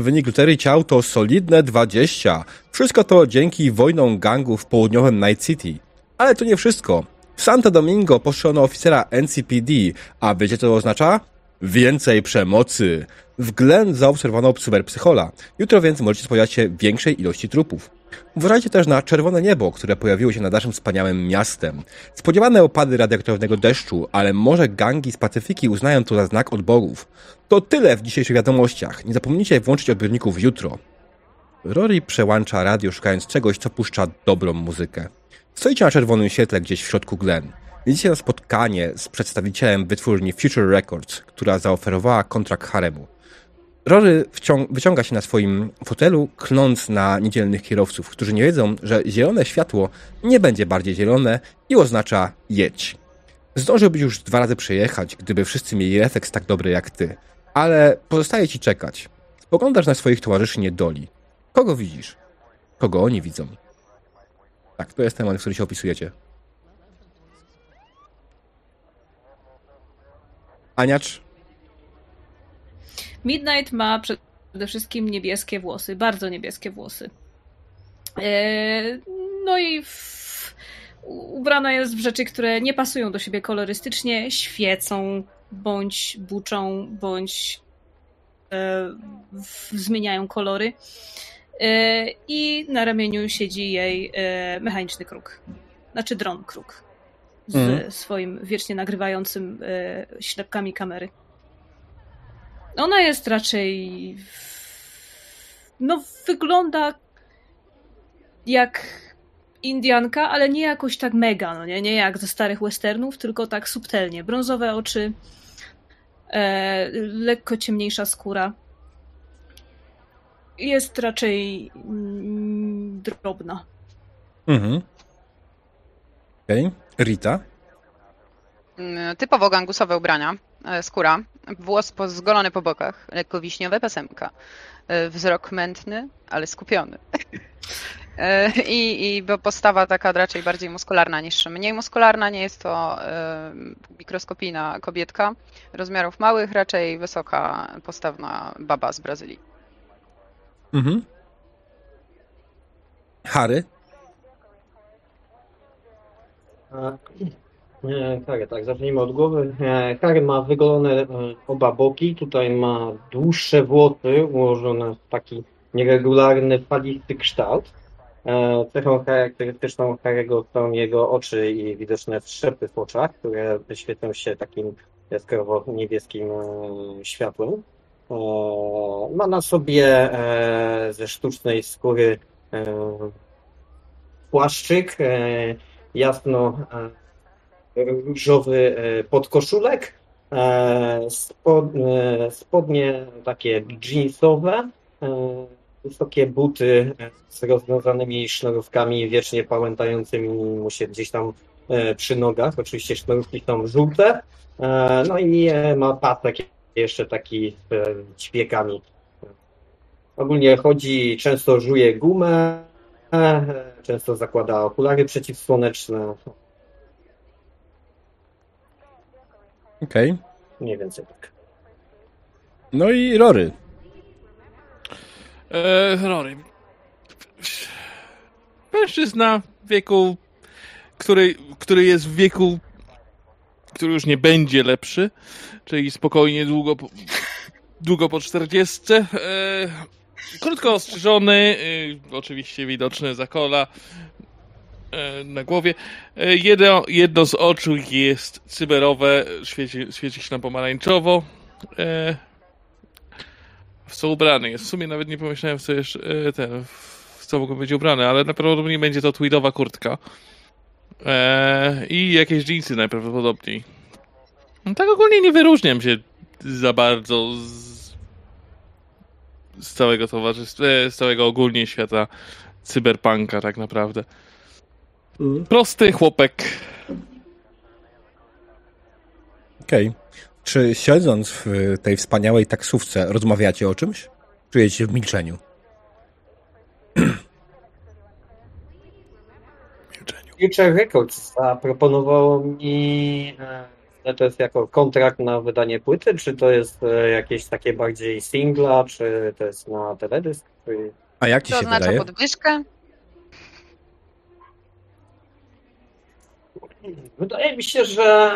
Wynik loterii ciał to solidne 20. Wszystko to dzięki wojnom gangów w południowym Night City. Ale to nie wszystko. W Santo Domingo postrzelono oficera NCPD, a wiecie co to oznacza? Więcej przemocy. W Glen zaobserwowano cyberpsychola. Jutro więc możecie spodziewać się większej ilości trupów. Uważajcie też na czerwone niebo, które pojawiło się nad naszym wspaniałym miastem. Spodziewane opady radioaktywnego deszczu, ale może gangi z Pacyfiki uznają to za znak od bogów. To tyle w dzisiejszych wiadomościach. Nie zapomnijcie włączyć odbiorników jutro. Rory przełącza radio szukając czegoś, co puszcza dobrą muzykę. Stoicie na czerwonym świetle gdzieś w środku Glen. Jedziecie na spotkanie z przedstawicielem wytwórni Future Records, która zaoferowała kontrakt haremu. Rory wyciąga się na swoim fotelu, kląc na niedzielnych kierowców, którzy nie wiedzą, że zielone światło nie będzie bardziej zielone i oznacza jedź. Zdążyłbyś już dwa razy przejechać, gdyby wszyscy mieli refleks tak dobry jak ty, ale pozostaje ci czekać. Spoglądasz na swoich towarzyszy niedoli. Kogo widzisz? Kogo oni widzą? Tak, to jest temat, który się opisujecie. Aniacz? Midnight ma przede wszystkim niebieskie włosy, bardzo niebieskie włosy. E, no i w... ubrana jest w rzeczy, które nie pasują do siebie kolorystycznie, świecą, bądź buczą, bądź e, zmieniają kolory. E, I na ramieniu siedzi jej mechaniczny kruk. Znaczy dron kruk. Z mm. swoim wiecznie nagrywającym ślepkami kamery. Ona jest raczej. No, wygląda jak Indianka, ale nie jakoś tak mega, no nie, nie jak ze starych westernów, tylko tak subtelnie. Brązowe oczy, e, lekko ciemniejsza skóra. Jest raczej mm, drobna. Mhm. Okej. Okay. Rita? Typowo gangusowe ubrania. E, skóra, włos zgolony po bokach, lekko wiśniowe, pasemka. E, wzrok mętny, ale skupiony. E, I, I postawa taka raczej bardziej muskularna niż mniej muskularna. Nie jest to mikroskopijna kobietka rozmiarów małych, raczej wysoka, postawna baba z Brazylii. Mhm. Harry? Harry, tak, zacznijmy od głowy. Harry ma wygolone e, oba boki, tutaj ma dłuższe włosy ułożone w taki nieregularny, falisty kształt. E, cechą charakterystyczną Harry'ego są jego oczy i widoczne strzepy w oczach, które świecą się takim jaskrawo niebieskim e, światłem. Ma na sobie ze sztucznej skóry płaszczyk jasno różowy e, podkoszulek, e, e, spodnie takie jeansowe, wysokie buty z rozwiązanymi sznurówkami wiecznie pałętającymi mu się gdzieś tam przy nogach. Oczywiście sznurówki są żółte. No i ma pasek jeszcze taki z ćwiekami. Ogólnie chodzi, często żuje gumę, często zakłada okulary przeciwsłoneczne. Okej. Okay. Mniej więcej tak. No i Rory. E, Rory. Mężczyzna w wieku, który, który jest w wieku, który już nie będzie lepszy, czyli spokojnie długo po, długo po 40. E, krótko ostrzyżony, e, oczywiście widoczne zakola, E, na głowie. E, jedno, jedno z oczu jest cyberowe, świeci, świeci się na pomarańczowo. E, w co ubrany jest. W sumie nawet nie pomyślałem, w co jeszcze ten, w co mogą być ubrany, ale najprawdopodobniej będzie to tweedowa kurtka. I jakieś jeansy najprawdopodobniej. No, tak ogólnie nie wyróżniam się za bardzo z, z całego towarzystwa, z całego ogólnie świata cyberpunka tak naprawdę. Prosty chłopek. Okej. Okay. Czy siedząc w tej wspaniałej taksówce rozmawiacie o czymś? Czujecie w milczeniu? milczeniu. Future Records zaproponowało mi Ale to jest jako kontrakt na wydanie płyty, czy to jest e, jakieś takie bardziej singla, czy to jest na teledysk? Czy... A jak ci To się oznacza wydaje? podwyżkę? Wydaje mi się, że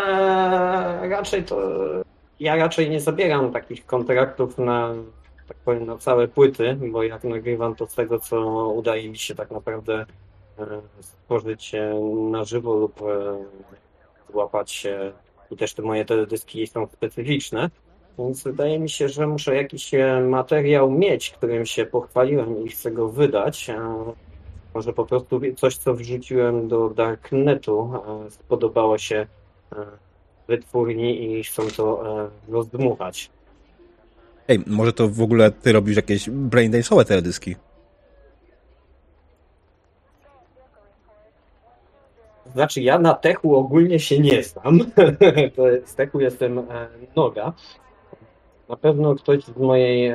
raczej to ja raczej nie zabieram takich kontraktów na tak powiem na całe płyty, bo jak nagrywam to z tego, co udaje mi się tak naprawdę e, stworzyć na żywo lub e, złapać i też te moje teledyski są specyficzne. Więc wydaje mi się, że muszę jakiś e, materiał mieć, którym się pochwaliłem i chcę go wydać. Może po prostu coś, co wrzuciłem do Darknetu, e, spodobało się e, wytwórni i chcą to e, rozdmuchać. Ej, może to w ogóle ty robisz jakieś braindance'owe teledyski? Znaczy, ja na techu ogólnie się nie znam. Z techu jestem noga. Na pewno ktoś z mojej,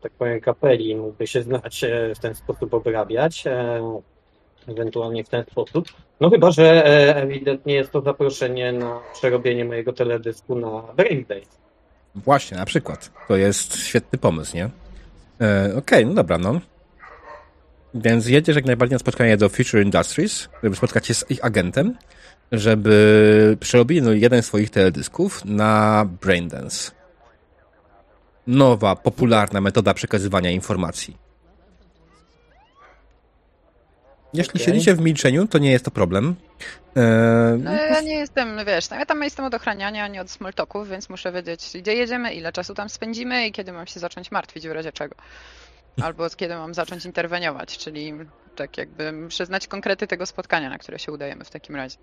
tak powiem, kapeli mógłby się znać e, w ten sposób obrabiać. e, Ewentualnie w ten sposób. No chyba, że e, ewidentnie jest to zaproszenie na przerobienie mojego teledysku na Brain Days. Właśnie, na przykład. To jest świetny pomysł, nie? E, Okej, no dobra, no. Więc jedziesz jak najbardziej na spotkanie do Future Industries, żeby spotkać się z ich agentem, żeby przerobili no, jeden z swoich teledysków na Braindance. Nowa, popularna metoda przekazywania informacji. Jeśli Okej. siedzicie w milczeniu, to nie jest to problem. E, No, ja nie jestem, wiesz, no, ja tam jestem od ochraniania, a nie od smoltoków, więc muszę wiedzieć, gdzie jedziemy, ile czasu tam spędzimy i kiedy mam się zacząć martwić w razie czego. Albo kiedy mam zacząć interweniować, czyli tak jakby przyznać konkrety tego spotkania, na które się udajemy w takim razie.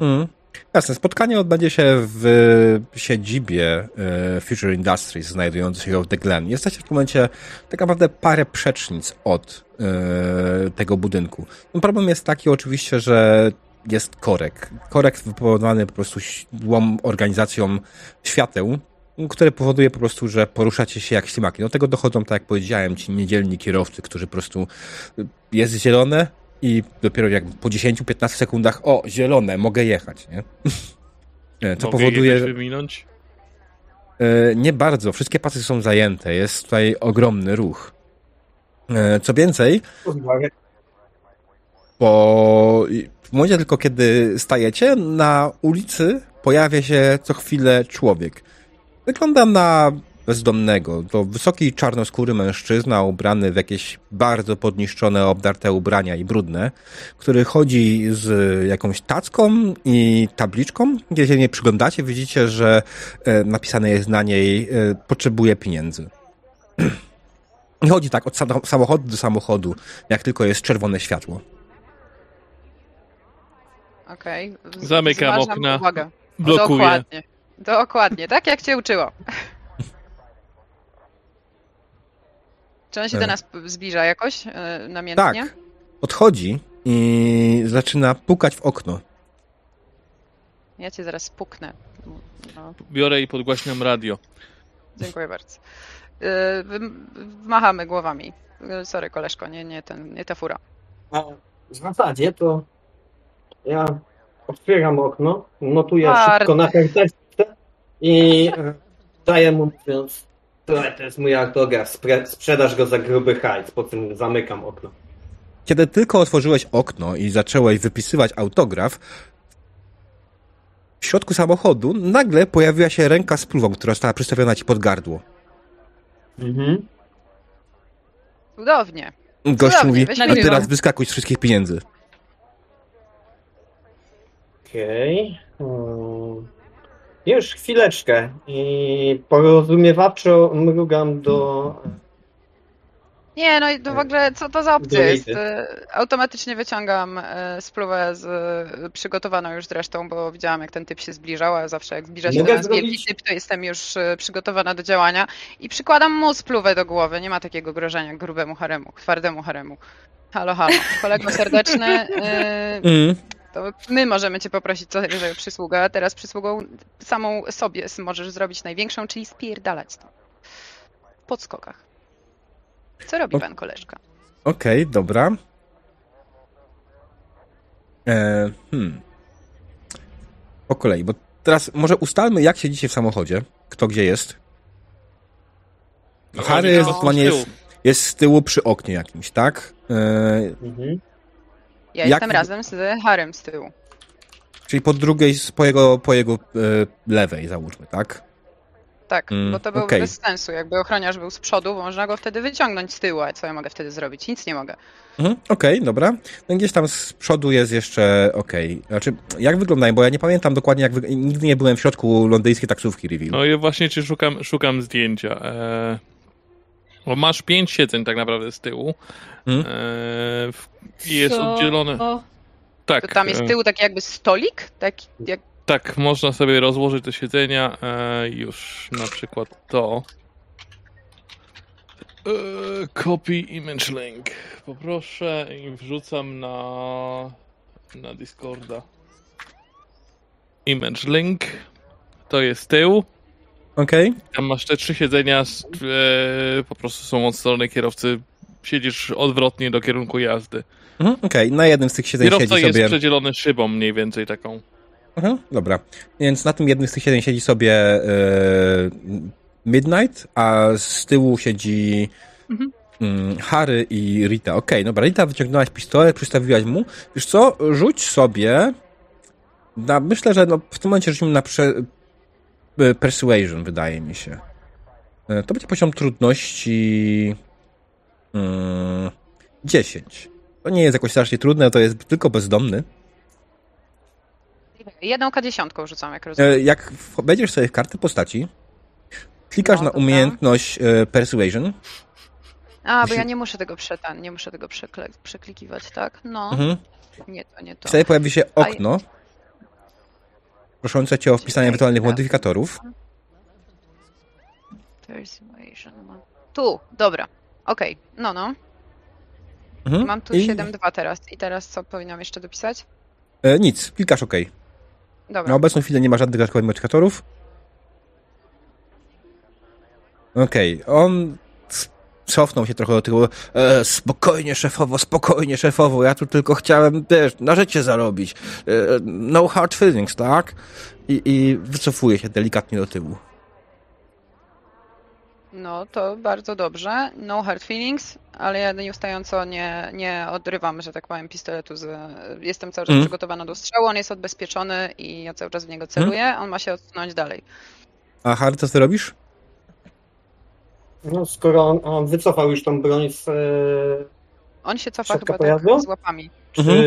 Mm. Jasne, spotkanie odbędzie się w siedzibie e, Future Industries znajdującej się w The Glen. Jesteście w tym momencie tak naprawdę parę przecznic od e, tego budynku. No, problem jest taki oczywiście, że jest korek. Korek wypowodowany po prostu siłą organizacją świateł, które powoduje po prostu, że poruszacie się jak ślimaki. Do tego dochodzą, tak jak powiedziałem, ci niedzielni kierowcy, którzy po prostu jest zielone i dopiero jak po 10-15 sekundach, o, zielone, mogę jechać, nie? E, Co Mogę powoduje, że wyminąć? e, nie bardzo, wszystkie pasy są zajęte, jest tutaj ogromny ruch. E, Co więcej, bo w momencie tylko kiedy stajecie, na ulicy pojawia się co chwilę człowiek. Wygląda na bezdomnego. To wysoki, czarnoskóry mężczyzna ubrany w jakieś bardzo podniszczone, obdarte ubrania i brudne, który chodzi z jakąś tacką i tabliczką. Się nie przyglądacie, widzicie, że e, napisane jest na niej e, potrzebuje pieniędzy. I chodzi tak od sa- samochodu do samochodu, jak tylko jest czerwone światło. Okej. Z- Zamykam okna. Uwagę. Blokuję. Dokładnie. Dokładnie, tak jak cię uczyło. Czy on się do E. nas zbliża jakoś e, namiętnie? Tak. Odchodzi i zaczyna pukać w okno. Ja cię zaraz puknę. No, Biorę i podgłaśniam radio. dziękuję bardzo. Wym- Machamy głowami. Sorry, koleżko, nie, nie, ten, nie ta fura. A w zasadzie to ja otwieram okno, notuję Bardzo. szybko na karteczce i daję mu mówiąc, to, to jest mój autograf, spre, sprzedaż go za gruby hajs, po tym zamykam okno. Kiedy tylko otworzyłeś okno i zacząłeś wypisywać autograf, w środku samochodu nagle pojawiła się ręka z pluwą, która została przystawiona ci pod gardło. Mhm. Cudownie. Gość Cudownie, mówi, a teraz wyskakuj z wszystkich pieniędzy. Okej. Hmm. Już chwileczkę i porozumiewawczo mrugam do... Nie, no i to w ogóle, co to za opcja jest? E, Automatycznie wyciągam e, spluwę z, e, przygotowaną już zresztą, bo widziałam jak ten typ się zbliżał, a zawsze jak zbliża się Mogę do nas wielki zrobić- typ, to jestem już przygotowana do działania i przykładam mu spluwę do głowy. Nie ma takiego grożenia grubemu haremu, twardemu haremu. Halo, halo. Kolego serdeczny, Mm. To my możemy cię poprosić co rodzaju przysługę, a teraz przysługą samą sobie możesz zrobić największą, czyli spierdalać stąd. W podskokach. Co robi O- pan koleżka? Okej, dobra. E, hmm. Po kolei, bo teraz może ustalmy, jak siedzicie w samochodzie. Kto gdzie jest. No, Harry z tyłu. jest, jest z tyłu przy oknie jakimś, tak? Yy, Mhm. Ja Jak- jestem razem z Harem z tyłu. czyli po drugiej, po jego, po jego yy, lewej, załóżmy, tak? Tak, Mm, bo to byłoby okej. bez sensu. Jakby ochroniarz był z przodu, można go wtedy wyciągnąć z tyłu, a co ja mogę wtedy zrobić? Nic nie mogę. Mhm, Okej, dobra. No gdzieś tam z przodu jest jeszcze okej. Znaczy, jak wyglądają, bo ja nie pamiętam dokładnie, jak wyg- nigdy nie byłem w środku londyńskiej taksówki review. No i właśnie czy szukam, szukam zdjęcia. E, bo masz pięć siedzeń tak naprawdę z tyłu. Mhm. E, jest Co? oddzielone. O, Tak, To tam jest e, z tyłu taki jakby stolik, taki jak tak, można sobie rozłożyć te siedzenia. E, już na przykład to. E, copy image link. Poproszę i wrzucam na, na Discorda. Image link. To jest tył. Okej. Tam masz te trzy siedzenia, z- e, po prostu są od strony kierowcy. Siedzisz odwrotnie do kierunku jazdy. Mhm, Okej, na jednym z tych siedzeń Kierowca siedzi jest sobie... przedzielony szybą mniej więcej taką. Mhm, dobra. Więc na tym jednym z tych siedzeń siedzi sobie e, Midnight, a z tyłu siedzi Mhm. mm, Harry i Rita. Okej, dobra. Rita, wyciągnęłaś pistolet, przystawiłaś mu. Wiesz co, rzuć sobie na, myślę, że no, w tym momencie rzucimy na prze, Persuasion, wydaje mi się. E, To będzie poziom trudności mm, 10. To nie jest jakoś strasznie trudne, to jest tylko bezdomny. jedną K10 rzucam, jak rozumiem. E, Jak wejdziesz sobie w kartę postaci, klikasz No, na dobra. umiejętność e, Persuasion. A, bo ja nie muszę tego przetan, nie muszę tego przeklikiwać, tak? No, Mhm. nie to, nie to. Wtedy pojawi się A- okno proszące cię o wpisanie ewentualnych modyfikatorów. Tu, dobra. Okej, no, no. Mhm. Mam tu I- 7.2 teraz. I teraz co powinnam jeszcze dopisać? E, nic, klikasz OK. Dobra. Na obecną chwilę nie ma żadnych dodatkowych modyfikatorów. Okej, on s- cofnął się trochę do tyłu. E, spokojnie, szefowo, spokojnie, szefowo. Ja tu tylko chciałem, wiesz, na życie zarobić. E, no hard feelings, tak? I, I wycofuje się delikatnie do tyłu. No, to bardzo dobrze. No hard feelings, ale ja nieustająco nie, nie odrywam, że tak powiem, pistoletu. Z, jestem cały czas Mhm. przygotowana do strzału, on jest odbezpieczony i ja cały czas w niego celuję. On ma się odsunąć dalej. A Harry, co ty robisz? No, skoro on, on wycofał już tą broń z... e, On się cofa chyba pojazdu? tak z łapami. Czy, Mhm.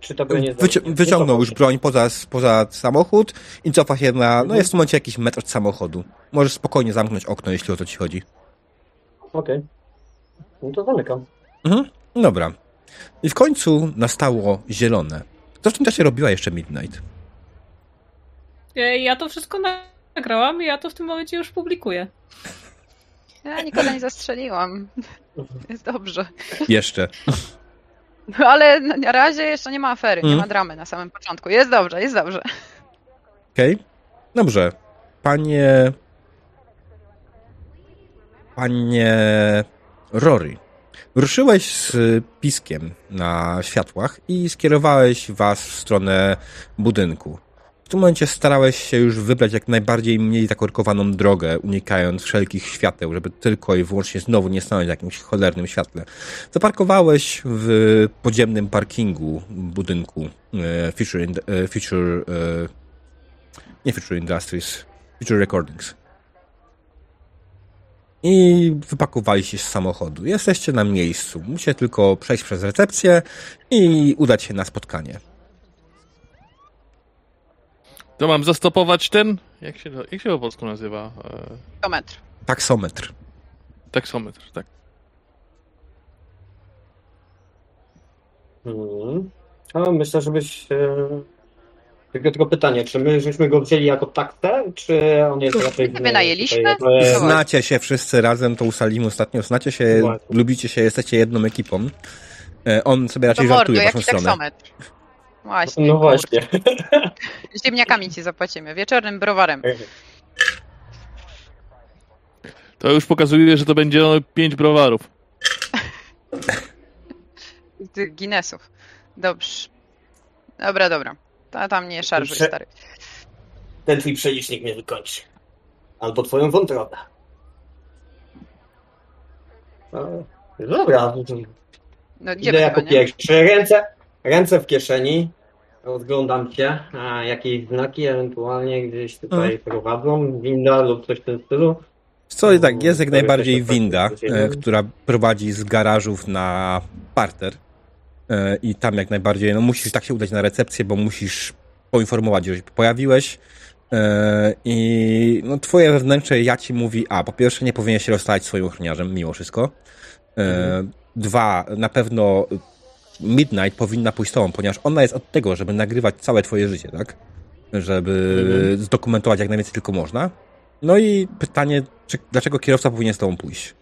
czy ta broń jest... Wyci- wyciągnął już broń poza, poza samochód i cofa się na, no jest w tym momencie jakiś metr od samochodu. Możesz spokojnie zamknąć okno, jeśli o to ci chodzi. Okej. No to zamykam. Mhm. Dobra. I w końcu nastało zielone. Co w tym czasie robiła jeszcze Midnight? e, ja to wszystko nagrałam i ja to w tym momencie już publikuję. Ja nikogo nie zastrzeliłam. Jest dobrze. Jeszcze. No, ale na razie jeszcze nie ma afery, nie Mhm. ma dramy na samym początku. Jest dobrze, jest dobrze. Okej. Dobrze. Panie... Panie Rory. Ruszyłeś z piskiem na światłach i skierowałeś was w stronę budynku. W tym momencie starałeś się już wybrać jak najbardziej mniej zakorkowaną drogę, unikając wszelkich świateł, żeby tylko i wyłącznie znowu nie stanąć na jakimś cholernym świetle. Zaparkowałeś w podziemnym parkingu budynku e, Future, Ind- e, Future e, nie Future Industries, Future Recordings. I wypakowaliście z samochodu. Jesteście na miejscu. Musicie tylko przejść przez recepcję i udać się na spotkanie. To mam zastopować ten? Jak się, jak się po polsku nazywa? E, To metr. Taksometr. taksometr, tak. Mhm. A myślę, żebyś... E... Tylko, tylko pytanie, czy my żeśmy go wzięli jako taktę, czy on jest raczej... w- Wynajęliśmy? tutaj, Znacie się wszyscy razem, to ustalimy ostatnio. Znacie się, Właśnie. lubicie się, jesteście jedną ekipą. E, On sobie To raczej mordo, żartuje w waszą jaki stronę. taksometr. Właśnie. No właśnie. Ziemniakami ci zapłacimy, wieczornym browarem. To już pokazuje, że to będzie pięć browarów. Tych Guinnessów. Dobrze. Dobra, dobra. Ta, tam nie szarżuj, Prze- stary. ten twój przelicznik mnie wykończy. Albo twoją wątrobę. E, Dobra, No, idę jako nie? pierwszy. Ręce, ręce w kieszeni. Rozglądam się, a jakieś znaki ewentualnie gdzieś tutaj prowadzą, winda lub coś w tym stylu. Co i tak, jest jak najbardziej winda, e, która prowadzi z garażów na parter. E, I tam jak najbardziej, no musisz tak się udać na recepcję, bo musisz poinformować, że się pojawiłeś. E, I no, twoje wewnętrzne ja ci mówi, a po pierwsze nie powinieneś się rozstać swoim ochroniarzem mimo wszystko. E, Dwa, na pewno Midnight powinna pójść z tobą, ponieważ ona jest od tego, żeby nagrywać całe twoje życie, tak? Żeby Mhm. zdokumentować jak najwięcej tylko można. No i pytanie, czy, dlaczego kierowca powinien z tobą pójść?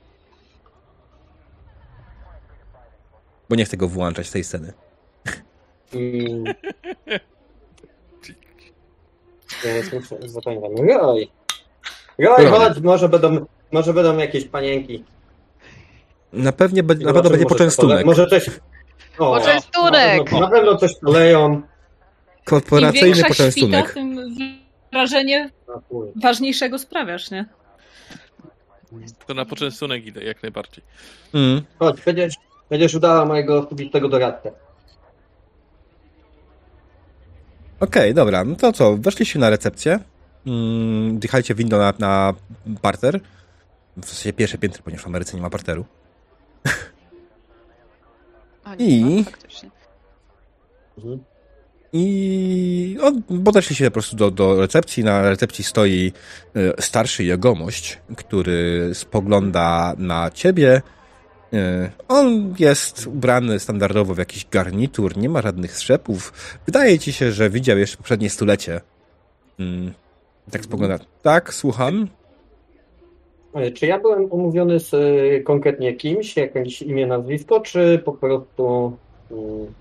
Bo nie chcę go włączać z tej sceny. Mm. Roj! Roj, chodź, może będą, może będą jakieś panienki. Na, pewnie, be- na pewno będzie poczęstunek. Może coś... O, Poczęstunek! Na pewno, na pewno coś poleją. Korporacyjny większa świta, poczęstunek. tym wrażenie ważniejszego sprawiasz, nie? To na poczęstunek idę, jak najbardziej. Mm. Chodź, będziesz, będziesz udała mojego osobistego doradcę. Okej, dobra. No to co? Weszliście na recepcję. Mm, Dychajcie windą na, na parter. W zasadzie pierwsze piętro, ponieważ w Ameryce nie ma parteru. A, I- no, faktycznie. Mhm. I no, podeszliście po prostu do, do recepcji. Na recepcji stoi e, starszy jegomość, który spogląda na ciebie. E, On jest ubrany standardowo w jakiś garnitur, nie ma żadnych strzepów. Wydaje ci się, że widział jeszcze poprzednie stulecie. Mm, Tak spogląda. Tak, słucham. E, Czy ja byłem umówiony z e, konkretnie kimś, jakieś imię, nazwisko, czy po prostu... mm,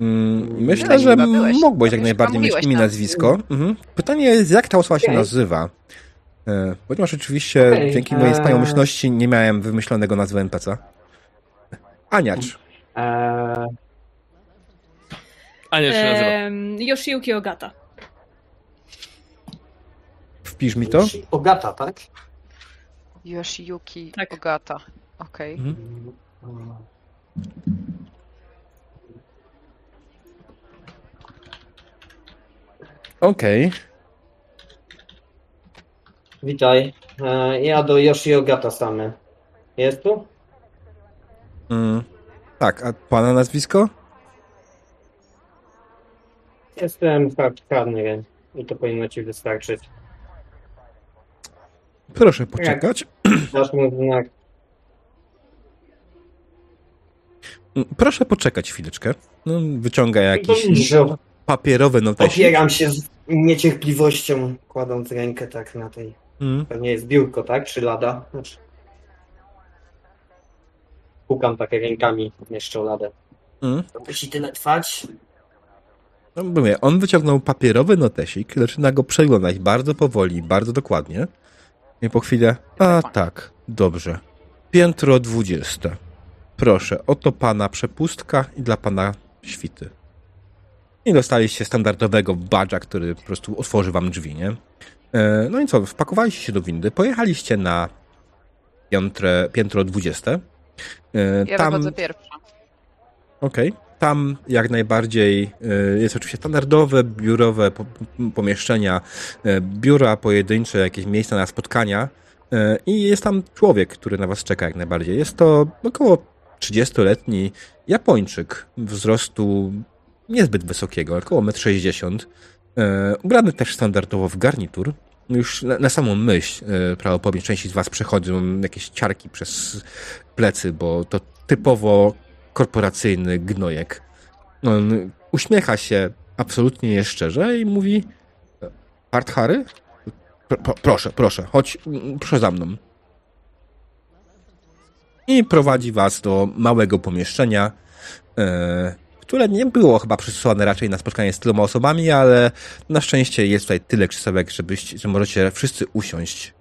Mm, Myślę, że mogłeś jak najbardziej mieć imię, tam. nazwisko. Mhm. Pytanie jest, jak ta osoba się Okej. nazywa? E, Ponieważ oczywiście Okej, dzięki mojej eee. wspaniałomyślności nie miałem wymyślonego nazwy NPC. Aniacz. A nie, czy się nazywa? Yoshiuki Ogata. Wpisz mi to. Ogata, tak? Yoshiyuki Tak. Ogata. Okej. Mhm. Okej. Witaj. E, Ja do Yoshi Ogata samy. Jest tu? Mm. Tak, a pana nazwisko? Jestem karny i to powinno ci wystarczyć. Proszę poczekać. Znak. Proszę poczekać chwileczkę. No, wyciąga jakiś Dobrze. papierowy notesik. Opieram się z niecierpliwością, kładąc rękę tak na tej. Mm. Pewnie jest biurko, tak? Czy lada? Znaczy... Pukam takie rękami, jeszcze ladę. Mm. To musi tyle trwać. No, mówię, on wyciągnął papierowy notesik, zaczyna go przeglądać bardzo powoli, bardzo dokładnie. I po chwilę, a tak, dobrze. Piętro dwudzieste. Proszę, oto pana przepustka i dla pana świty. I dostaliście standardowego badża, który po prostu otworzy wam drzwi, nie? E, No i co, wpakowaliście się do windy, pojechaliście na piętre, piętro dwudzieste. E, Ja wychodzę pierwsza. Okej. Tam jak najbardziej y, jest oczywiście standardowe, biurowe po, pomieszczenia, y, biura pojedyncze, jakieś miejsca na spotkania y, i jest tam człowiek, który na was czeka jak najbardziej. Jest to około 30-letni Japończyk wzrostu niezbyt wysokiego, około 1,60 m. Ubrany też standardowo w garnitur. Już na, na samą myśl y, prawdopodobnie części z was przechodzą jakieś ciarki przez plecy, bo to typowo korporacyjny gnojek. On uśmiecha się absolutnie nieszczerze i mówi Art Harry? Pro, pro, proszę, proszę, chodź, proszę za mną. I prowadzi was do małego pomieszczenia, e, które nie było chyba przysłane raczej na spotkanie z tyloma osobami, ale na szczęście jest tutaj tyle krzesełek, żebyście, że możecie wszyscy usiąść.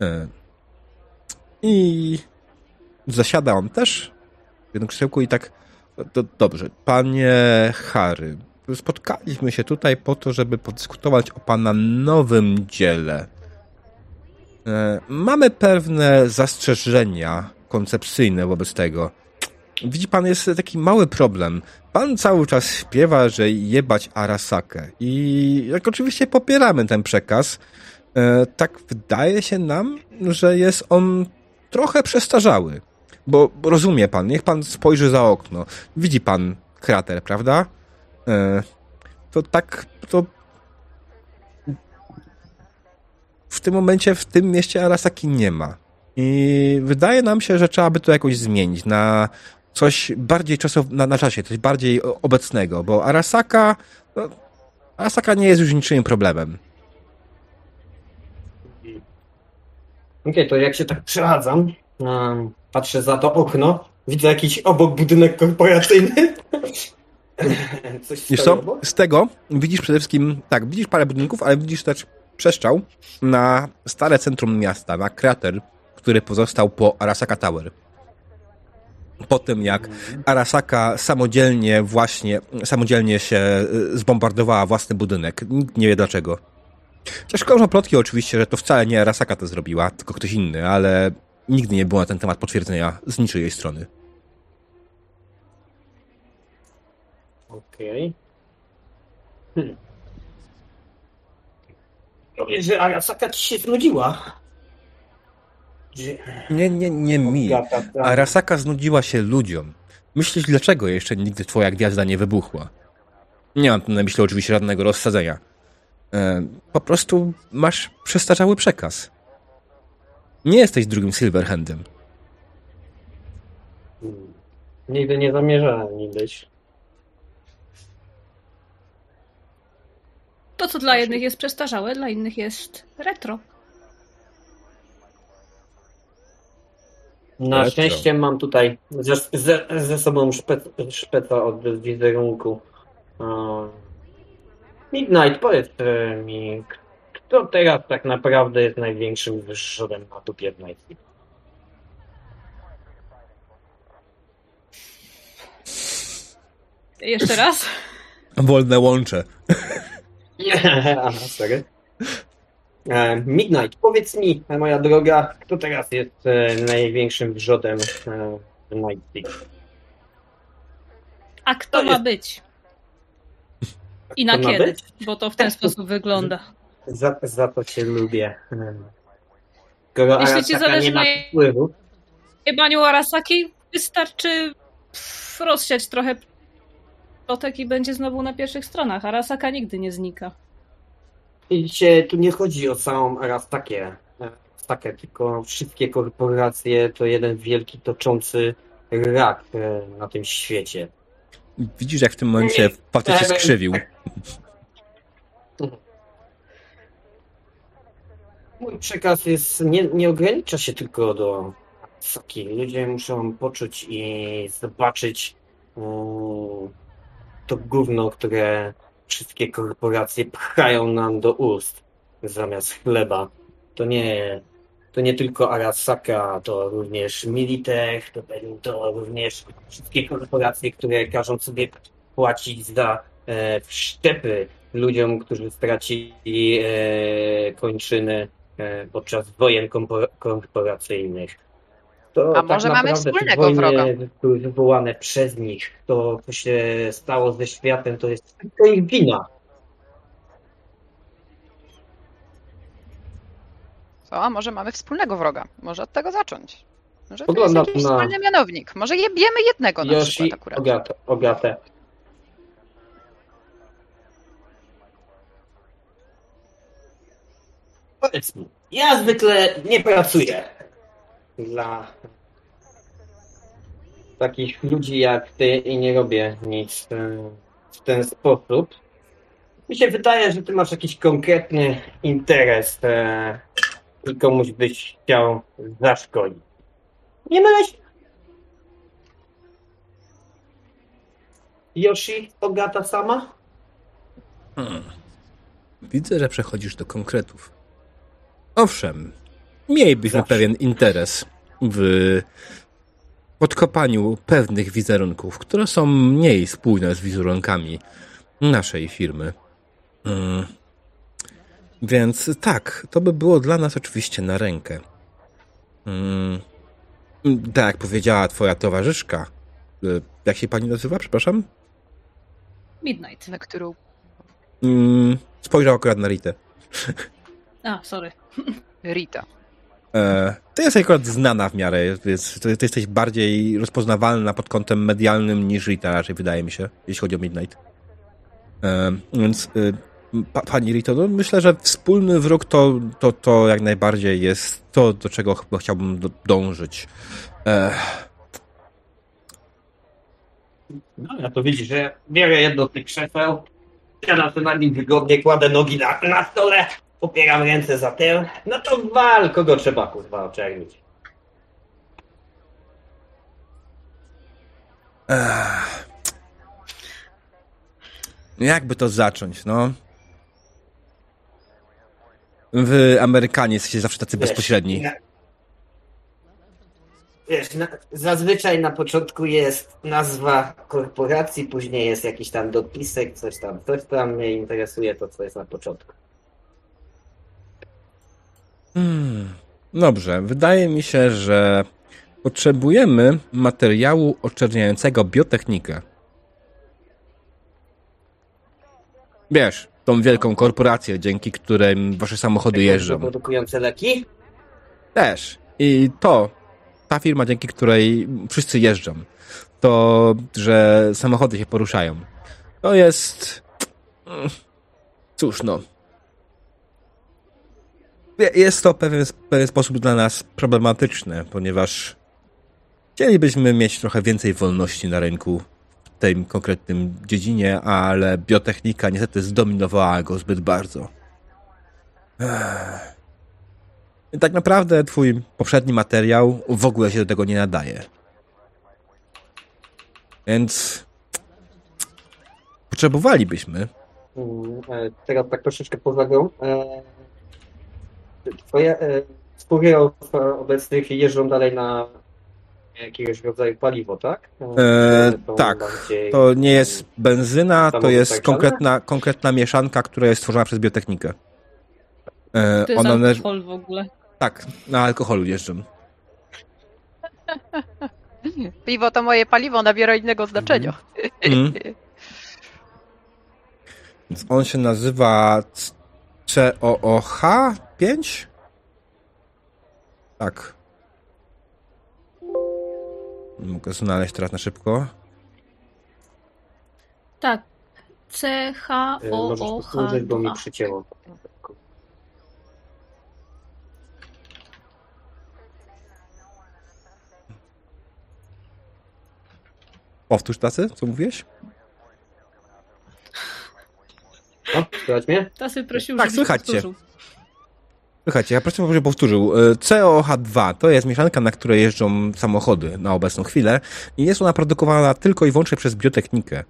E, I zasiada on też jednym krzesełku i tak, to dobrze, panie Harry, spotkaliśmy się tutaj po to, żeby podyskutować o pana nowym dziele. E, mamy pewne zastrzeżenia koncepcyjne wobec tego. Widzi pan, jest taki mały problem. Pan cały czas śpiewa, że jebać Arasakę. I jak oczywiście popieramy ten przekaz, e, tak wydaje się nam, że jest on trochę przestarzały. Bo rozumie pan, niech pan spojrzy za okno. Widzi pan krater, prawda? E, to tak, to w tym momencie w tym mieście Arasaki nie ma. I wydaje nam się, że trzeba by to jakoś zmienić na coś bardziej czasow na, na czasie, coś bardziej obecnego, bo Arasaka no, Arasaka nie jest już niczym problemem. Okej, okay, to jak się tak przechadzam, um, patrzę za to okno, widzę jakiś obok budynek korporacyjny. Coś co, z tego widzisz przede wszystkim, tak, widzisz parę budynków, ale widzisz też przeszczał na stare centrum miasta, na krater, który pozostał po Arasaka Tower. Po tym, jak Arasaka samodzielnie właśnie, samodzielnie się y, zbombardowała własny budynek. Nikt nie wie dlaczego. Chociaż krążą plotki oczywiście, że to wcale nie Arasaka to zrobiła, tylko ktoś inny, ale nigdy nie było na ten temat potwierdzenia z niczyjej strony. Okej. Okay. Hmm. Powiedz, że Arasaka ci się znudziła. Nie, nie, nie mi. Arasaka znudziła się ludziom. Myślisz, dlaczego jeszcze nigdy twoja gwiazda nie wybuchła? Nie mam tu na myśli oczywiście żadnego rozsadzenia. E, po prostu masz przestarzały przekaz. Nie jesteś drugim Silverhandem. Nigdy nie zamierzałem nim być. To, co dla jednych jest przestarzałe, dla innych jest retro. Na retro. szczęście mam tutaj ze, ze, ze sobą szpec, szpeca od wizerunku. Midnight, powiedz mi, kto teraz tak naprawdę jest największym wyższodem na tupie w Night City? Jeszcze raz? Wolne łącze. Aha, sorry. E, Midnight, powiedz mi, moja droga, kto teraz jest e, największym wrzodem e, Night City? A kto to ma jest... być? I na kiedy? Być? Bo to w ten sposób wygląda. Za, za to cię lubię. Skoro Jeśli ci zależy na wpływu. jebaniu Arasaki, wystarczy rozsiać trochę plotek i będzie znowu na pierwszych stronach. Arasaka nigdy nie znika. Widzicie, tu nie chodzi o całą Arasakę, Arasakę, tylko wszystkie korporacje to jeden wielki toczący rak e, na tym świecie. Widzisz, jak w tym momencie faktycznie się skrzywił. Mój przekaz jest, nie, nie ogranicza się tylko do Arasaki. Ludzie muszą poczuć i zobaczyć to gówno, które wszystkie korporacje pchają nam do ust zamiast chleba. To nie, to nie tylko Arasaka, to również Militech, to, to również wszystkie korporacje, które każą sobie płacić za e, wszczepy ludziom, którzy stracili e, kończyny podczas wojen korporacyjnych. To A tak może mamy wspólnego wroga? były wywołane przez nich. To, co się stało ze światem, to jest tylko ich wina. Co? A może mamy wspólnego wroga? Może od tego zacząć? Może to jest jakiś na... wspólny mianownik. Może jebiemy jednego na Yoshi, przykład akurat. Ogatę, Ogatę. Powiedz mi, ja zwykle nie pracuję dla takich ludzi jak ty i nie robię nic e, w ten sposób. Mi się wydaje, że ty masz jakiś konkretny interes e, i komuś byś chciał zaszkodzić. Nie mylę się? Yoshi, Ogata sama? Hmm. Widzę, że przechodzisz do konkretów. Owszem, mielibyśmy Zawsze. pewien interes w podkopaniu pewnych wizerunków, które są mniej spójne z wizerunkami naszej firmy. Mm. Więc tak, to by było dla nas oczywiście na rękę. Mm. Tak jak powiedziała twoja towarzyszka. Y, Jak się pani nazywa, przepraszam? Midnight. Na którą Mm. Spojrzał akurat na Ritę. A, sorry. Rita. E, Ty jesteś akurat znana w miarę, więc ty, ty jesteś bardziej rozpoznawalna pod kątem medialnym niż Rita raczej, wydaje mi się, jeśli chodzi o Midnight. E, Więc y, pa, pani Rito, no myślę, że wspólny wróg to, to, to jak najbardziej jest to, do czego chyba chciałbym do, dążyć. E, No, ja to widzisz, że ja biorę jedno z tych krzeseł, siadam sobie na nim wygodnie, kładę nogi na, na stole, opieram ręce za tył. No to wal, kogo trzeba kurwa oczernić. Ech. Jakby to zacząć, no? Wy, Amerykanie, jesteście zawsze tacy Wiesz, bezpośredni. na- Wiesz, na, zazwyczaj na początku jest nazwa korporacji, później jest jakiś tam dopisek, coś tam, coś tam mnie interesuje to, co jest na początku. Hmm. Dobrze, wydaje mi się, że potrzebujemy materiału oczerniającego biotechnikę. Wiesz, tą wielką korporację, dzięki której wasze samochody jeżdżą. Produkujące leki? Też. I to, ta firma, dzięki której wszyscy jeżdżą, to, że samochody się poruszają. To jest. mm, Cóż, no. Je- Jest to w pewien, pewien sposób dla nas problematyczne, ponieważ chcielibyśmy mieć trochę więcej wolności na rynku w tej konkretnym dziedzinie, ale biotechnika niestety zdominowała go zbyt bardzo. I tak naprawdę twój poprzedni materiał w ogóle się do tego nie nadaje. Więc potrzebowalibyśmy. Mm, e, Teraz tak troszeczkę poza grą. E, Twoje e, spółdzielców obecnych jeżdżą dalej na jakiegoś rodzaju paliwo, tak? E, Czy to tak. bardziej- To nie jest benzyna, to jest tak konkretna, konkretna mieszanka, która jest stworzona przez biotechnikę. E, To jest ona alkohol w ogóle. Tak, na alkoholu jeżdżą. Piwo to moje paliwo, nabiera innego znaczenia. Więc on się nazywa COOH 5? Tak. Mogę znaleźć teraz na szybko. Tak. C, H, O, Możesz O, H, powtórzyć, bo mi 2. przycięło. Powtórz tacy, co mówiłeś? O, słychać mnie? Tasy prosił, Tak, słychać cię. Słuchajcie, ja proszę, żebym powtórzył. E, COH2 to jest mieszanka, na której jeżdżą samochody na obecną chwilę i jest ona produkowana tylko i wyłącznie przez biotechnikę.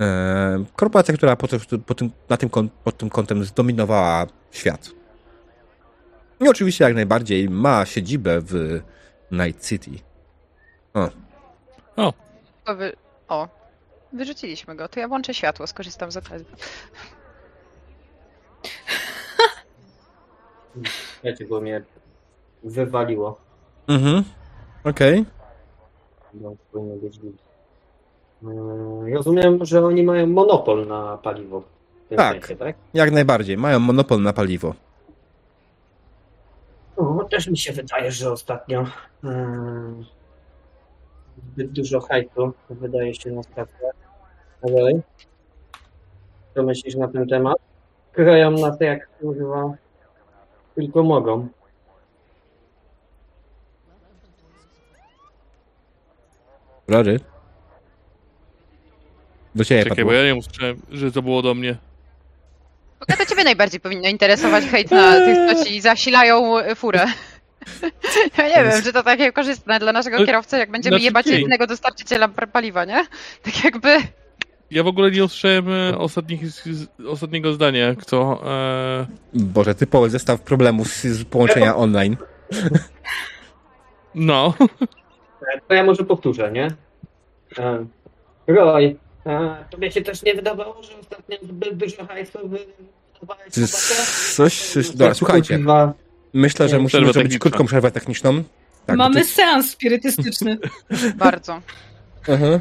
E, korporacja, która po, tym- po tym, na tym, pod tym kątem zdominowała świat. I oczywiście jak najbardziej ma siedzibę w Night City. O, O, O, wy... o, wyrzuciliśmy go. To ja włączę światło, skorzystam z okazji. Wiecie, bo mnie wywaliło. mhm, okej. No, powinno być git. Yy, Rozumiem, że oni mają monopol na paliwo. W tym Tak. sensie, tak? Jak najbardziej. Mają monopol na paliwo. No, też mi się wydaje, że ostatnio yy, zbyt dużo hajtu wydaje się na. A dalej? Co myślisz na ten temat? Kroją nas jak kurwa tylko mogą. Rory? Do ciebie czekaj, padło. bo ja nie usłyszałem, że to było do mnie. Boga, to ciebie najbardziej powinno interesować hejt na tych, co ci zasilają e, furę. Ja nie wiem, czy to takie korzystne dla naszego No, kierowcy, jak będziemy znaczy jebać jedynego dostarczyciela paliwa, nie? Tak jakby... Ja w ogóle nie usłyszałem e, ostatnich, ostatniego zdania, kto... E, Boże, typowy zestaw problemów z, z połączenia online. no, E, To ja może powtórzę, nie? E, Roy, A tobie się też nie wydawało, że ostatnio zbyt dużo hajsu wydawałeś jest coś- coś- dobra, słuchajcie. Myślę, że musimy zrobić krótką przerwę techniczną. Tak, Mamy to- seans spirytystyczny. Bardzo. Mhm.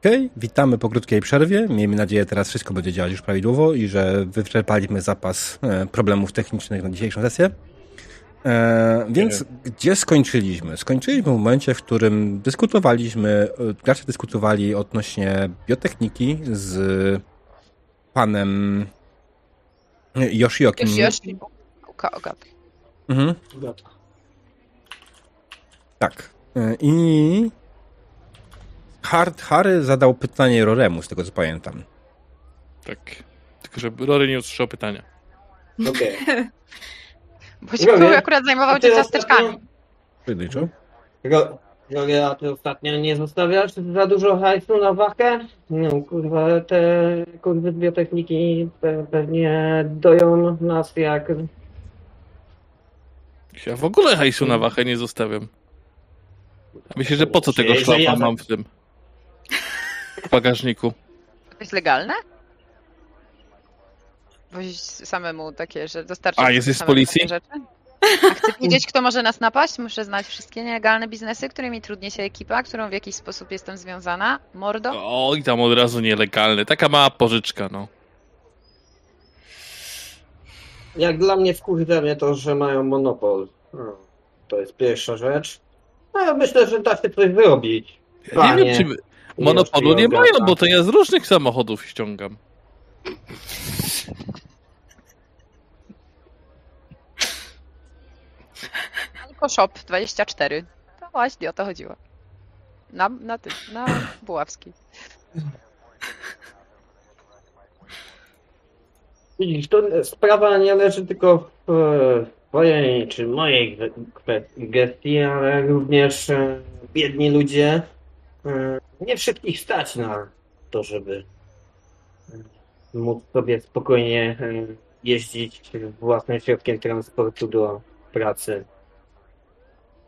Okej, witamy po krótkiej przerwie. Miejmy nadzieję, teraz wszystko będzie działać już prawidłowo i że wyczerpaliśmy zapas e, problemów technicznych na dzisiejszą sesję. E, więc gdzie skończyliśmy? Skończyliśmy w momencie, w którym dyskutowaliśmy, e, gracze dyskutowali odnośnie biotechniki z panem Yoshiokim. Ogat. Mhm. Tak. E, I Hard Harry zadał pytanie Roremu, z tego co pamiętam. Tak. Tylko, że Rory nie usłyszał pytania. Okej. Bo się Robię. akurat zajmował się ciasteczkami. Pojedynczo. Ro- Rory, a ty ostatnio nie zostawiasz za dużo hajsu na wachę? No kurwa, te kurwy z biotechniki pe- pewnie doją nas jak... Ja w ogóle hajsu na wachę nie zostawiam. Myślę, że po co tego szlapa mam w tym w bagażniku? To jest legalne? Wozić samemu takie, że dostarczyć A, jesteś z policji? rzeczy? A chcę wiedzieć, kto może nas napaść? Muszę znać wszystkie nielegalne biznesy, którymi trudni się ekipa, którą w jakiś sposób jestem związana. Mordo? Oj, tam od razu nielegalne. Taka mała pożyczka, no. Jak dla mnie wkurwia mnie to, że mają monopol. No, to jest pierwsza rzecz. A ja myślę, że da się coś wyrobić. Ja nie wiem, czy monopolu nie mają, bo to ja z różnych samochodów ściągam. Alko Shop 24. To właśnie o to chodziło. Na, na tym, na Buławskiej. Widzisz, to sprawa nie leży tylko w e, twojej czy mojej gestii, ale również e, biedni ludzie. Nie wszystkich stać na to, żeby móc sobie spokojnie e, jeździć własnym środkiem transportu do pracy.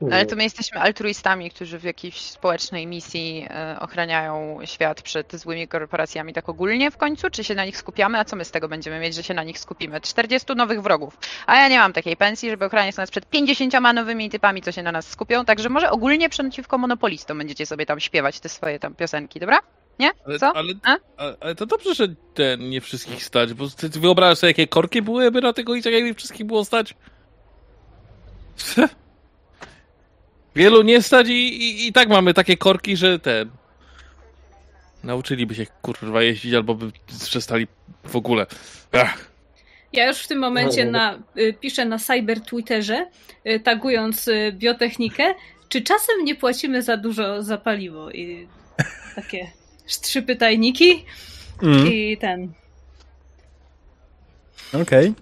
Ale to my jesteśmy altruistami, którzy w jakiejś społecznej misji e, ochraniają świat przed złymi korporacjami tak ogólnie w końcu? Czy się na nich skupiamy? A co my z tego będziemy mieć, że się na nich skupimy? 40 nowych wrogów. A ja nie mam takiej pensji, żeby ochraniać nas przed 50 nowymi typami, co się na nas skupią. Także może ogólnie przeciwko monopolistom będziecie sobie tam śpiewać te swoje tam piosenki, dobra? Nie? Ale, Co? ale, A? ale, ale to dobrze, że ten nie wszystkich stać, bo ty wyobrażasz sobie, jakie korki byłyby na tego i jakby wszystkich było stać? Wielu nie stać i, i, i tak mamy takie korki, że ten... Nauczyliby się kurwa jeździć albo by przestali w ogóle. Ach. Ja już w tym momencie No, na, y, piszę na cyber Twitterze, y, tagując y, biotechnikę, czy czasem nie płacimy za dużo za paliwo? I takie trzy pytajniki Mm, i ten. Okej.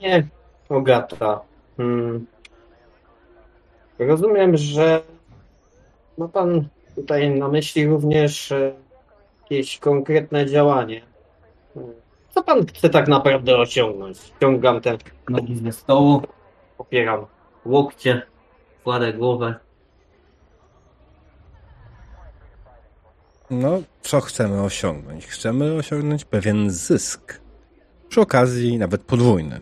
Nie, Ogata. Hmm. Rozumiem, że ma pan tutaj na myśli również e, jakieś konkretne działanie. Co pan chce tak naprawdę osiągnąć? Ściągam te nogi ze stołu, opieram łokcie, kładę głowę. No, co chcemy osiągnąć? Chcemy osiągnąć pewien zysk. Przy okazji nawet podwójny.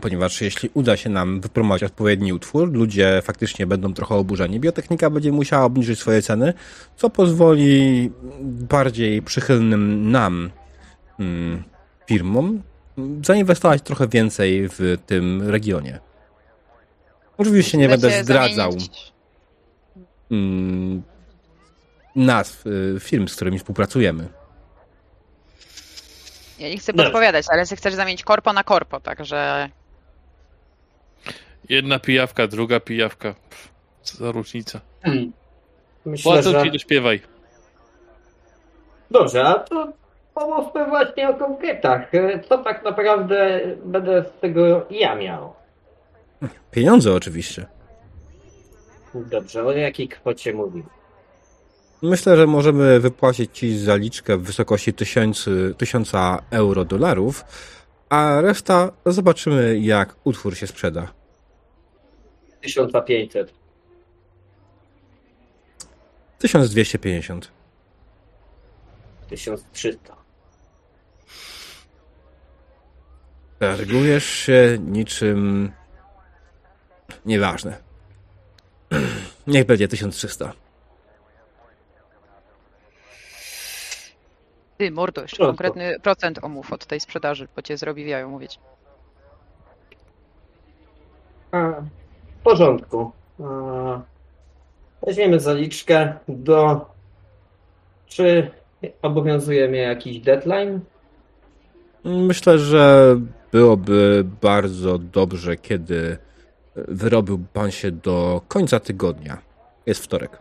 Ponieważ jeśli uda się nam wypromować odpowiedni utwór, ludzie faktycznie będą trochę oburzeni. Biotechnika będzie musiała obniżyć swoje ceny, co pozwoli bardziej przychylnym nam mm, firmom zainwestować trochę więcej w tym regionie. Oczywiście nie będę zdradzał mm, nazw y, firm, z którymi współpracujemy. Ja nie chcę Dobrze. podpowiadać, ale ty chcesz zamienić korpo na korpo, także Jedna pijawka, druga pijawka. Pff, Co za różnica. Hmm. Myślę, Płacę że... ci, dośpiewaj. Dobrze, a to pomówmy właśnie o konkretach. Co tak naprawdę będę z tego ja miał? Pieniądze oczywiście. Dobrze, o jakiej kwocie mówimy? Myślę, że możemy wypłacić ci zaliczkę w wysokości tysięcy, tysiąca euro dolarów, a reszta zobaczymy, jak utwór się sprzeda. 1500. 1250. 1300. Targujesz się niczym... Nieważne. Niech będzie 1300. Ty, mordo, jeszcze Spoko. konkretny procent omów od tej sprzedaży, bo cię zrobi w jajo mówić. A, porządku. A, weźmiemy zaliczkę do... Czy obowiązuje mnie jakiś deadline? Myślę, że byłoby bardzo dobrze, kiedy wyrobił pan się do końca tygodnia. Jest wtorek.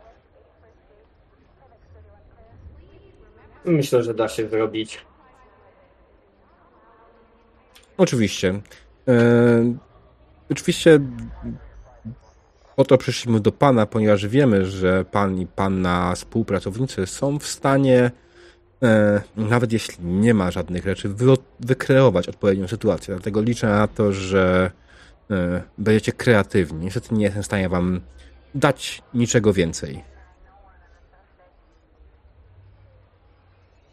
Myślę, że da się zrobić. Oczywiście. E, oczywiście po to przyszliśmy do pana, ponieważ wiemy, że pan i pana współpracownicy są w stanie, e, nawet jeśli nie ma żadnych rzeczy, wy, wykreować odpowiednią sytuację. Dlatego liczę na to, że e, będziecie kreatywni. Niestety nie jestem w stanie wam dać niczego więcej.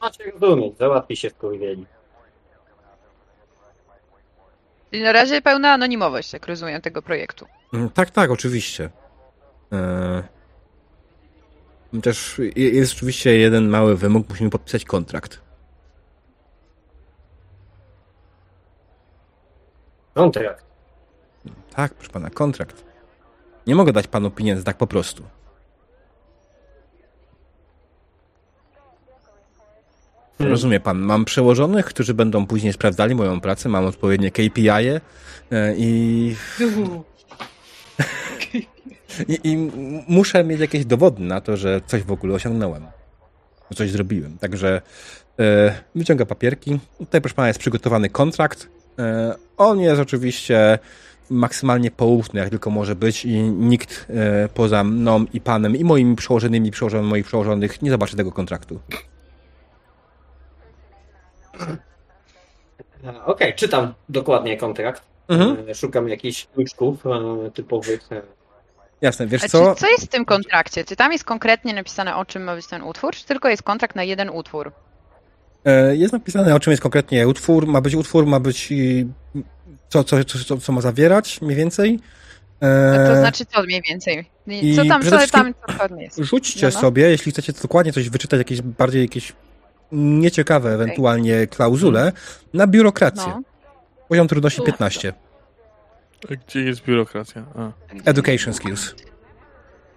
Macie rozumieć, załatwi się skurwieli. Czyli na razie pełna anonimowość, jak rozumiem, tego projektu. Mm, Tak, tak, oczywiście. E, Też je- jest oczywiście jeden mały wymóg, musimy podpisać kontrakt. Kontrakt. Tak, proszę pana, kontrakt. Nie mogę dać panu pieniędzy tak po prostu. Hmm. Rozumie pan, mam przełożonych, którzy będą później sprawdzali moją pracę, mam odpowiednie KPI-e e, i, i, i muszę mieć jakieś dowody na to, że coś w ogóle osiągnąłem. że Coś zrobiłem. Także e, wyciąga papierki. Tutaj, proszę pana, jest przygotowany kontrakt. E, on jest oczywiście maksymalnie poufny, jak tylko może być i nikt e, poza mną i panem i moimi przełożonymi, przełożonymi moich przełożonych nie zobaczy tego kontraktu. E, Okej, czytam dokładnie kontrakt. Mhm. E, Szukam jakichś kluczków e, typowych. Jasne, wiesz co? Czy, co jest w tym kontrakcie? Czy tam jest konkretnie napisane, o czym ma być ten utwór, czy tylko jest kontrakt na jeden utwór? Jest napisane, o czym jest konkretnie utwór. Ma być utwór, ma być co, co, co, co, co ma zawierać mniej więcej. E, To znaczy co mniej więcej? Co tam, co tam dokładnie jest? Rzućcie No, no. sobie, jeśli chcecie dokładnie coś wyczytać, jakieś bardziej jakieś nieciekawe ewentualnie klauzule, na biurokrację. No. Poziom trudności Uch. 15. A Gdzie jest biurokracja? A. Education skills.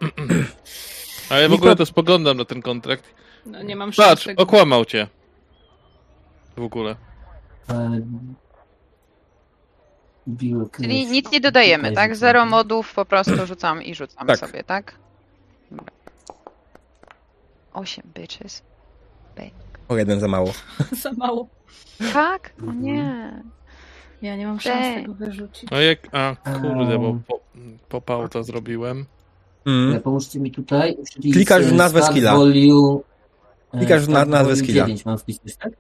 A ja w ogóle to spoglądam na ten kontrakt. No, nie mam szans. Patrz, tego- okłamał cię. W ogóle. Czyli nic nie dodajemy, tak? Zero modów po prostu rzucam i rzucam Tak. sobie, tak? Osiem bitches. O jeden za mało. Za mało. Tak? O Mhm. nie. Ja nie mam szans Ej. tego wyrzucić. No jak... A, kurde, bo po, popał to zrobiłem. Mm. Pomóżcie mi tutaj. Czyli Klikasz w nazwę start skilla. Volume, Klikasz w na- start nazwę volume skilla. 9 mam wpisać, tak?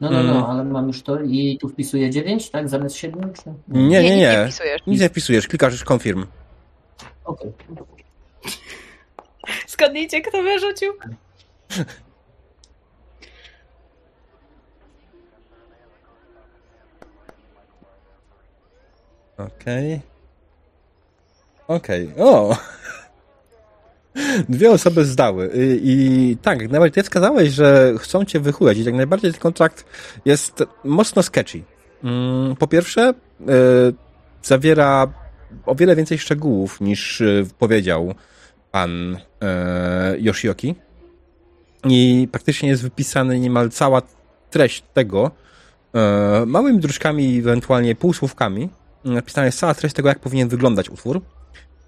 No, no, Mm. no, ale mam już to i tu wpisuję 9, tak? Zamiast 7? Czy... Nie, nie, nic nie nie. wpisujesz. Nic nie wpisujesz, klikasz confirm. Okej. Zgadnijcie, kto wyrzucił? Okej. Okej, o! Dwie osoby zdały. I, I tak, nawet ty wskazałeś, że chcą cię wychujać i jak najbardziej ten kontrakt jest mocno sketchy. Mm, Po pierwsze, e, zawiera o wiele więcej szczegółów niż e, powiedział pan e, Yoshioki. I praktycznie jest wypisany niemal cała treść tego małymi druczkami, ewentualnie półsłówkami. Napisana jest cała treść tego, jak powinien wyglądać utwór.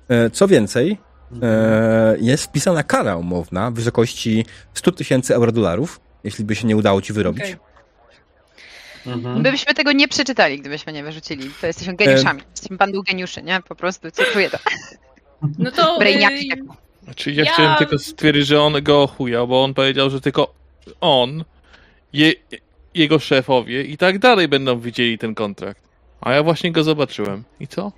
E, Co więcej, e, jest wpisana kara umowna w wysokości 100 tysięcy euro-dolarów, jeśli by się nie udało ci wyrobić. Okej. Mhm. My byśmy tego nie przeczytali, gdybyśmy nie wyrzucili. To jesteśmy geniuszami. Jesteśmy bandą geniuszy, nie? Po prostu, co czuję to. No to. Brainiaki, y, tak. Znaczy ja, Ja- chciałem tylko stwierdzić, że on go ochujał, bo on powiedział, że tylko on, je, jego szefowie i tak dalej będą widzieli ten kontrakt. A ja właśnie go zobaczyłem. I co?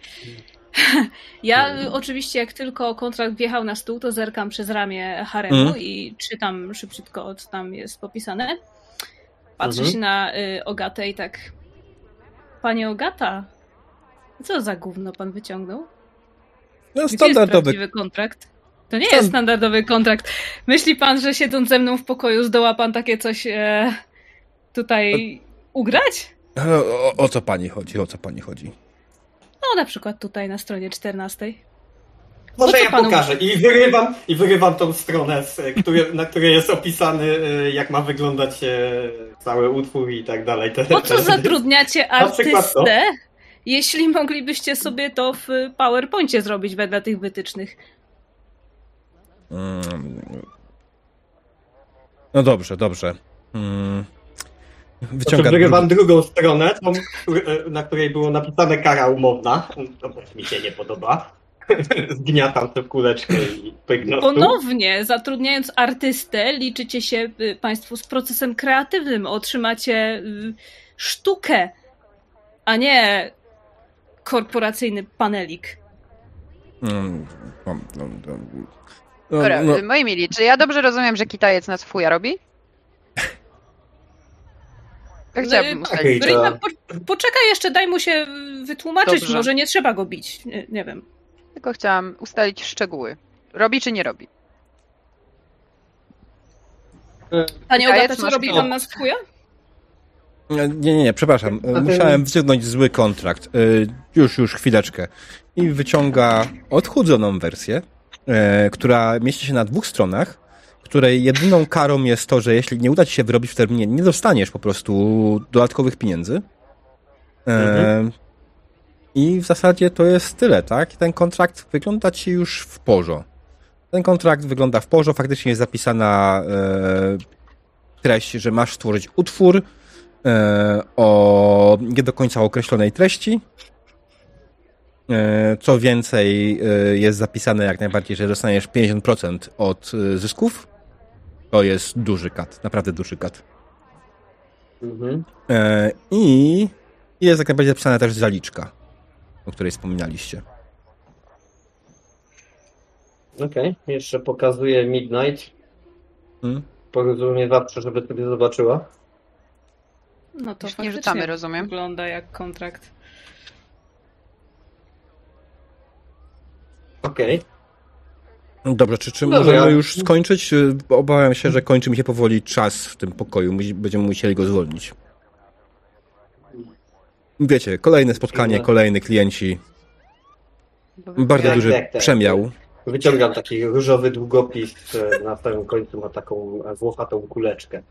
Ja oczywiście, jak tylko kontrakt wjechał na stół, to zerkam przez ramię haremu Mhm. i czytam szybciutko, co tam jest popisane. Patrzę Mhm. się na y, Ogatę i tak. Panie Ogata, co za gówno pan wyciągnął? No, Gdzie jest standardowy. kontrakt? To nie jest standardowy kontrakt. Myśli pan, że siedząc ze mną w pokoju zdoła pan takie coś e, tutaj ugrać? O, o, o co pani chodzi? O co pani chodzi? No na przykład tutaj na stronie 14. Może ja pokażę i wyrywam, i wyrywam tą stronę, z, który, na której jest opisany, y, jak ma wyglądać e, cały utwór i tak dalej. Te- Po co te- zatrudniacie artystę, jeśli moglibyście sobie to w PowerPoincie zrobić wedle tych wytycznych? Mm. No dobrze, dobrze. Mm. Znaczy, Wyciąga wyrywam drugą stronę, tą, e, na której było napisane kara umowna. To też mi się nie podoba. Zgniatam tę kuleczkę i stół. Ponownie, zatrudniając artystę, liczycie się y, Państwo z procesem kreatywnym. Otrzymacie y, sztukę, a nie korporacyjny panelik. Mm, no, no, no. No, Dobra, no, moi mili, czy ja dobrze rozumiem, że Kitajec nas fuja robi? Ja chciałabym No, ustalić. Okej. Rina, po, poczekaj jeszcze, daj mu się y, wytłumaczyć, Dobrze. może nie trzeba go bić. Nie, nie wiem. Tylko chciałam ustalić szczegóły. Robi czy nie robi? Panie Ogata, co robi pan na skuja? Nie, nie, nie, przepraszam. Musiałem wyciągnąć zły kontrakt. Y, Już, już, chwileczkę. I wyciąga odchudzoną wersję, e, która mieści się na dwóch stronach, której jedyną karą jest to, że jeśli nie uda ci się wyrobić w terminie, nie dostaniesz po prostu dodatkowych pieniędzy. E, Mhm. I w zasadzie to jest tyle, tak? Ten kontrakt wygląda ci już w porzo. Ten kontrakt wygląda w porzo, faktycznie jest zapisana e, treść, że masz stworzyć utwór, e, o nie do końca określonej treści. E, Co więcej, e, jest zapisane jak najbardziej, że dostaniesz 50% od e, zysków. To jest duży kat, naprawdę duży kat. Mhm. E, I jest jak najbardziej zapisana też zaliczka, o której wspominaliście. Okej, jeszcze pokazuję Midnight. Hmm? Porozumiewawczo, żeby sobie zobaczyła. No to Już nie rzucamy, rozumiem. Wygląda jak kontrakt. Okej. Dobrze, czy, czy Dobra. możemy już skończyć? Obawiam się, że kończy mi się powoli czas w tym pokoju. Będziemy musieli go zwolnić. Wiecie, kolejne spotkanie, kolejny klienci. Bardzo Tak, duży tak, tak. przemiał. Wyciągam taki różowy długopis, e, na samym końcu ma taką e, włochatą kuleczkę.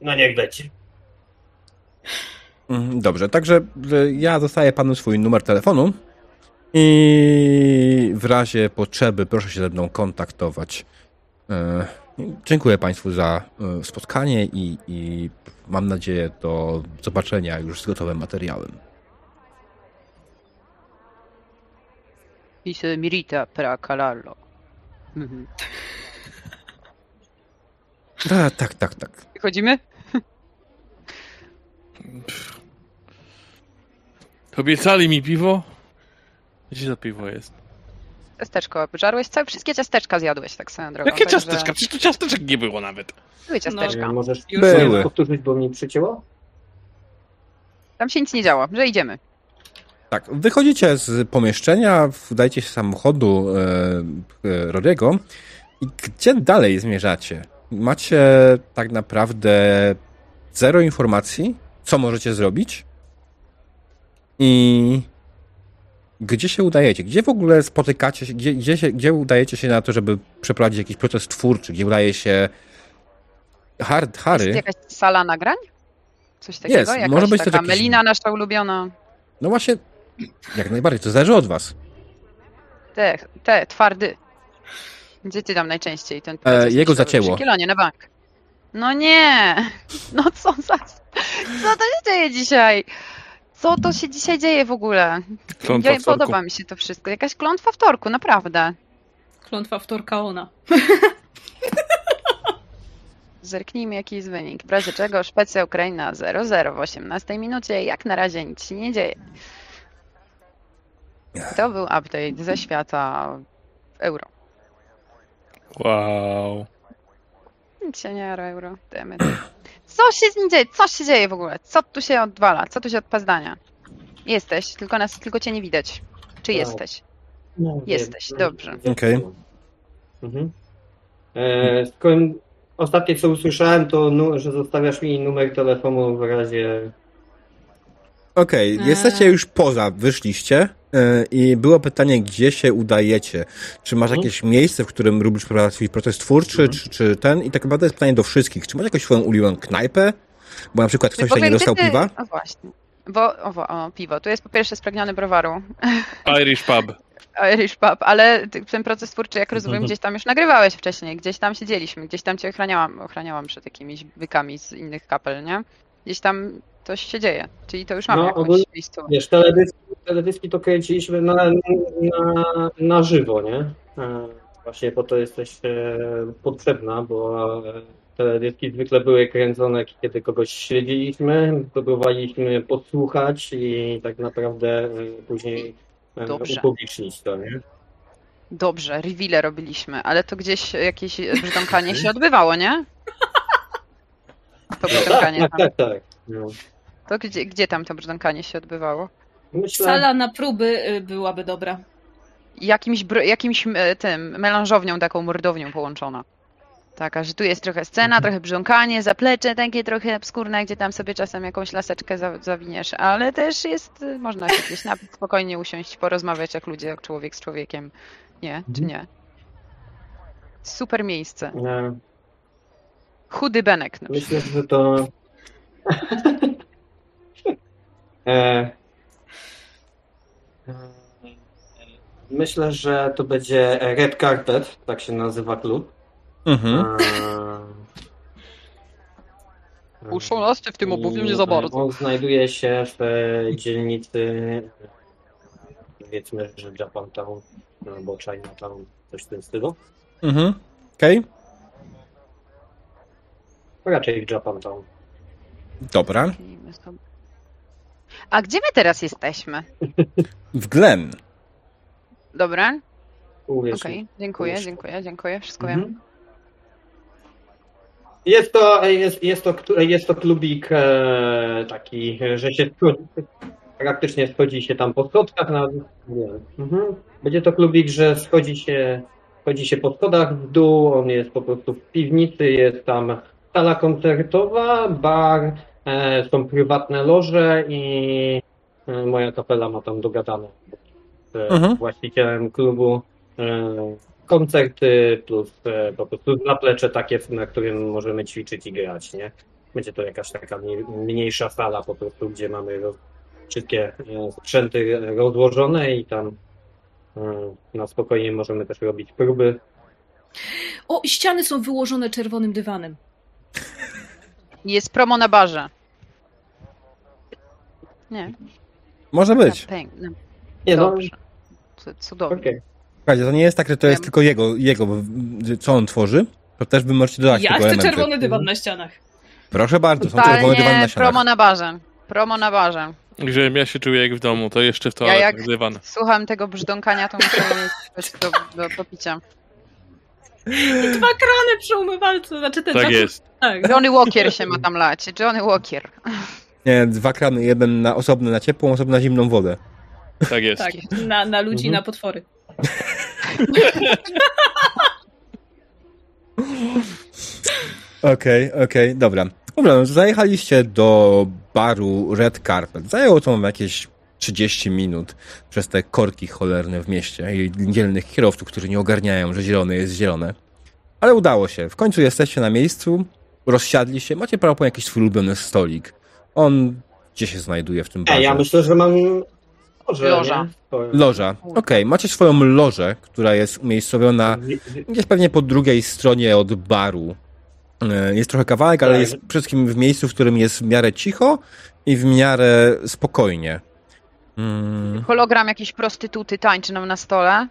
No niech będzie. Mhm, Dobrze, także e, ja zostaję panu swój numer telefonu i w razie potrzeby proszę się ze mną kontaktować. E, Dziękuję Państwu za e, spotkanie i, i mam nadzieję do zobaczenia już z gotowym materiałem. Pise Mirita pra Calallo. Mhm. A, tak, tak, tak. Chodzimy? Obiecali mi piwo. Gdzie to piwo jest? Ciasteczko żarłeś? Całe, wszystkie ciasteczka zjadłeś tak swoją drogą. Jakie także ciasteczka? Przecież tu ciasteczek nie było nawet. Były ciasteczka. E, Możesz Były. powtórzyć, bo mi przycięło? Tam się nic nie działo, że idziemy. Tak, wychodzicie z pomieszczenia, wdajcie się samochodu e, e, Rory'ego i gdzie dalej zmierzacie? Macie tak naprawdę zero informacji, co możecie zrobić i gdzie się udajecie? Gdzie w ogóle spotykacie się, gdzie, gdzie, się, gdzie udajecie się na to, żeby przeprowadzić jakiś proces twórczy? Gdzie udaje się hard, Jest Harry? jakaś sala nagrań? Coś takiego? Jest, Jakaś może być to taka jakiś- Melina nasza ulubiona. No właśnie, jak najbardziej, to zależy od was. Te, te, twardy. Gdzie ty tam najczęściej ten E, jego zacięło. Przy Kielonie, na bank. No nie! No co za... Co to się dzieje dzisiaj? Co to się dzisiaj dzieje w ogóle? Klątwa torku. podoba mi się to wszystko. Jakaś klątwa w torku, naprawdę. Klątwa wtorka ona. Zerknijmy jaki jest wynik. W razie czego Szwecja Ukraina 0-0 w 18 minucie. Jak na razie nic się nie dzieje. To był update ze świata euro. Wow. Nic się nie jara euro. Demy. Co się z nim dzieje? Co się dzieje w ogóle? Co tu się odwala? Co tu się odpazdania? Jesteś, tylko nas, tylko cię nie widać. Czy Tak. jesteś? No, Jesteś, wiem. dobrze. Okej. Mhm. E, ostatnie co usłyszałem to, nu- że zostawiasz mi numer telefonu w razie... Okej, Eee. jesteście już poza, wyszliście e, i było pytanie, gdzie się udajecie. Czy masz Mhm. jakieś miejsce, w którym lubisz prowadzić swój proces twórczy, Mhm. czy, czy ten? I tak naprawdę jest pytanie do wszystkich. Czy masz jakąś swoją ulubioną knajpę? Bo na przykład ktoś tutaj nie dostał piwa? O właśnie. Bo, o, o, piwo. Tu jest po pierwsze spragniony browaru, Irish pub. Irish pub, ale ten proces twórczy, jak rozumiem, Mhm. gdzieś tam już nagrywałeś wcześniej, gdzieś tam siedzieliśmy, gdzieś tam cię ochraniałam, ochraniałam przed jakimiś bykami z innych kapel, nie? Gdzieś tam coś się dzieje, czyli to już mamy No, jakąś ogólnie- miejscówkę. Wiesz, teledyski, teledyski to kręciliśmy na, na, na żywo, nie? E, Właśnie po to jesteś e, potrzebna, bo e, teledyski zwykle były kręcone, kiedy kogoś śledziliśmy, próbowaliśmy podsłuchać i tak naprawdę później Dobrze. upublicznić to, nie? Dobrze, reveale robiliśmy, ale to gdzieś jakieś brzdąkanie się odbywało, nie? To Tak, brzdąkanie tak, tam. tak, tak. No. To gdzie, gdzie tam to brzdąkanie się odbywało? Myślę, Sala na próby y, byłaby dobra. Jakimś, jakimś e, tym, melanżownią, taką mordownią połączona. Taka, że tu jest trochę scena, trochę brzdąkanie, zaplecze takie trochę obskurne, gdzie tam sobie czasem jakąś laseczkę za- zawiniesz, ale też jest, y, można się gdzieś napić, spokojnie usiąść, porozmawiać jak ludzie, jak człowiek z człowiekiem. Nie, czy nie? Super miejsce. Chudy Benek. na Myślę, że to. e... Myślę, że to będzie Red Carpet, tak się nazywa klub. Mhm. E... Uszonasty w tym obuwiu nie za bardzo. On znajduje się w dzielnicy, powiedzmy, że Japantown albo Chinatown, coś w tym stylu. Mhm. Okej, Raczej w Japantown. dobra. A gdzie my teraz jesteśmy? W Glen. Dobra, okej, mi. dziękuję, Uwierz. dziękuję, dziękuję, wszystko wiem. Mhm. Jest to, jest, jest to, jest to klubik e, taki, że się praktycznie schodzi się tam po schodkach. Na, nie. Mhm. Będzie to klubik, że schodzi się, schodzi się po schodach w dół, on jest po prostu w piwnicy, jest tam sala koncertowa, bar, są prywatne loże i e, moja kapela ma tam dogadane z e, Mhm. właścicielem klubu. E, koncerty plus e, po prostu zaplecze takie, na którym możemy ćwiczyć i grać, nie? Będzie to jakaś taka mniej- mniejsza sala po prostu, gdzie mamy roz, wszystkie e, sprzęty rozłożone i tam e, na spokojnie możemy też robić próby. O, ściany są wyłożone czerwonym dywanem. Jest promo na barze. Nie, Może być. na pęk. Na... Nie no, Dobrze. C- Cudownie. okej. Słuchajcie, to nie jest tak, że to jest Wiem. tylko jego, jego, co on tworzy. To też wy możecie dodać Ja tego chcę elementy. czerwony dywan na ścianach. Proszę bardzo, są czerwone dywany Totalnie na ścianach. promo na barze. Promo na barze. Żebym ja się czuję jak w domu, to jeszcze w Ja toaletach jak dywan. słucham tego brzdąkania, to muszę mieć coś do, do, do picia. Dwa krany przy umywalce. Znaczy ten Tak dwa- jest. Tak. Johnny Walker się ma tam lać. Johnny Walker. Nie, dwa krany, jeden na osobny na ciepłą, osobny na zimną wodę. Tak jest. Tak, na, na ludzi, Mhm. na potwory. Okej, okej, dobra. Dobra, no, zajechaliście do baru Red Carpet. Zajęło to wam jakieś 30 minut przez te korki cholerne w mieście i dzielnych kierowców, którzy nie ogarniają, że zielone jest zielone. Ale udało się. W końcu jesteście na miejscu, rozsiadli się, macie prawo jakiś swój ulubiony stolik. On gdzie się znajduje w tym barze? Nie, ja myślę, że mam lożę, Loża. nie? Loża. Okej, macie swoją lożę, która jest umiejscowiona Wi- wi- Gdzieś pewnie po drugiej stronie od baru. E, Jest trochę kawałek, ale Tak. jest przede wszystkim w miejscu, w którym jest w miarę cicho i w miarę spokojnie. Mm, Hologram jakiejś prostytuty tańczy nam na stole.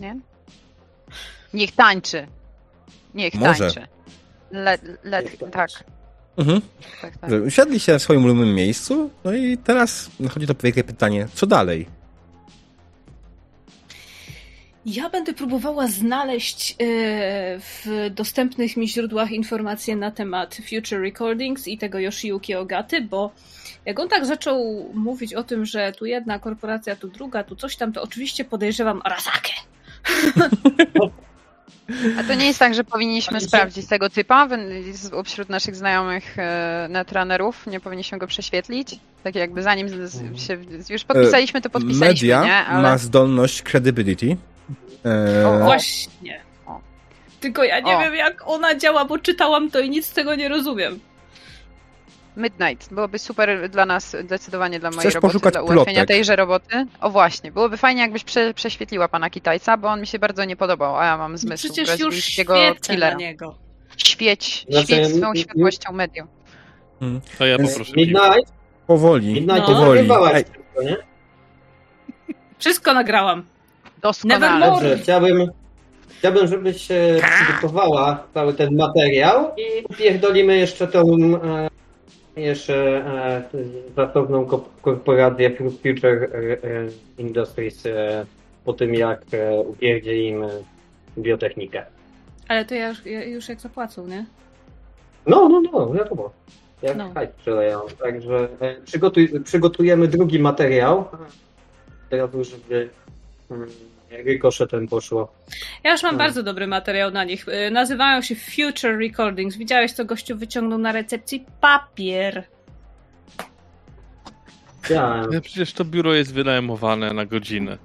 Nie? Niech tańczy. Niech Może. tańczy. Let, let, Niech tańczy. tak. Mhm. Tak, tak. Się w swoim ulubionym miejscu, no i teraz nadchodzi to wielkie pytanie, co dalej? Ja będę próbowała znaleźć e, w dostępnych mi źródłach informacje na temat Future Recordings i tego Yoshiyuki Ogaty, bo jak on tak zaczął mówić o tym, że tu jedna korporacja, tu druga, tu coś tam, to oczywiście podejrzewam Arasakę. A to nie jest tak, że powinniśmy się- sprawdzić tego typa wśród naszych znajomych e, netrunnerów? Nie powinniśmy go prześwietlić? Tak jakby zanim z- się... Już podpisaliśmy, to podpisaliśmy, Media nie? Ale... ma zdolność credibility. E, O, Właśnie. O. Tylko ja nie O. wiem, jak ona działa, bo czytałam to i nic z tego nie rozumiem. Midnight. Byłoby super dla nas, zdecydowanie dla mojej Chcesz roboty, poszukać dla ułatwienia plotek? tejże roboty. O właśnie, byłoby fajnie, jakbyś prze, prześwietliła pana Kitajca, bo on mi się bardzo nie podobał, a ja mam zmysł Przecież już świecę na niego. Świeć, Znaczy, świeć m- światłością medium. To ja poproszę. Midnight, powoli, Midnight No. no. powoli. wszystko, nie? Wszystko nagrałam. Doskonale. Dobrze, chciałbym, chciałbym, żebyś e, przygotowała cały ten materiał i upierdolimy jeszcze tą jeszcze e, zasobną ko- korporację Future e, e, Industries e, po tym, jak e, upierdzielimy biotechnikę. Ale to ja już, ja już jak zapłacą, nie? No, no, no, wiadomo. Jak No. no. przeleją. Także przygotuj, przygotujemy drugi materiał. Teraz już, żeby rykoszetem poszło. Ja już mam No. bardzo dobry materiał na nich. Y, Nazywają się Future Recordings. Widziałeś, co gościu wyciągnął na recepcji? Papier. Chciałem. Ale przecież to biuro jest wynajmowane na godzinę.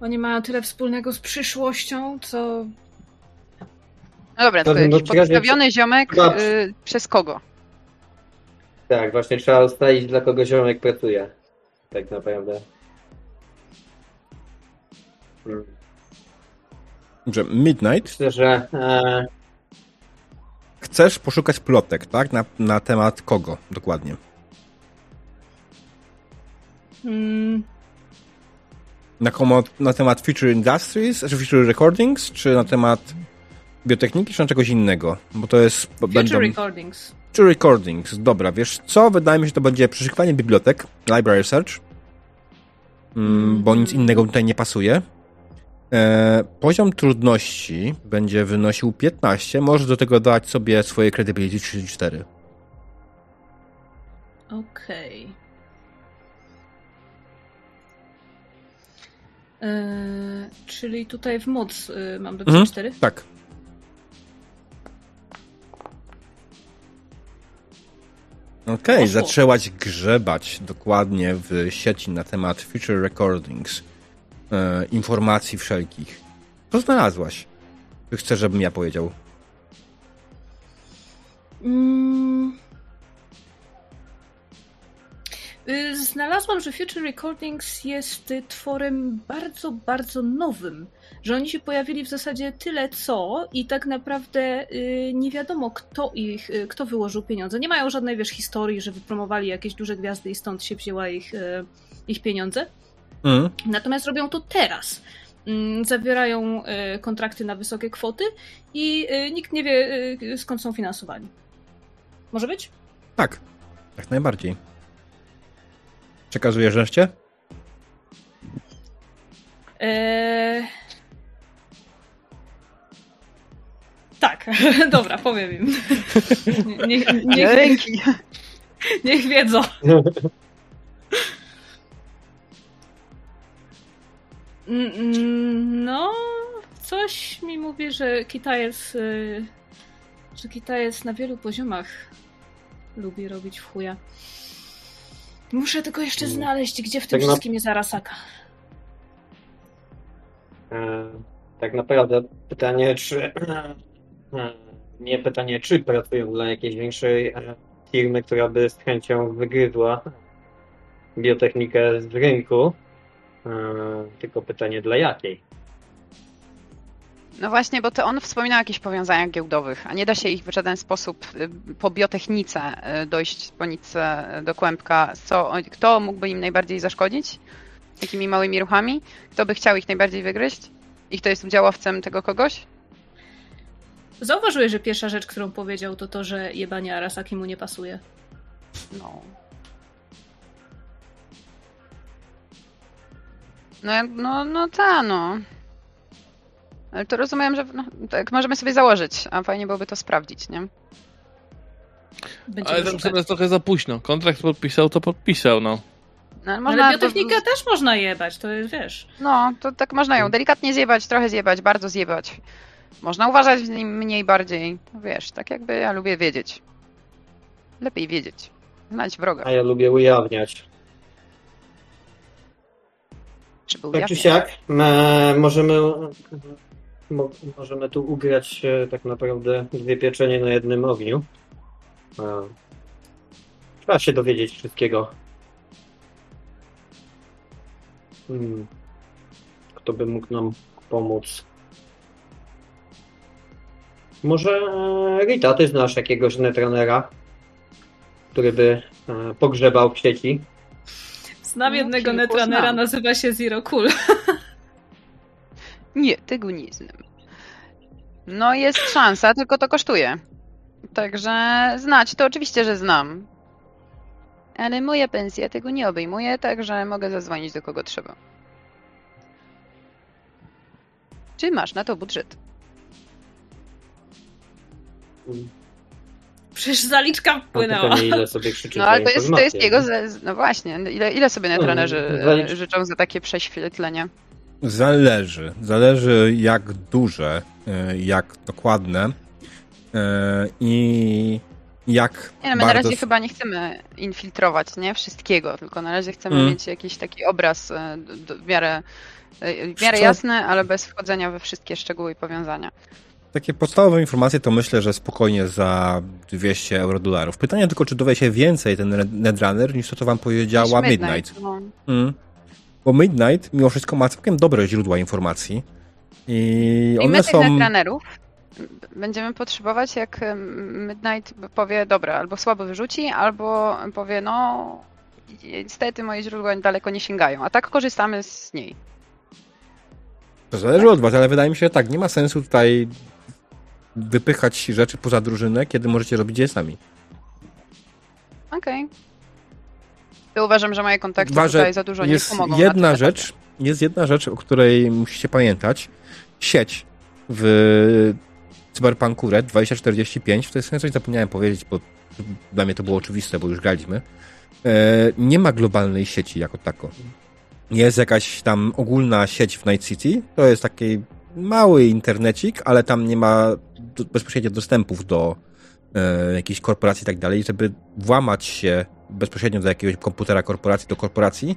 Oni mają tyle wspólnego z przyszłością, co... No dobra, To no, jakiś czekaj, podstawiony ziomek y, przez kogo? Tak, właśnie trzeba ustalić, dla kogo ziomek pracuje. Tak naprawdę. Dobrze, Midnight, Myślę, że e, chcesz poszukać plotek, tak? Na, na temat kogo dokładnie? Mm, Na, komo, na temat Future Industries, czy Future Recordings, czy na temat biotechniki, czy na czegoś innego? Bo to jest... Future będą... Recordings. Future Recordings, dobra, wiesz co? Wydaje mi się, że to będzie przeszukiwanie bibliotek, library search, mm, bo nic innego tutaj nie pasuje. E, poziom trudności będzie wynosił 15, możesz do tego dać sobie swoje credibility 34. Okej. Eee, czyli tutaj w moc y, mam do Mhm. 4? Tak. Okej, Poszło. zaczęłaś grzebać dokładnie w sieci na temat Future Recordings, e, informacji wszelkich. Co znalazłaś? Czy chcesz, żebym ja powiedział? Mm. Y, Znalazłam, że Future Recordings jest tworem bardzo, bardzo nowym. Że oni się pojawili w zasadzie tyle co i tak naprawdę y, nie wiadomo, kto ich, y, kto wyłożył pieniądze. Nie mają żadnej, wiesz, historii, że wypromowali jakieś duże gwiazdy i stąd się wzięła ich, ich pieniądze. Mm. Natomiast robią to teraz. Mm, Zawierają y, kontrakty na wysokie kwoty i y, nikt nie wie, y, skąd są finansowani. Może być? Tak, jak najbardziej. Przekazuję reszcie? Eee... Tak, dobra, powiem im. Niech, niech, Dzięki. niech wiedzą. No, coś mi mówi, że Kitajec, y, że Kitajec na wielu poziomach lubi robić w chuja. Muszę tylko jeszcze Mm. znaleźć, gdzie w tym Tak na- wszystkim jest Arasaka. e, tak naprawdę pytanie, czy nie pytanie, czy pracują dla jakiejś większej e, firmy, która by z chęcią wygryzła biotechnikę z rynku, tylko pytanie dla jakiej. No właśnie, bo to on wspominał o jakichś powiązaniach giełdowych, a nie da się ich w żaden sposób y, po biotechnice y, dojść po y, do kłębka. Co, kto mógłby im najbardziej zaszkodzić? Takimi małymi ruchami? Kto by chciał ich najbardziej wygryźć? I kto jest udziałowcem tego kogoś? Zauważyłeś, że pierwsza rzecz, którą powiedział, to to, że jebanie Arasaki mu nie pasuje. No. No, jak- no, no ta, no. Ale to rozumiem, że no, tak możemy sobie założyć, a fajnie byłoby to sprawdzić, nie? Będziemy Ale tam szukać. teraz trochę za późno. Kontrakt podpisał, to podpisał, no. No, ale Ale można, biotechnikę też można jebać, to jest, wiesz... No, to tak można ją delikatnie zjebać, trochę zjebać, bardzo zjebać. Można uważać w nim mniej bardziej. No wiesz, tak jakby ja lubię wiedzieć. Lepiej wiedzieć. Znać wroga. A ja lubię ujawniać. Czy był Tak czy siak, możemy, mo, możemy tu ugrać e, tak naprawdę dwie pieczenie na jednym ogniu. E, Trzeba się dowiedzieć wszystkiego. Hmm. Kto by mógł nam pomóc? Może e, Rita, ty znasz jakiegoś netranera, który by pogrzebał w sieci? Znam No, jednego netranera, znam. nazywa się Zero Cool. Nie, tego nie znam. No jest szansa, tylko to kosztuje. Także znać to oczywiście, że znam. Ale moja pensja tego nie obejmuje, także mogę zadzwonić do kogo trzeba. Czy masz na to budżet? Przecież zaliczka wpłynęła. pytanie, ile sobie No ale to jest, to jest jego. No właśnie, ile, ile sobie netranerzy No, e, zalicz- życzą za takie prześwietlenie? Zależy. Zależy jak duże, e, jak dokładne e, i jak Nie, no my na bardzo... razie chyba nie chcemy infiltrować nie wszystkiego, tylko na razie chcemy Mm. mieć jakiś taki obraz e, w miarę, e, w miarę jasny, ale bez wchodzenia we wszystkie szczegóły i powiązania. Takie podstawowe informacje to myślę, że spokojnie za 200 euro dolarów. Pytanie tylko, czy dowie się więcej ten Netrunner niż to, co wam powiedziała Niż Midnight. No. Mm. Bo Midnight mimo wszystko ma całkiem dobre źródła informacji. I I one my tych są... netranerów będziemy potrzebować, jak em, Midnight powie, dobra, albo słabo wyrzuci, albo powie, no niestety moje źródła daleko nie sięgają, a tak korzystamy z niej. To zależy od was, ale wydaje mi się, że tak, nie ma sensu tutaj wypychać rzeczy poza drużynę, kiedy możecie robić je sami. Okej. Ja uważam, że moje kontakty że tutaj za dużo nie jest pomogą. na jedna rzecz, jest jedna rzecz, o której musicie pamiętać. Sieć w Cyberpunku Red 2045, to jest coś zapomniałem powiedzieć, bo dla mnie to było oczywiste, bo już graliśmy. E, nie ma globalnej sieci jako tako. Jest jakaś tam ogólna sieć w Night City, to jest taki mały internecik, ale tam nie ma do, bezpośrednio dostępów do e, korporacji i tak dalej, żeby włamać się bezpośrednio do jakiegoś komputera korporacji, do korporacji,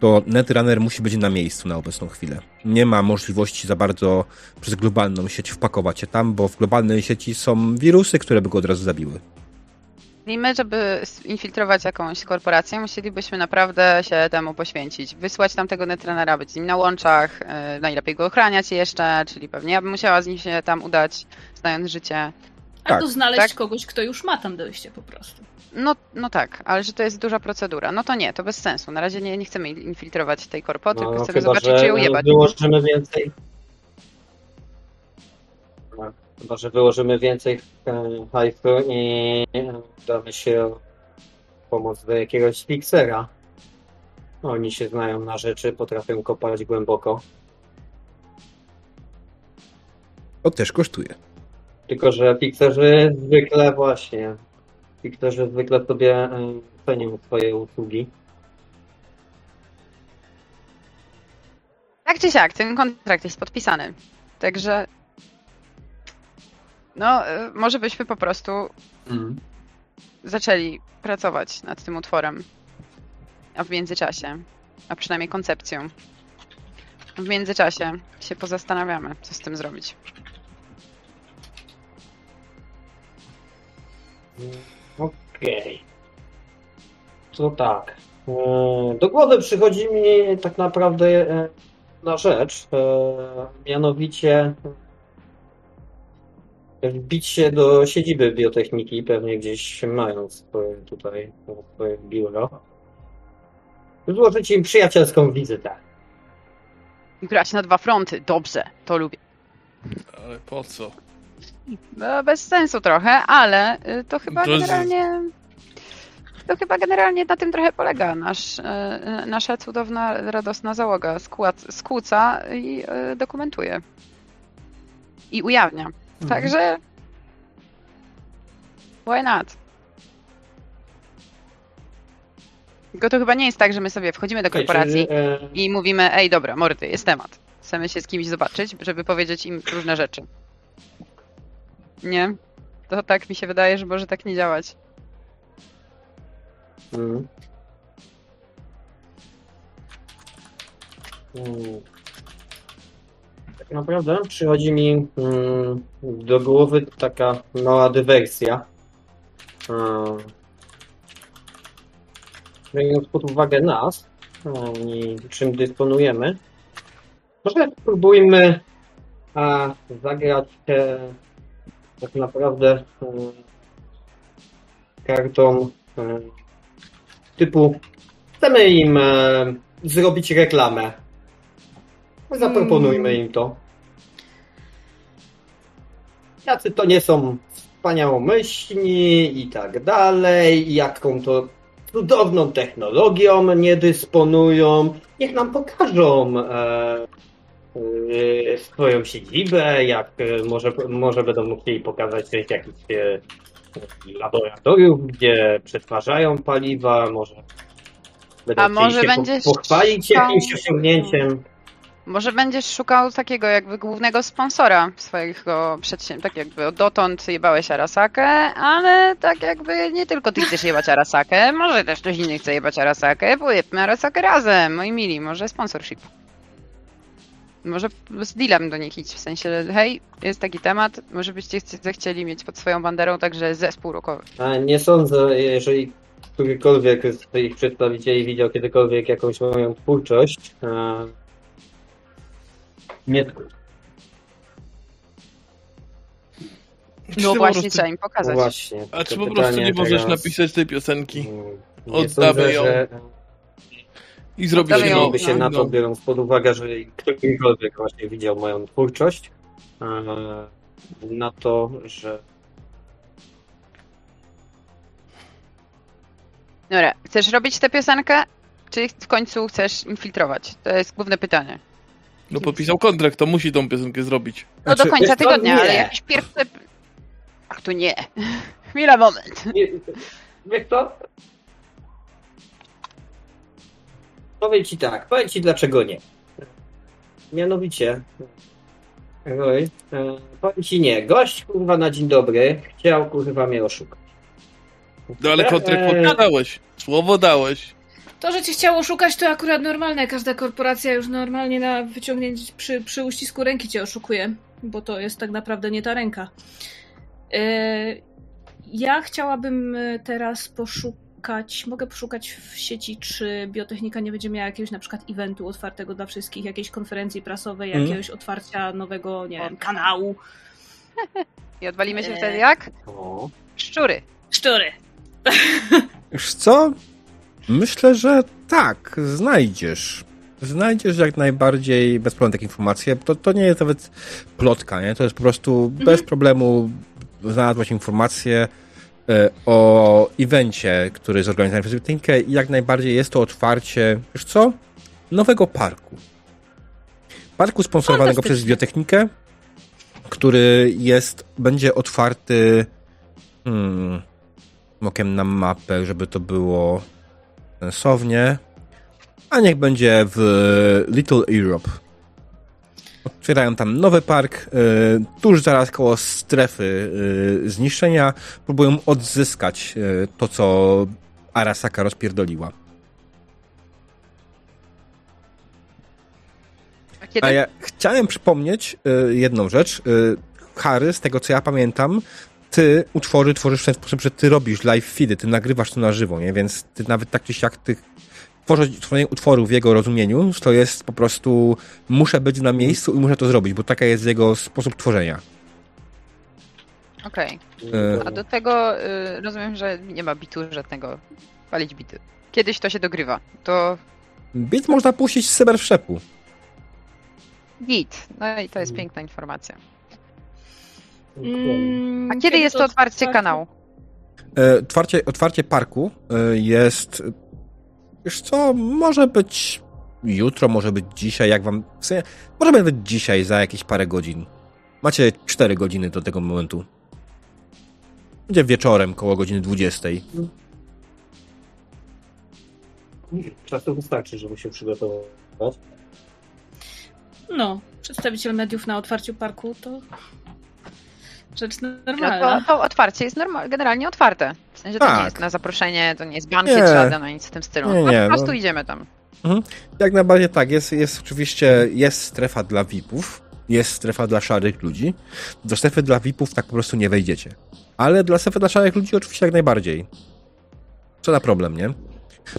to Netrunner musi być na miejscu na obecną chwilę. Nie ma możliwości za bardzo przez globalną sieć wpakować się tam, bo w globalnej sieci są wirusy, które by go od razu zabiły. I my, żeby infiltrować jakąś korporację, musielibyśmy naprawdę się temu poświęcić. Wysłać tam tego netrenera, być z nim na łączach, yy, najlepiej go ochraniać jeszcze, czyli pewnie ja bym musiała z nim się tam udać, znając życie. Albo Tak, znaleźć tak. kogoś, kto już ma tam dojście po prostu. No, no tak, ale że to jest duża procedura. No to nie, to bez sensu. Na razie nie, nie chcemy infiltrować tej korpo, tylko No, chcemy chyba, zobaczyć, czy ją jebać. wyłożymy więcej. No, Chyba, że wyłożymy więcej e, hajsu i damy się pomoc do jakiegoś fixera. Oni się znają na rzeczy, potrafią kopać głęboko. To też kosztuje. Tylko, że fixerzy zwykle właśnie, fixerzy zwykle sobie e, cenią swoje usługi. Tak czy siak, ten kontrakt jest podpisany. Także. No, y, może byśmy po prostu zaczęli pracować nad tym utworem. A w międzyczasie, a przynajmniej koncepcją. W międzyczasie się pozastanawiamy, co z tym zrobić. Okej. To tak. E, Do głowy przychodzi mi tak naprawdę e, na rzecz, e, mianowicie wbić się do siedziby biotechniki, pewnie gdzieś mają swoje tutaj swoje biuro. Złożyć im przyjacielską wizytę. Grać na dwa fronty, dobrze, to lubię. Ale po co? No, bez sensu trochę, ale y, to chyba To generalnie. To chyba generalnie na tym trochę polega nasz, y, y, nasza cudowna, radosna załoga. Skład, skłóca i dokumentuje. I ujawnia. Także. Why not? Tylko to chyba nie jest tak, że my sobie wchodzimy do korporacji i mówimy, ej dobra, mordy, jest temat. Chcemy się z kimś zobaczyć, żeby powiedzieć im różne rzeczy. Nie? To tak mi się wydaje, że może tak nie działać. Mm. Mm. Tak naprawdę przychodzi mi mm, do głowy taka mała dywersja. Biorąc pod uwagę nas i czym dysponujemy, może spróbujmy a, zagrać e, tak naprawdę mm, kartą e, typu chcemy im e, zrobić reklamę. Zaproponujmy im to. Jacy to nie są wspaniałomyślni i tak dalej, jaką to cudowną technologią nie dysponują. Niech nam pokażą e, e, swoją siedzibę, jak e, może, może będą chcieli pokazać część jakichś e, laboratoriów, gdzie przetwarzają paliwa, może będą A może się będziesz pochwalić szukał- jakimś osiągnięciem. Może będziesz szukał takiego jakby głównego sponsora swojego przedsięwzięcia. Tak jakby dotąd jebałeś Arasakę, ale tak jakby nie tylko ty chcesz jebać Arasakę, może też ktoś inny chce jebać Arasakę, pojebmy Arasakę razem, moi mili, może sponsorship. Może z dealem do nich idź, w sensie, hej, jest taki temat, może byście chci- zechcieli mieć pod swoją banderą także zespół rockowy. A nie sądzę, jeżeli którykolwiek z swoich przedstawicieli widział kiedykolwiek jakąś moją twórczość. e, Nie, No właśnie, prostu- trzeba im pokazać. właśnie. A czy po prostu nie możesz teraz, napisać tej piosenki mm, Nie Oddamy sądzę, ją. że i zrobić Oddamy ją. no, się na to, biorąc pod uwagę, że ktokolwiek właśnie widział moją twórczość, e, na to, że Dobra, chcesz robić tę piosenkę, czy w końcu chcesz infiltrować? To jest główne pytanie. no podpisał kontrakt, to musi tą piosenkę zrobić. No do Znaczy, końca tygodnia, nie. ale jakieś pierwsze... Ach, tu nie. Chwila, moment. Nie, wiesz co? Powiem ci tak, powiem ci dlaczego nie. Mianowicie, Roy, e, powiem ci nie, gość kurwa na dzień dobry chciał kurwa mnie oszukać. No ale kontrakt Eee. podpisałeś. Słowo dałeś. To, że cię chciało szukać, to akurat normalne. Każda korporacja już normalnie na wyciągnięcie przy, przy uścisku ręki cię oszukuje, bo to jest tak naprawdę nie ta ręka. Yy, ja chciałabym e, teraz poszukać, mogę poszukać w sieci, czy biotechnika nie będzie miała jakiegoś na przykład eventu otwartego dla wszystkich, jakiejś konferencji prasowej, Mhm. jakiegoś otwarcia nowego, nie wiem, kanału. I odwalimy się Eee. wtedy jak? O, Szczury. Szczury. Wiesz co? Myślę, że tak, znajdziesz. Znajdziesz jak najbardziej bez problemu takie informacje. To, to nie jest nawet plotka, nie? To jest po prostu bez problemu znalazłaś informację e, o evencie, który jest zorganizowany przez Biotechnikę i jak najbardziej jest to otwarcie, wiesz co? Nowego parku. Parku sponsorowanego przez. Biotechnikę, który jest, będzie otwarty hmm, okiem na mapę, żeby to było sensownie. A niech będzie w Little Europe. Otwierają tam nowy park, y, tuż zaraz koło strefy y, zniszczenia. Próbują odzyskać y, to, co Arasaka rozpierdoliła. A kiedy? A ja chciałem przypomnieć jedną rzecz. Harry, z tego co ja pamiętam, ty utwory tworzysz w ten sposób, że ty robisz live feedy, ty nagrywasz to na żywo, nie? Więc ty nawet tak czy siak tych tworzenie tworzenie utworu w jego rozumieniu to jest po prostu muszę być na miejscu i muszę to zrobić, bo taka jest jego sposób tworzenia. Okej. E, A do tego y, rozumiem, że nie ma bitu żadnego. Palić bity. Kiedyś to się dogrywa. To Bit można puścić z cyberwszepu. git. No i to jest Mm. piękna informacja. Mm, A kiedy jest to otwarcie kanału? E, Otwarcie, otwarcie parku e, jest. Wiesz co, może być jutro, może być dzisiaj, jak wam. W sensie, może być dzisiaj za jakieś parę godzin. Macie 4 godziny do tego momentu. Będzie wieczorem, koło godziny 20. Czasu wystarczy, żeby się przygotować. No, przedstawiciel mediów na otwarciu parku to rzecz No normalna. to, to otwarcie jest normal, generalnie otwarte. W sensie to nie Tak. jest na zaproszenie, to nie jest bankiet Nie. żaden, ani nic w tym stylu. Nie, No, nie, po prostu no. idziemy tam. Jak najbardziej tak, jest, jest oczywiście, jest strefa dla VIP-ów, jest strefa dla szarych ludzi. Do strefy dla VIP-ów tak po prostu nie wejdziecie. Ale dla strefy dla szarych ludzi oczywiście jak najbardziej. Co na problem, nie?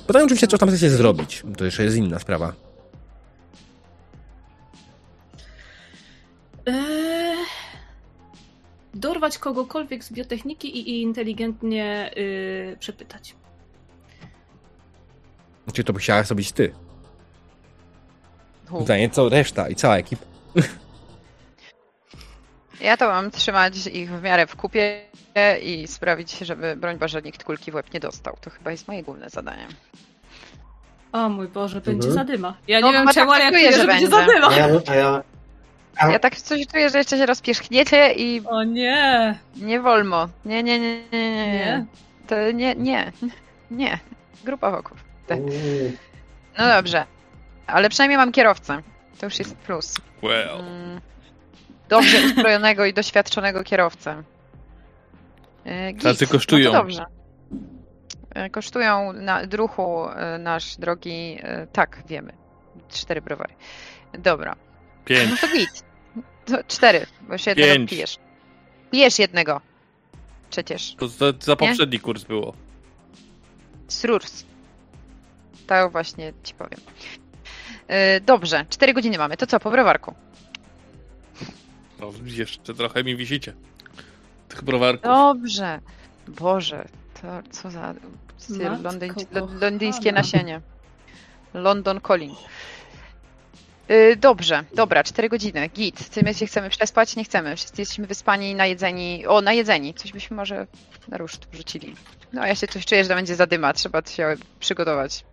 Pytanie oczywiście, co tam chcecie zrobić. To jeszcze jest inna sprawa. Dorwać kogokolwiek z biotechniki i, i inteligentnie yy, przepytać. Czy to by chciała zrobić ty? Hu. Pytanie, co reszta i cała ekipa. Ja to mam trzymać ich w miarę w kupie i sprawić, żeby broń Boże nikt kulki w łeb nie dostał. To chyba jest moje główne zadanie. O mój Boże, będzie Mhm. zadyma. Ja No, nie wiem czemu, ale ja czuję, że będzie zadyma. A ja, a ja, Ja tak coś czuję, że jeszcze się rozpierzchniecie i O nie, nie wolno. Nie, nie, nie, nie, nie. nie. nie. To nie, nie, nie. Grupa wokół. Mm, No dobrze. Ale przynajmniej mam kierowcę. To już jest plus. Well. Mm, Dobrze uzbrojonego i doświadczonego kierowcę. E. Tacy kosztują. No to dobrze. E, Kosztują na druchu e, nasz drogi. Tak, wiemy. Cztery browary. Dobra. No Pięć. to git. To cztery, bo jeszcze jednego Pięć. pijesz. Pijesz jednego. Przecież. To za, za poprzedni kurs było. Srurs. Tak właśnie ci powiem. E, Dobrze, cztery godziny mamy. To co, po browarku? No, jeszcze trochę mi wisicie. Tych browarków. Dobrze. Boże, to co za Matko londyń, londyńskie nasienie. London Calling. Y, Dobrze, dobra, 4 godziny. Git. Czy my się chcemy przespać? Nie chcemy. Wszyscy jesteśmy wyspani, najedzeni. O, najedzeni. Coś byśmy może na ruszt wrzucili. No, ja się coś czuję, że to będzie zadyma. Trzeba się przygotować.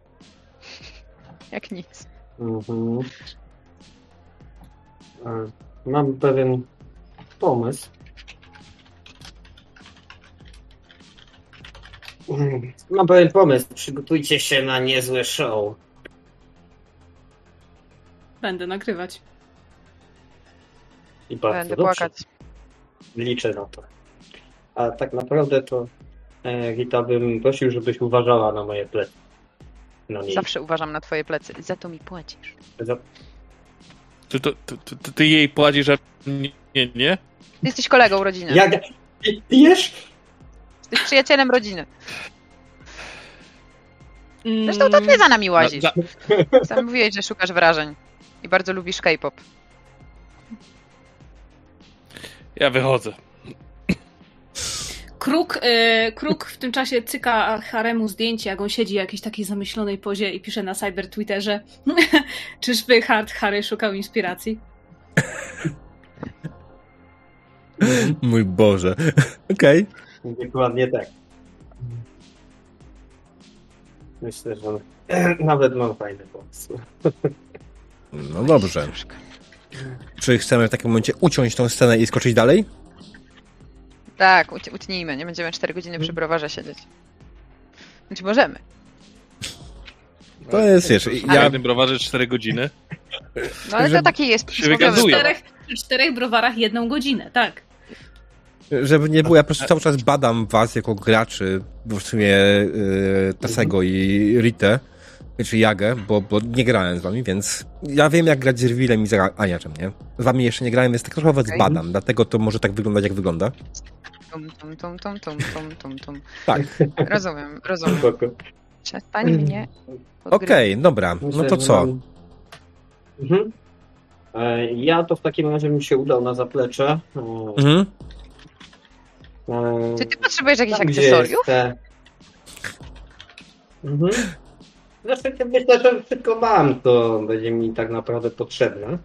Jak nic. mhm. Mam pewien pomysł. Mm, Mam pewien pomysł. Przygotujcie się na niezłe show. Będę nagrywać. I bardzo Będę dobrze. płakać. Liczę na to. A tak naprawdę to e, Rita bym prosił, żebyś uważała na moje plecy. Na niej. Zawsze uważam na twoje plecy. Za to mi płacisz. Za- Ty, to, ty, ty, ty jej płacisz, a nie, nie, nie? Ty jesteś kolegą rodziny. Jak Pi- pijesz? Jesteś przyjacielem rodziny. Mm, Zresztą to ty za nami łazisz. Za- Sam mówiłeś, że szukasz wrażeń. I bardzo lubisz K-pop. Ja wychodzę. Kruk, y, Kruk w tym czasie cyka Haremu zdjęcie, jak on siedzi w jakiejś takiej zamyślonej pozie i pisze na cyber Twitterze czyżby Hard Harry szukał inspiracji? Mój Boże. Okej. Dokładnie tak. Myślę, że nawet mam fajny pomysł. No dobrze. Czy chcemy w takim momencie uciąć tą scenę i skoczyć dalej? Tak, uci- utnijmy. Nie będziemy 4 godziny przy browarze siedzieć. Znaczy możemy. To jest, wiesz, Na ja, jednym browarze 4 godziny. No ale Że- to taki jest się browar. Czterech, przy czterech browarach jedną godzinę, tak. żeby nie było, ja po prostu cały czas badam was jako graczy, bo w sumie yy, Tasego i Ritę, czy Jagę, bo, bo nie grałem z wami, więc ja wiem jak grać z Rwilem i z Aniaczem, nie? Z wami jeszcze nie grałem, więc tak trochę was Okej. badam, dlatego to może tak wyglądać jak wygląda. Tum, tum, tum, tum, tum, tum, tum, tum. Tak. Rozumiem, rozumiem. Spoko. Przestań mnie Okej, podgrywać. dobra, no to co? mam- Mhm. E, Ja to w takim razie bym się udał na zaplecze. E, Mhm. e, Czy ty potrzebujesz jakichś gdzie akcesoriów? Mhm. Znaczy, ja myślę, że wszystko mam, to będzie mi tak naprawdę potrzebne.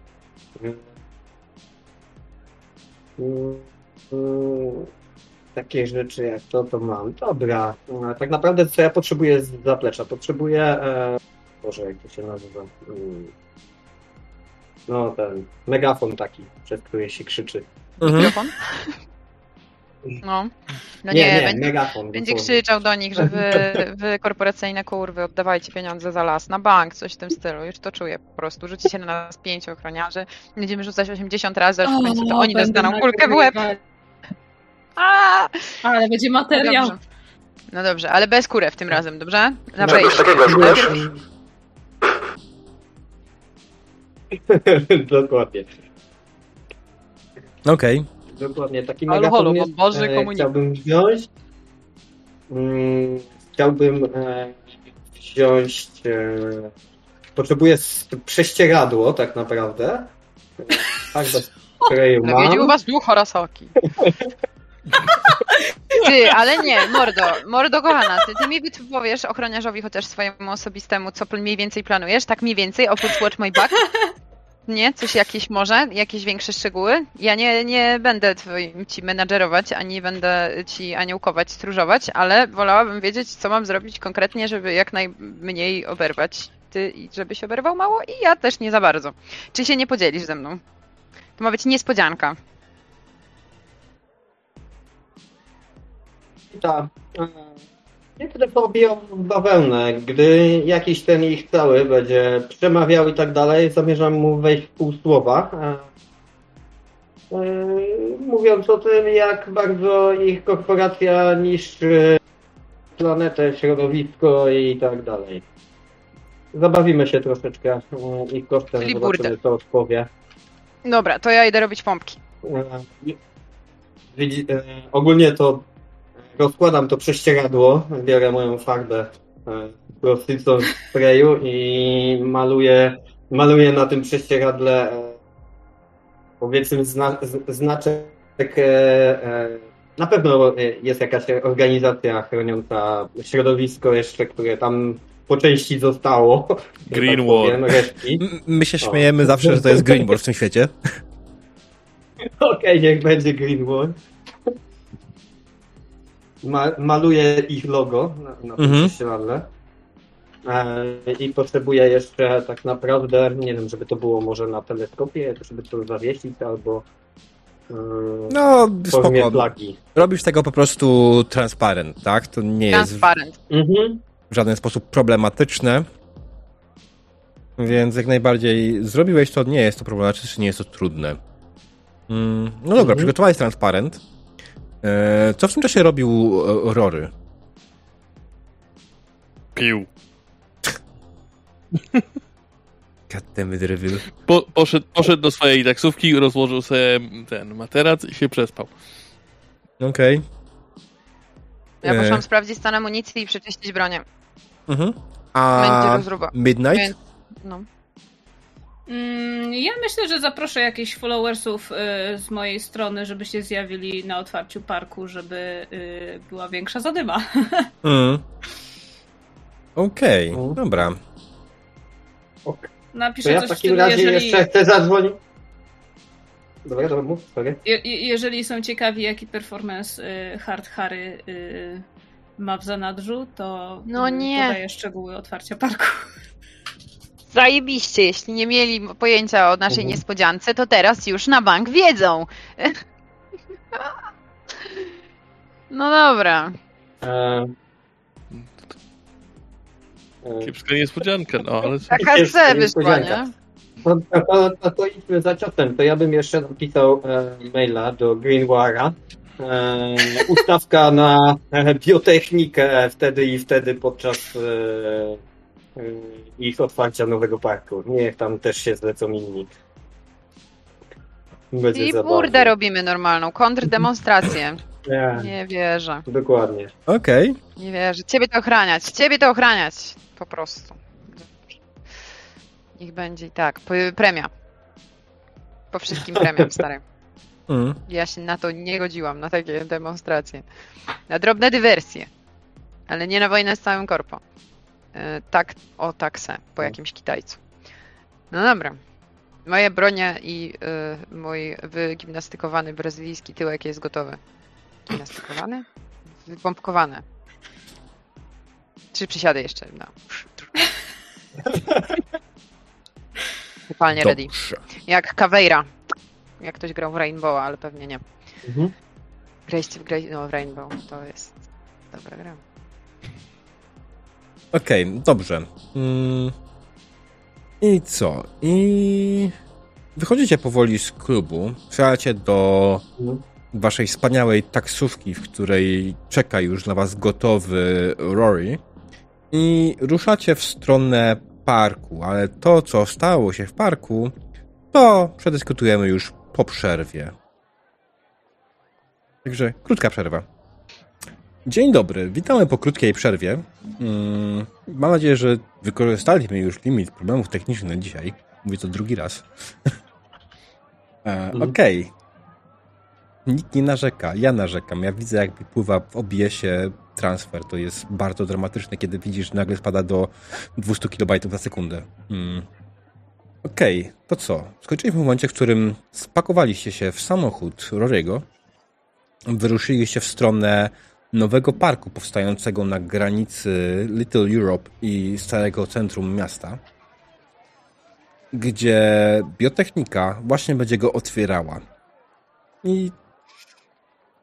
Takie rzeczy jak to, to mam. Dobra. Tak naprawdę co ja potrzebuję z zaplecza? Potrzebuję. E... Boże, jak to się nazywa? Mm. No ten megafon taki, przez który się krzyczy. Mhm. Mikrofon? No. No nie, nie, nie, będzie, megafon. będzie krzyczał do nich, że wy, wy korporacyjne kurwy, oddawajcie pieniądze za las, na bank, coś w tym stylu. Już to czuję po prostu. Rzucicie na nas pięciu ochroniarzy, będziemy rzucać 80 razy, aż w końcu to oni dostaną kulkę w łeb. A! Ale będzie materiał. Dobrze. No dobrze, ale bez kurew tym razem, dobrze? Na Czegoś takiego szukać? Dokładnie. Okej. Dokładnie, taki Halo, megafon halo, jest, Boży e, komunikat. chciałbym wziąć. Mm, chciałbym e, wziąć. E, potrzebuję prześcieradło, tak naprawdę. E, tak, do sprayu Nawiedził mam. was duch Horasaki. Ty, ale nie, Mordo, Mordo kochana, ty, ty mi powiesz ochroniarzowi chociaż swojemu osobistemu, co mniej więcej planujesz, tak mniej więcej, oprócz Watch My Back? Nie? Coś jakieś może? Jakieś większe szczegóły? Ja nie, nie będę twoim ci menadżerować, ani będę ci aniołkować, stróżować, ale wolałabym wiedzieć, co mam zrobić konkretnie, żeby jak najmniej oberwać ty żebyś oberwał mało i ja też nie za bardzo. Czy się nie podzielisz ze mną? To ma być niespodzianka. Ta, niektóre robią bawełnę. Gdy jakiś ten ich cały będzie przemawiał i tak dalej, zamierzam mu wejść w pół słowa. e, Mówiąc o tym, jak bardzo ich korporacja niszczy planetę, środowisko i tak dalej. Zabawimy się troszeczkę e, ich kosztem, Czyli zobaczymy burdę. co odpowie. Dobra, to ja idę robić pompki. Widzi, e, ogólnie to rozkładam to prześcieradło, biorę moją farbę e, prostyczną sprayu i maluję, maluję na tym prześcieradle e, powiedzmy zna, znaczek e, na pewno jest jakaś organizacja chroniąca środowisko jeszcze, które tam po części zostało. że Green tak resztki. My się śmiejemy zawsze, że to jest Greenboard w tym świecie. Okej, niech będzie Greenwood. Ma, maluję ich logo na, na tym Mhm. prześcieradle. E, I potrzebuję jeszcze tak naprawdę, nie wiem, żeby to było może na teleskopie, żeby to zawiesić albo e, No, spoko. flagi. Robisz tego po prostu transparent, tak? To nie jest Transparent. Mhm. w żaden sposób problematyczne. Więc jak najbardziej zrobiłeś to, nie jest to problematyczne, nie jest to trudne. Mm, no dobra, Mhm. przygotowałeś transparent. E, co w tym czasie robił e, Rory? Pił. Goddammit reveal. Po, poszedł, poszedł do swojej taksówki, rozłożył sobie ten materac i się przespał. Okej. Ja E. poszłam sprawdzić stan amunicji i przeczyścić bronię. Mhm. A. Midnight? Więc- No. Mm, Ja myślę, że zaproszę jakichś followersów y, z mojej strony, żeby się zjawili na otwarciu parku, żeby y, była większa zadyma. Mm. Okej, Mhm. dobra. To Napiszę ja w coś w takim razie jeżeli, jeszcze chcę zadzwonić. Dobra, dobra, mów, sorry. je, je- jeżeli są ciekawi, jaki performance y, Hard Harry ma w zanadrzu, to No nie. podaję szczegóły otwarcia parku. Zajebiście, jeśli nie mieli pojęcia o naszej Mhm. niespodziance, to teraz już na bank wiedzą. No dobra. E, e, Kiepska niespodzianka, no ale... Taka C wyszła, nie? To, to, to, to, to idźmy za ciosem. To ja bym jeszcze napisał e, maila do Greenwara. E, ustawka na e, biotechnikę wtedy i wtedy podczas e, e, ich otwarcia nowego parku. Niech tam też się zlecą inni. Będzie I zabawnie. burdę robimy normalną, kontrdemonstrację. Nie, Nie wierzę, dokładnie. Okej. nie wierzę. Ciebie to ochraniać, ciebie to ochraniać. Po prostu. Niech będzie i tak. Premia. Po wszystkim premiam, stary. Mm. Ja się na to nie godziłam, na takie demonstracje. Na drobne dywersje. Ale nie na wojnę z całym korpo. E, tak, o tak se, po jakimś Kitajcu. No dobra. Moje bronie i y, mój wygimnastykowany brazylijski tyłek jest gotowy. Gimnastykowany? Wypompkowany. Trzy przysiady jeszcze. No. Totalnie ready. Jak Caveira. Jak ktoś grał w Rainbow, ale pewnie nie. Mhm. Graliście w, no, w Rainbow, to jest dobra gra. Okej, dobrze. Mm. I co? I wychodzicie powoli z klubu, wsiadacie do waszej wspaniałej taksówki, w której czeka już dla was gotowy Rory i ruszacie w stronę parku, ale to, co stało się w parku, to przedyskutujemy już po przerwie. Także krótka przerwa. Dzień dobry, witamy po krótkiej przerwie. Mm, Mam nadzieję, że wykorzystaliśmy już limit problemów technicznych na dzisiaj. Mówię to drugi raz. e, Okej. Nikt nie narzeka, ja narzekam. Ja widzę, jak pływa w OBS-ie transfer. To jest bardzo dramatyczne, kiedy widzisz, że nagle spada do 200 kB na sekundę. Mm. Okej, to co? Skończyliśmy w momencie, w którym spakowaliście się w samochód Rory'ego. Wyruszyliście w stronę nowego parku powstającego na granicy Little Europe i starego centrum miasta, gdzie biotechnika właśnie będzie go otwierała. I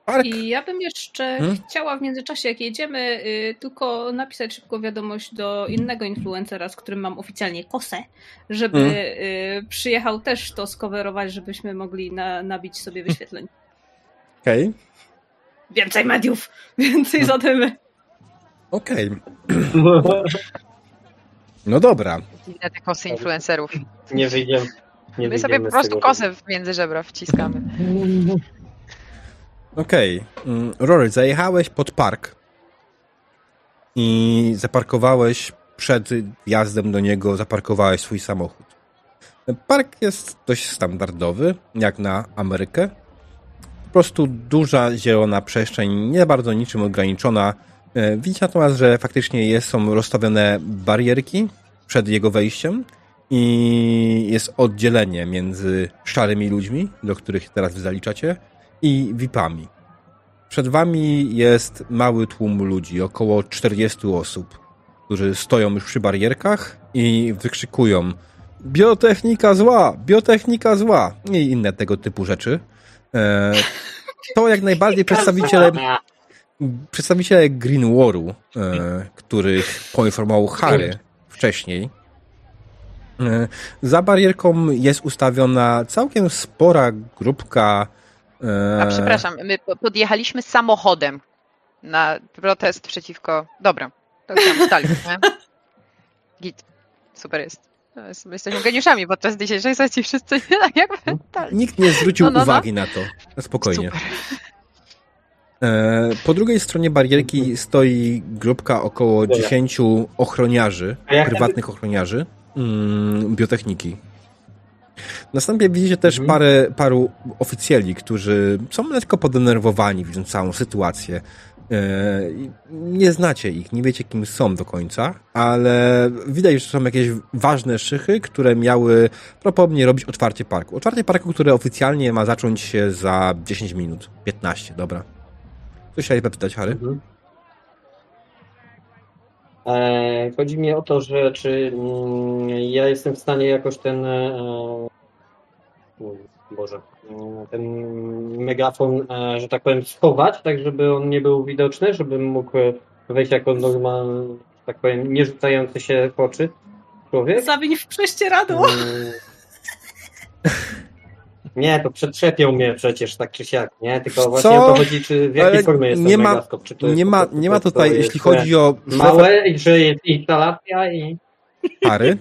park. I ja bym jeszcze Hmm? chciała w międzyczasie, jak jedziemy, y, tylko napisać szybko wiadomość do innego influencera, z którym mam oficjalnie kosę, żeby Hmm? y, przyjechał też to skowerować, żebyśmy mogli na, nabić sobie wyświetleń. Okej, Więcej mediów, więcej zadymy. okej. No dobra. Dziwne te kosy influencerów. Nie wyjdziemy. Nie My sobie po prostu kosę w między żebra wciskamy. Okej. Mm, Rory, zajechałeś pod park i zaparkowałeś przed wjazdem do niego, zaparkowałeś swój samochód. Park jest dość standardowy, jak na Amerykę. Prostu duża, zielona przestrzeń, nie bardzo niczym ograniczona. E, Widzicie natomiast, że faktycznie jest, są rozstawione barierki przed jego wejściem i jest oddzielenie między szarymi ludźmi, do których teraz wy zaliczacie, i VIP-ami. Przed wami jest mały tłum ludzi, około 40 osób, którzy stoją już przy barierkach i wykrzykują biotechnika zła, biotechnika zła i inne tego typu rzeczy. E, To jak najbardziej przedstawiciele, przedstawiciele Green Waru, e, których poinformował Harry wcześniej. E, Za barierką jest ustawiona całkiem spora grupka A przepraszam, my po- podjechaliśmy samochodem na protest przeciwko. Dobra, to tam ustalmy, nie? Git. Super jest. Jest. My jesteśmy geniuszami podczas dzisiejszej sesji wszyscy tak jakby. Tak. Nikt nie zwrócił No, no, no. uwagi na to. Spokojnie. Super. E, Po drugiej stronie barierki stoi grupka około Dobra. 10 ochroniarzy, prywatnych ochroniarzy mm, biotechniki. Następnie widzicie też Mhm. parę, paru oficjeli, którzy są lekko podenerwowani, widząc całą sytuację. E, Nie znacie ich, nie wiecie kim są do końca, ale widać, że są jakieś ważne szychy, które miały prawdopodobnie robić otwarcie parku. Otwarcie parku, które oficjalnie ma zacząć się za 10 minut, 15, dobra. Coś chciałeś zapytać, Harry? Mhm. E, chodzi mi o to, że czy mm, ja jestem w stanie jakoś ten e, Boże, ten megafon, e, że tak powiem, schować, tak żeby on nie był widoczny, żebym mógł wejść jako normalny, że tak powiem, nie rzucający się w oczy człowiek. Zawiń w prześcieradło. Mm. Nie, to przetrzepią mnie przecież tak czy siak, nie? Tylko właśnie Co? o to chodzi, czy w jakiej Ale formie jest nie ten ma- megaskop, czy to Nie ma, nie ma tutaj, jeśli chodzi o małe i że jest instalacja i Harry,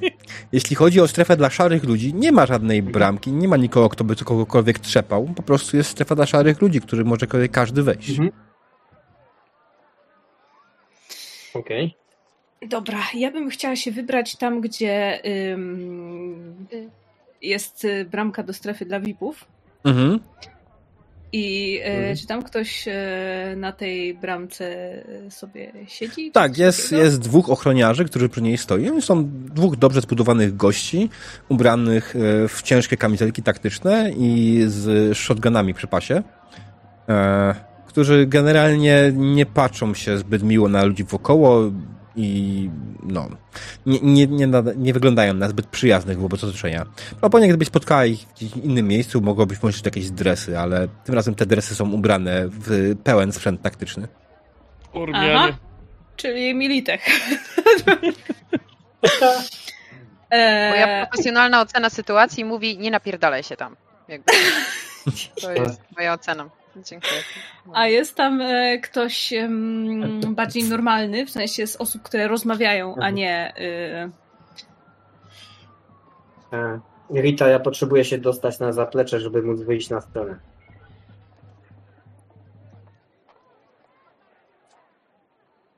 jeśli chodzi o strefę dla szarych ludzi, nie ma żadnej bramki, nie ma nikogo, kto by kogokolwiek trzepał, po prostu jest strefa dla szarych ludzi, który może każdy wejść. Mhm. Okej. Dobra, ja bym chciała się wybrać tam, gdzie ym, jest y, bramka do strefy dla VIP-ów. Mhm. I e, Mhm. czy tam ktoś e, na tej bramce sobie siedzi? Tak, jest, takiego? jest dwóch ochroniarzy, którzy przy niej stoją. Są dwóch dobrze zbudowanych gości, ubranych e, w ciężkie kamizelki taktyczne i z shotgunami przy pasie, e, którzy generalnie nie patrzą się zbyt miło na ludzi wokoło i no, nie, nie, nie, nie wyglądają na zbyt przyjaznych wobec otoczenia. Proponuję, gdybyś spotkała ich w gdzieś innym miejscu, mogłabyś włączyć jakieś dresy, ale tym razem te dresy są ubrane w pełen sprzęt taktyczny. Ormianie. Aha. Czyli Militech. e, Moja profesjonalna ocena sytuacji mówi, nie napierdalaj się tam. Jakby. To jest moja ocena. Dziękuję. a jest tam e, ktoś em, bardziej normalny, w sensie z osób, które rozmawiają, a Mhm. nie. E, E, Rita, ja potrzebuję się dostać na zaplecze, żeby móc wyjść na stronę.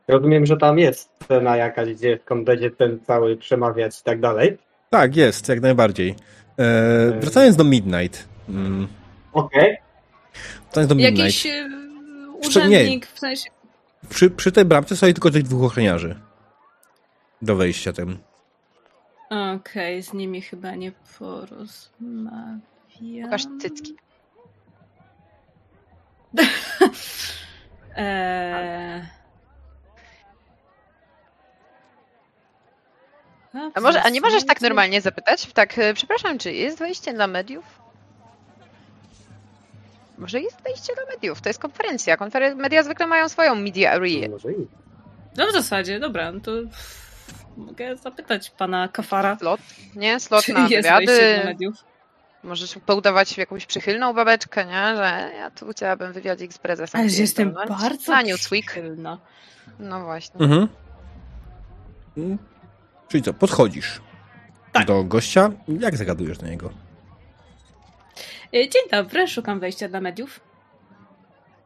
Rozumiem, że tam jest scena jakaś, gdzie skąd będzie ten cały przemawiać i tak dalej. Tak, jest, jak najbardziej. E, wracając do Midnight. Mm, Okej. Do Midnight. jakiś nie. urzędnik, w sensie. Przy, przy tej bramce stoi tylko tych dwóch ochroniarzy. Do wejścia tym. Okej, z nimi chyba nie porozmawiam. Pokaż cycki. Eee... A, może, a nie możesz tak normalnie zapytać? Tak, e, przepraszam, czy jest wejście dla mediów? Może jest wejście dla mediów? To jest konferencja. Konferen- media zwykle mają swoją media area. Może i. No w zasadzie, dobra, no to mogę zapytać pana Kafara, Slot, nie? Slot czy na jest wywiady. mediów. Możesz poudawać jakąś przychylną babeczkę, nie? Że ja tu chciałabym wywiadzik z prezesem. Ale jestem pierdolnąć. bardzo Na Newsweek. przychylna. No właśnie. Mhm. Czyli co, podchodzisz Tak. do gościa. Jak zagadujesz do niego? E, Dzień dobry, szukam wejścia dla mediów.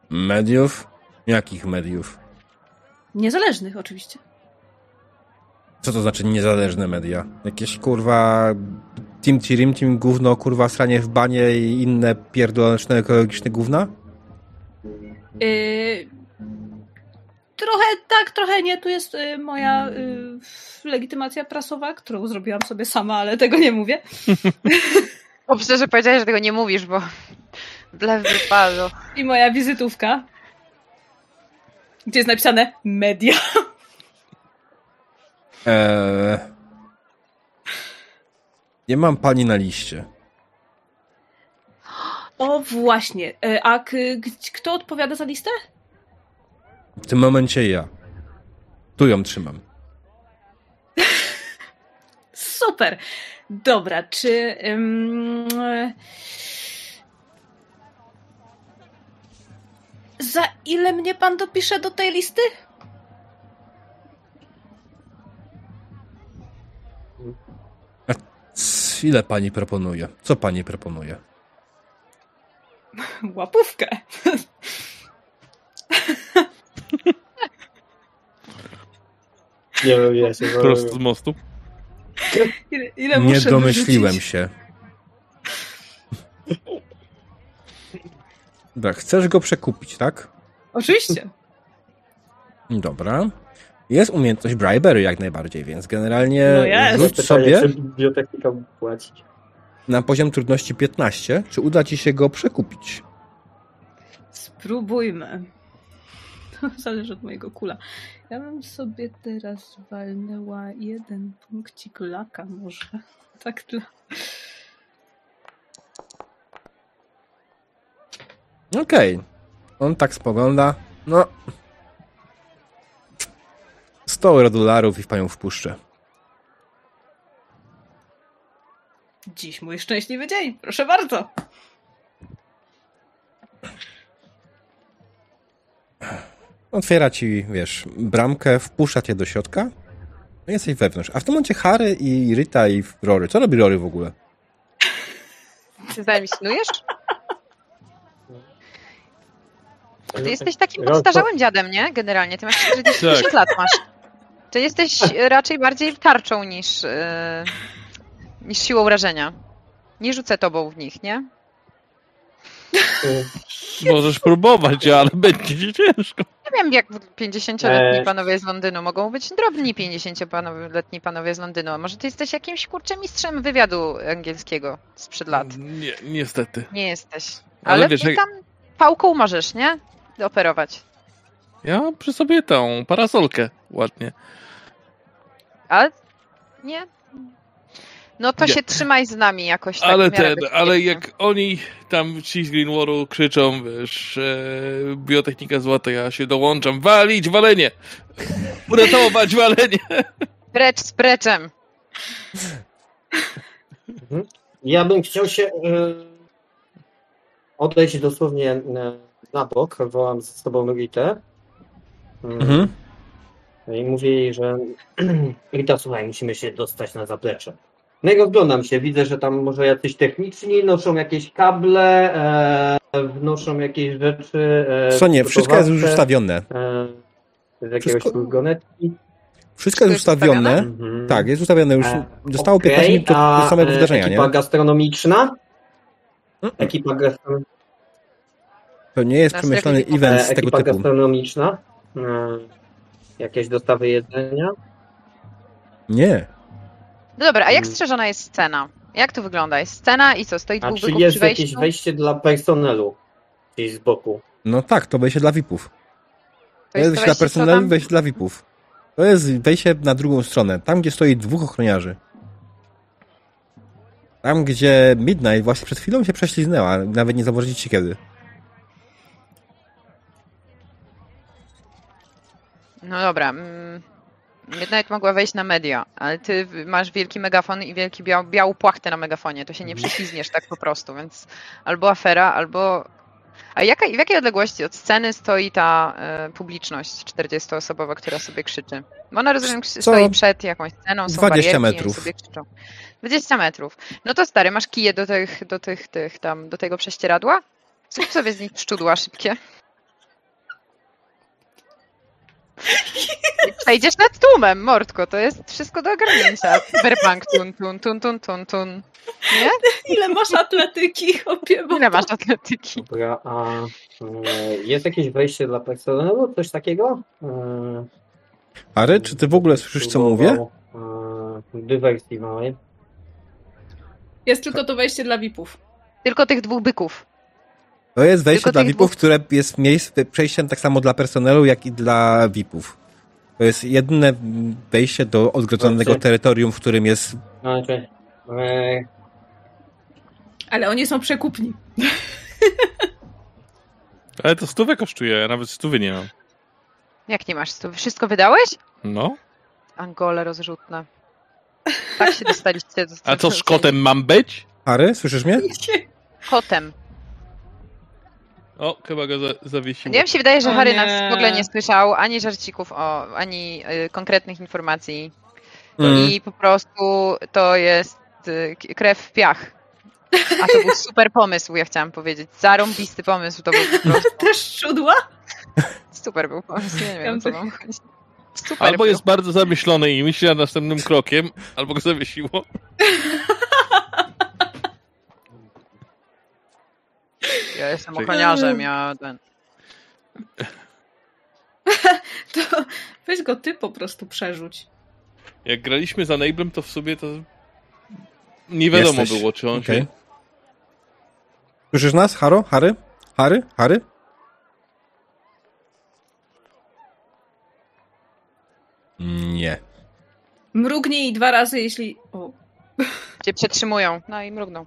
Mediów? Jakich mediów? Niezależnych oczywiście. Co to znaczy niezależne media? Jakieś kurwa Team Tirim, Team Gówno, kurwa sranie w banie i inne pierdolone ekologiczne gówna? Yy, trochę tak, trochę nie. Tu jest y, moja y, legitymacja prasowa, którą zrobiłam sobie sama, ale tego nie mówię. Dobrze, że powiedziałeś, że tego nie mówisz, bo wbrew wypadu. I moja wizytówka, gdzie jest napisane media. Eee... Nie mam pani na liście. O właśnie. E, A k- g- kto odpowiada za listę? W tym momencie ja. Tu ją trzymam. Super. Dobra, czy. ym, e, za ile mnie pan dopisze do tej listy? C- Ile pani proponuje? Co pani proponuje? Łapówkę. Nie wiem, ja się Prosto z mostu. Ile, ile Nie muszę domyśliłem wyrzucić? się. Dobra, chcesz go przekupić, tak? Oczywiście. Dobra. Jest umiejętność bribery jak najbardziej, więc generalnie No jest. rzuć Pytanie, sobie czy biblioteka płacić. na poziom trudności 15, czy uda ci się go przekupić. Spróbujmy. Zależy od mojego kula. Ja bym sobie teraz walnęła jeden punkcik laka może. Tak dla... Okej. On tak spogląda. No. 100 euro dolarów i w panią wpuszczę. Dziś mój szczęśliwy dzień. Proszę bardzo. Otwiera ci, wiesz, bramkę, wpuszcza cię do środka. No jesteś wewnątrz. A w tym momencie Harry i Rita i Rory. Co robi Rory w ogóle? Ty zainscenujesz? Ty jesteś takim podstarzałym dziadem, nie? Generalnie. Ty masz 40 Tak. lat masz. Ty jesteś raczej bardziej tarczą niż, yy, niż siłą rażenia. Nie rzucę tobą w nich, nie? Możesz próbować, ale będzie ci ciężko. Nie wiem, jak 50-letni Eee. panowie z Londynu mogą być drobni 50-letni panowie z Londynu. A Może ty jesteś jakimś kurczę mistrzem wywiadu angielskiego sprzed lat. Nie, niestety. Nie jesteś. Ale Ale, wiesz, ty jak- tam pałką możesz, nie? Operować. Ja mam przy sobie tą parasolkę ładnie. Ale nie. No to Nie. się trzymaj z nami jakoś tak ale ten, ale bezpiecznie. jak oni tam ci z Greenwaru krzyczą, wiesz, e, biotechnika złota, ja się dołączam. Walić, walenie! Uratować, walenie! Precz z preczem. Ja bym chciał się y, odejść dosłownie na bok, wołam ze sobą Ritę. Mm, Mhm. I mówię jej, że Rita, słuchaj, musimy się dostać na zaplecze. No i rozglądam się, widzę, że tam może jacyś techniczni noszą jakieś kable, e, wnoszą jakieś rzeczy. E, Co nie, wszystko jest już ustawione. E, z jakiegoś Wszystko- furgonetki. Wszystko jest ustawione? Mhm. Tak, jest ustawione już. E, Zostało okej, 15 minut do, samego e, wydarzenia, Ekipa nie? gastronomiczna? Mm. Ekipa, gastronomiczna. To nie jest przemyślany event E, z tego ekipa typu. gastronomiczna? E, jakieś dostawy jedzenia? Nie. No dobra, a jak Mm. strzeżona jest scena? Jak to wygląda? Jest scena i co? Stoi A dwóch czy byków jest przy jakieś wejście dla personelu? Gdzieś z boku. No tak, to wejście dla VIP-ów. To jest wejście dla co personelu, tam? wejście dla VIP-ów. To jest wejście na drugą stronę, tam gdzie stoi dwóch ochroniarzy. Tam, gdzie Midnight właśnie przed chwilą się prześliznęła, nawet nie zauważyliście kiedy. No dobra. mm, Midnight mogła wejść na media, ale ty masz wielki megafon i wielki biał, białą płachtę na megafonie. To się nie prześlizgniesz tak po prostu, więc albo afera, albo... A jaka, w jakiej odległości od sceny stoi ta e, publiczność 40-osobowa, która sobie krzyczy? Bo ona rozumiem, Co? stoi przed jakąś sceną, są 20 barierki, metrów. Sobie krzyczą. 20 metrów. No to stary, masz kije do tych, do tych, tych tam, do tego prześcieradła? Zrób sobie z nich szczudła szybkie. Przejdziesz nad tłumem, mordko, to jest wszystko do ogarnięcia. Cyberpunk, tun, tun, tun, tun, tun, tun. Nie? Ile masz atletyki, chłopie, Ile masz atletyki? Dobra, a e, jest jakieś wejście dla personelu? Coś takiego? E, Ary, czy ty w ogóle słyszysz, co mówię? E, dywersji małej. jest tylko to wejście dla VIP-ów. Tylko tych dwóch byków. To jest wejście Tylko dla VIP-ów, dwóch- które jest miejsce, przejściem tak samo dla personelu, jak i dla VIP-ów. To jest jedyne wejście do odgrodzonego Dobrze. terytorium, w którym jest... E, Ale oni są przekupni. Ale to stówę kosztuje, ja nawet stówy nie mam. Jak nie masz stu? Wszystko wydałeś? No. Angole rozrzutne. Tak się dostaliście do A co z kotem mam być? Ary, słyszysz mnie? Kotem. O, chyba go za zawiesiło. Nie wiem, się wydaje, że Harry nas w ogóle nie słyszał ani żarcików, o, ani y, konkretnych informacji. Mm. I po prostu to jest y, krew w piach. A to był super pomysł, ja chciałam powiedzieć. Zarąbisty pomysł to był po prostu. Też szczudła? Super był pomysł, ja nie wiem, o co chodzi. Super Albo był. jest bardzo zamyślony i myśli nad następnym krokiem, albo go zawiesiło. Ja jestem Czekaj. ochroniarzem, ja ten... To weź go ty po prostu przerzuć. Jak graliśmy za Nablem, to w sobie to nie wiadomo Jesteś. było, czy on Okej. się... Słyszysz nas? Haro? Harry? Harry? Harry? Nie. Mrugnij dwa razy, jeśli... O. Cię przetrzymują. No i mrugnął.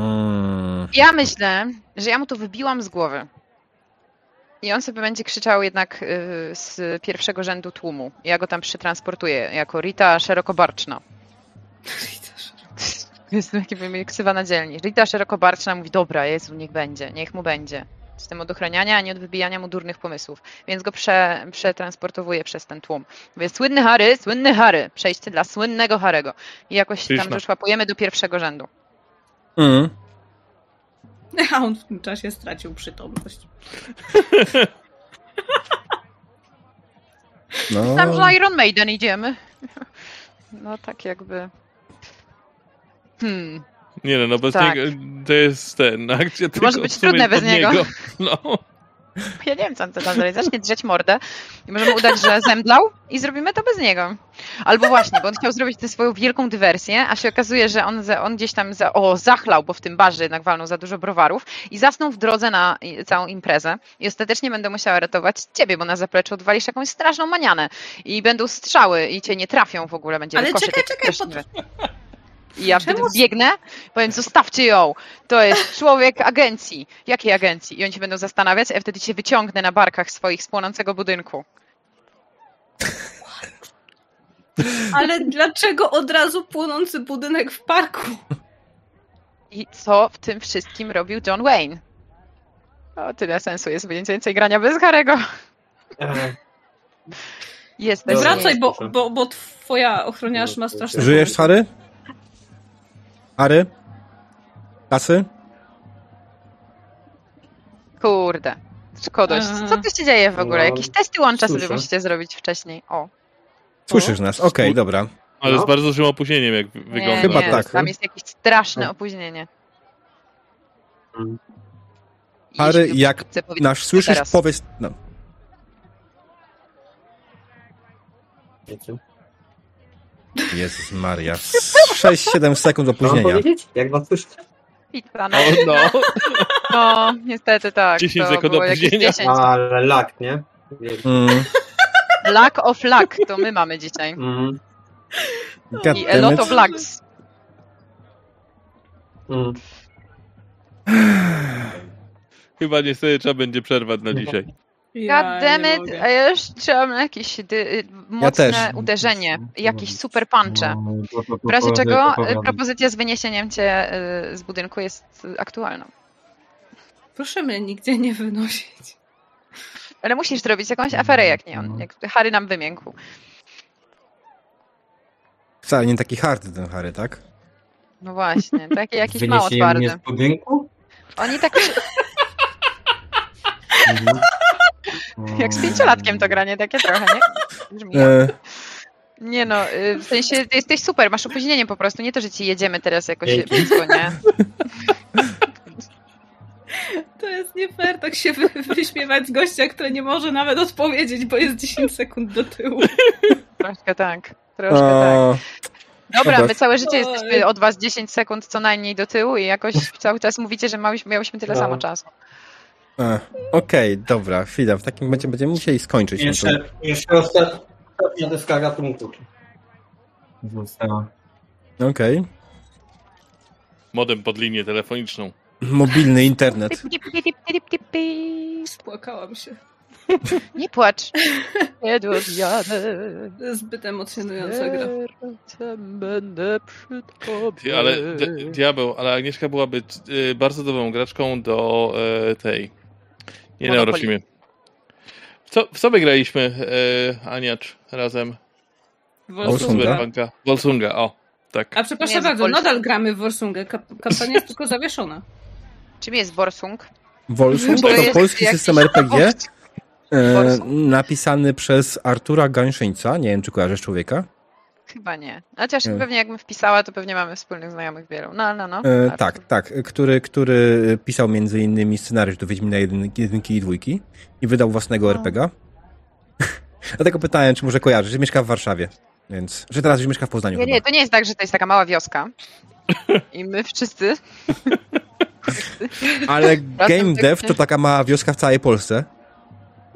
Mm. Ja myślę, że ja mu to wybiłam z głowy. I on sobie będzie krzyczał jednak y, z pierwszego rzędu tłumu. Ja go tam przetransportuję jako Rita Szerokobarczna. Jest taki mnie ksywa na dzielni. Rita Szerokobarczna mówi, dobra, Jezu, niech będzie, niech mu będzie. Jestem od ochraniania, a nie od wybijania mu durnych pomysłów. Więc go prze, przetransportowuję przez ten tłum. Mówię, słynny Harry, słynny Harry. Przejście dla słynnego Harego. I jakoś tam doszłapujemy do pierwszego rzędu. Mm. A on w tym czasie stracił przytomność. No. Tam, że Iron Maiden idziemy. No tak jakby. Hmm. Nie no, no bez Tak. niego to jest ten, akcja tylko może być trudne bez pod niego. No. Ja nie wiem, co on to tam zrobi. Zacznie drzeć mordę i możemy udać, że zemdlał i zrobimy to bez niego. Albo właśnie, bo on chciał zrobić tę swoją wielką dywersję, a się okazuje, że on, on gdzieś tam za, o, zachlał, bo w tym barze jednak walnął za dużo browarów i zasnął w drodze na całą imprezę. I ostatecznie będę musiała ratować ciebie, bo na zapleczu odwalisz jakąś straszną manianę i będą strzały i cię nie trafią w ogóle. Będzie Ale czekaj, czekaj, straszliwy. I ja Czemu wtedy biegnę, powiem, zostawcie ją, to jest człowiek agencji. Jakiej agencji? I oni się będą zastanawiać, a ja wtedy cię wyciągnę na barkach swoich z płonącego budynku. Ale dlaczego od razu płonący budynek w parku? I co w tym wszystkim robił John Wayne? O, tyle sensu jest mniej więcej grania bez Harego. E, Jesteś. Dobra. Wracaj, bo, bo, bo twoja ochroniarz ma straszne... Żyjesz, Harry? Harry? Kasy? Kurde. Szkodość. Eee. Co tu się dzieje w ogóle? No, Jakieś testy łącza sobie słyszę. musicie zrobić wcześniej. O. Słyszysz nas? Okej, dobra. Ale No. z bardzo dużym opóźnieniem, jak wy- wygląda. Nie, Chyba nie, tak. Tam jest jakieś straszne No. opóźnienie. Mm. Jeśli jak nasz słyszysz, teraz. powiedz... No. Jezus Maria. 6-7 sekund Co mam opóźnienia. powiedzieć? Jak was słyszycie? Pizza, no. O, no. no, niestety tak. 10 to sekund opóźnienia. 10. Ale lak, nie? Mm, Lack of luck to my mamy dzisiaj. Mm, God I a lot of lucks. mm. Chyba niestety trzeba będzie przerwać na No. dzisiaj. Ja God nie damn it, mogę. a ja już trzymam jakieś dy, mocne też. uderzenie, jakieś super puncze. W razie czego y, propozycja z wyniesieniem cię y, z budynku jest y, aktualna. Proszę mnie nigdzie nie wynosić. Ale musisz zrobić jakąś aferę, jak nie on. Jak Harry nam wymiękł. Wcale nie taki hardy ten Harry, tak? No właśnie, taki jakiś mało twardy. z budynku? Oni tak jak z pięciolatkiem to granie takie trochę, nie? Brzmi. E, Nie no, y, w sensie jesteś super, masz opóźnienie po prostu, nie to, że ci jedziemy teraz jakoś Dzięki. blisko, nie? To jest nie fair tak się wy, wyśmiewać z gościa, który nie może nawet odpowiedzieć, bo jest 10 sekund do tyłu. Troszkę tak, troszkę tak. o, Dobra, Dobra. my całe życie jesteśmy od was 10 sekund co najmniej do tyłu i jakoś cały czas mówicie, że miałyśmy, miałyśmy tyle No. samo czasu. E, Okej, dobra, chwila. W takim momencie będziemy musieli skończyć. no to- Jeszcze, jeszcze ostat- ostatnia deska ratunku. Została. Okej. Modem pod linię telefoniczną. Mobilny internet. Spłakałam się. Nie płacz. Zbyt emocjonująca gra. będę przy tobie. Ale di- diabeł, ale Agnieszka byłaby y, bardzo dobrą graczką do e, tej. Nie Monopoly. Neurosimie. W co, w co my graliśmy, e, Aniacz, razem? Wolsunga. Wolsunga. Wolsunga, o. Tak. A przepraszam Nie, bardzo, Wolf- nadal gramy w Wolsungę. Kap- kampania jest tylko zawieszona. Czym jest Borsung? Wolfsung Bo to jest polski system RPG e, napisany przez Artura Gańszyńca. Nie wiem, czy kojarzysz człowieka. Chyba nie. Chociaż Nie. pewnie jakbym wpisała, to pewnie mamy wspólnych znajomych wielu. No, no, no. E, tak, tak. Który, który pisał między innymi scenariusz do Wiedźmina jedynki, jedynki i dwójki i wydał własnego O. RPG. Dlatego pytałem, czy może kojarzysz, że mieszka w Warszawie. Więc, że teraz już mieszka w Poznaniu Nie, chyba. nie, to nie jest tak, że to jest taka mała wioska. I my wszyscy. Ale Game tak Dev to taka mała wioska w całej Polsce.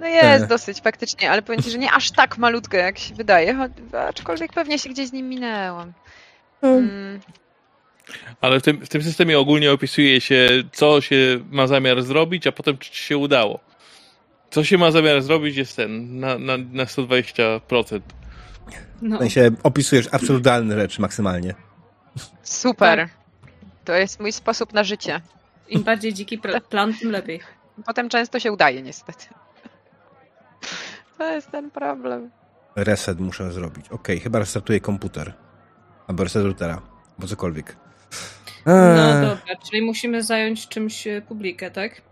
No jest E. dosyć faktycznie, ale powiem ci, że nie aż tak malutkie, jak się wydaje. Aczkolwiek pewnie się gdzieś z nim minęłam. Mm, Ale w tym, w tym systemie ogólnie opisuje się, co się ma zamiar zrobić, a potem czy ci się udało. Co się ma zamiar zrobić jest ten, na, na, na 120%. No. W sensie opisujesz absurdalne rzeczy maksymalnie. super. To jest mój sposób na życie. Im bardziej dziki pl- plan, tym lepiej. Potem często się udaje, niestety. To jest ten problem. Reset muszę zrobić. Okej, chyba restartuję komputer. Albo reset routera. Albo cokolwiek. No Eee, dobra, czyli musimy zająć czymś e, publikę, tak?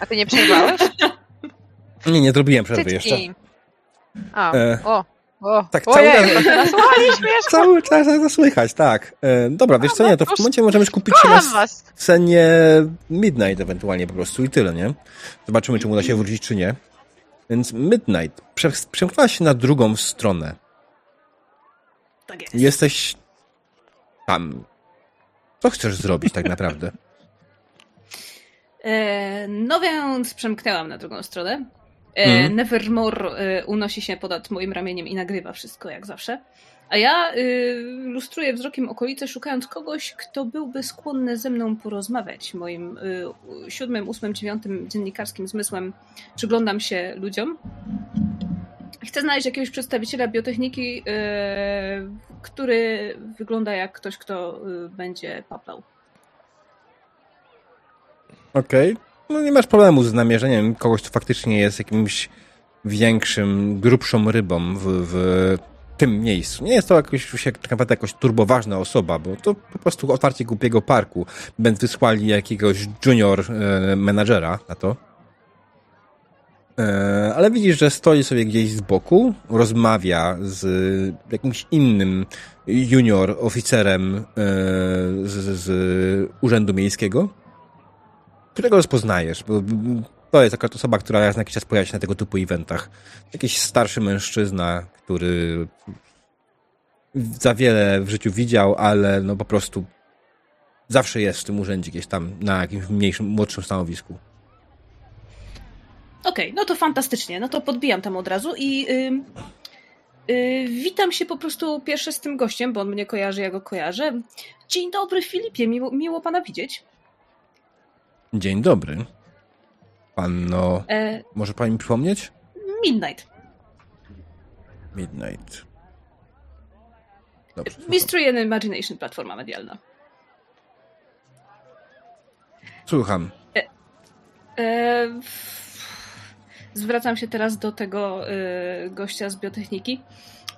A ty nie przejmowałeś? nie, nie zrobiłem przerwy jeszcze. Cycki. A, E. o. O, Tak, cały ojej, czas- nasłuchaliśmy jeszcze. Cały czas to słychać, tak. E, dobra, wiesz co, nie, to w tym momencie możemy skupić się na scenie Midnight ewentualnie po prostu i tyle, nie? Zobaczymy, czy uda się wrócić, czy nie. Więc Midnight, prze, przemknęłaś się na drugą stronę. Tak jest. Jesteś tam. Co chcesz zrobić tak naprawdę? E, no więc przemknęłam na drugą stronę. E, Mhm. Nevermore e, unosi się ponad moim ramieniem i nagrywa wszystko jak zawsze. A ja y, lustruję wzrokiem okolice, szukając kogoś, kto byłby skłonny ze mną porozmawiać. Moim y, siódmym, ósmym, dziewiątym dziennikarskim zmysłem przyglądam się ludziom. Chcę znaleźć jakiegoś przedstawiciela biotechniki, y, który wygląda jak ktoś, kto y, będzie paplał. Okej. No nie masz problemu z namierzeniem kogoś, kto faktycznie jest jakimś większym, grubszą rybą w, w tym miejscu. Nie jest to jakoś, się- tak naprawdę jakoś turboważna osoba, bo to po prostu otwarcie głupiego parku. Będą wysłali jakiegoś junior e, menadżera na to. E, ale widzisz, że stoi sobie gdzieś z boku, rozmawia z jakimś innym junior oficerem e, z, z Urzędu Miejskiego którego rozpoznajesz, bo to jest akurat osoba, która raz na jakiś czas pojawia się na tego typu eventach. Jakiś starszy mężczyzna, który za wiele w życiu widział, ale no po prostu zawsze jest w tym urzędzie gdzieś tam na jakimś mniejszym, młodszym stanowisku. Okej, no to fantastycznie. No to podbijam tam od razu i ym, y, witam się po prostu pierwsze z tym gościem, bo on mnie kojarzy, ja go kojarzę. Dzień dobry, Filipie, miło, miło pana widzieć. Dzień dobry. Panno, E, może pani mi przypomnieć? Midnight. Midnight. Dobrze. Mystery and Imagination, platforma medialna. Słucham. E, zwracam się teraz do tego e, gościa z biotechniki.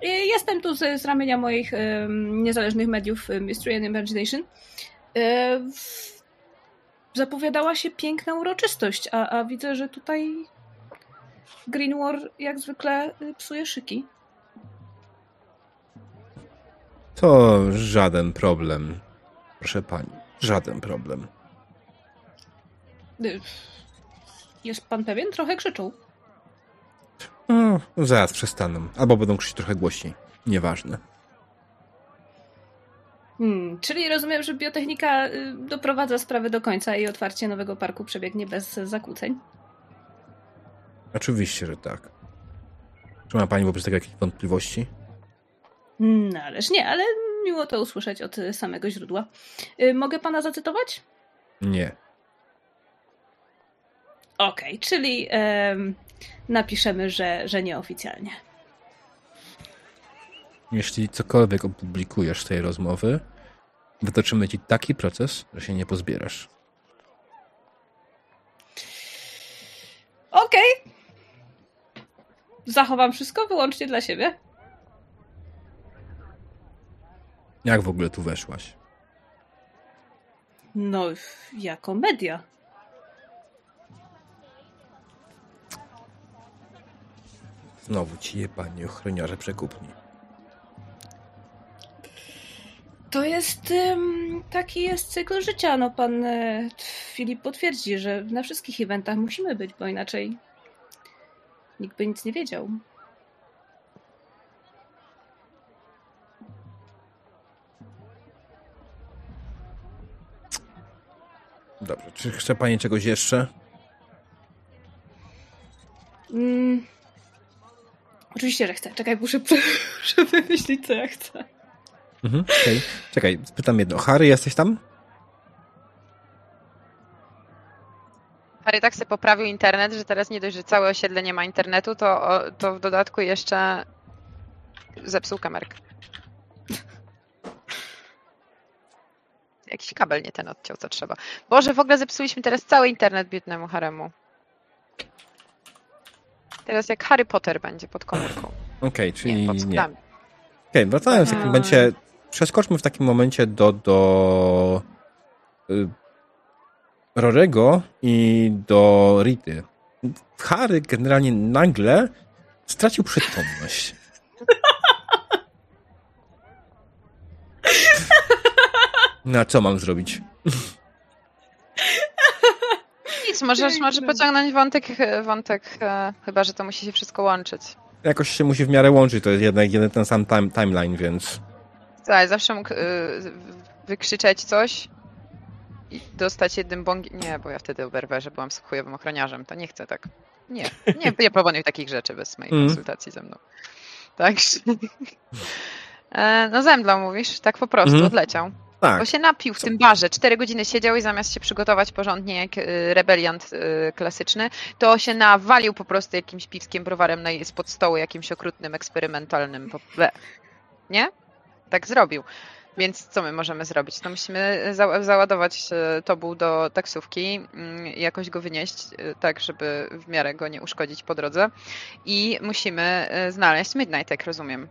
E, Jestem tu z, z ramienia moich e, niezależnych mediów e, Mystery and Imagination. E, w- Zapowiadała się piękna uroczystość, a, a widzę, że tutaj Green War jak zwykle e, psuje szyki. To żaden problem. Proszę pani, żaden problem. E, Jest pan pewien? Trochę krzyczą. No, zaraz przestaną. Albo będą krzyczeć trochę głośniej. Nieważne. Hmm, czyli rozumiem, że biotechnika y, doprowadza sprawę do końca i otwarcie nowego parku przebiegnie bez zakłóceń. Oczywiście, że tak. Czy ma pani wobec tego jakieś wątpliwości? No ależ nie, ale miło to usłyszeć od samego źródła. Y, Mogę pana zacytować? Nie. Okej, czyli em, napiszemy, że, że nieoficjalnie. Jeśli cokolwiek opublikujesz z tej rozmowy, wytoczymy ci taki proces, że się nie pozbierasz. Okej. Zachowam wszystko wyłącznie dla siebie. Jak w ogóle tu weszłaś? No, jako media. Znowu ci jebani ochroniarze przekupni. To jest taki jest cykl życia. No pan e, Filip potwierdzi, że na wszystkich eventach musimy być, bo inaczej nikt by nic nie wiedział. Dobrze, czy chce pani czegoś jeszcze? Mm. Oczywiście, że chcę. Czekaj, muszę, muszę wymyślić, co ja chcę. Mhm, okej. Czekaj, spytam jedno. Harry, jesteś tam? Harry tak sobie poprawił internet, że teraz nie dość, że całe osiedle nie ma internetu, to, to w dodatku jeszcze zepsuł kamerkę. Jakiś kabel nie ten odciął, co trzeba. Boże, w ogóle zepsuliśmy teraz cały internet biednemu Haremu. Teraz jak Harry Potter będzie pod komórką. Okej, czyli Nie, pod nie. Okej, wracając w takim momencie, przeskoczmy w takim momencie do, do y, Rorego i do Rity. Harry generalnie nagle stracił przytomność. Na co mam zrobić? Nic, możesz, możesz pociągnąć wątek, wątek e, chyba, że to musi się wszystko łączyć. Jakoś się musi w miarę łączyć, to jest jednak jeden ten sam time, timeline, więc... Tak, zawsze mógł y, wykrzyczeć coś i dostać jednym bągiem. Nie, bo ja wtedy oberwę, że byłam chujowym ochroniarzem. To nie chcę tak. Nie, nie, nie proponuję takich rzeczy bez mojej Mm. konsultacji ze mną. Także. E, No zemdlał, mówisz? Tak po prostu, Mhm. odleciał. Tak, Bo się napił w tym barze. Cztery godziny siedział i zamiast się przygotować porządnie jak y, rebeliant y, klasyczny, to się nawalił po prostu jakimś piwskiem browarem spod stołu, jakimś okrutnym, eksperymentalnym. Nie? Tak zrobił. Więc co my możemy zrobić? No musimy za załadować y, tobu do taksówki mm, jakoś go wynieść, y, tak żeby w miarę go nie uszkodzić po drodze. I musimy y, znaleźć Midnight, jak rozumiem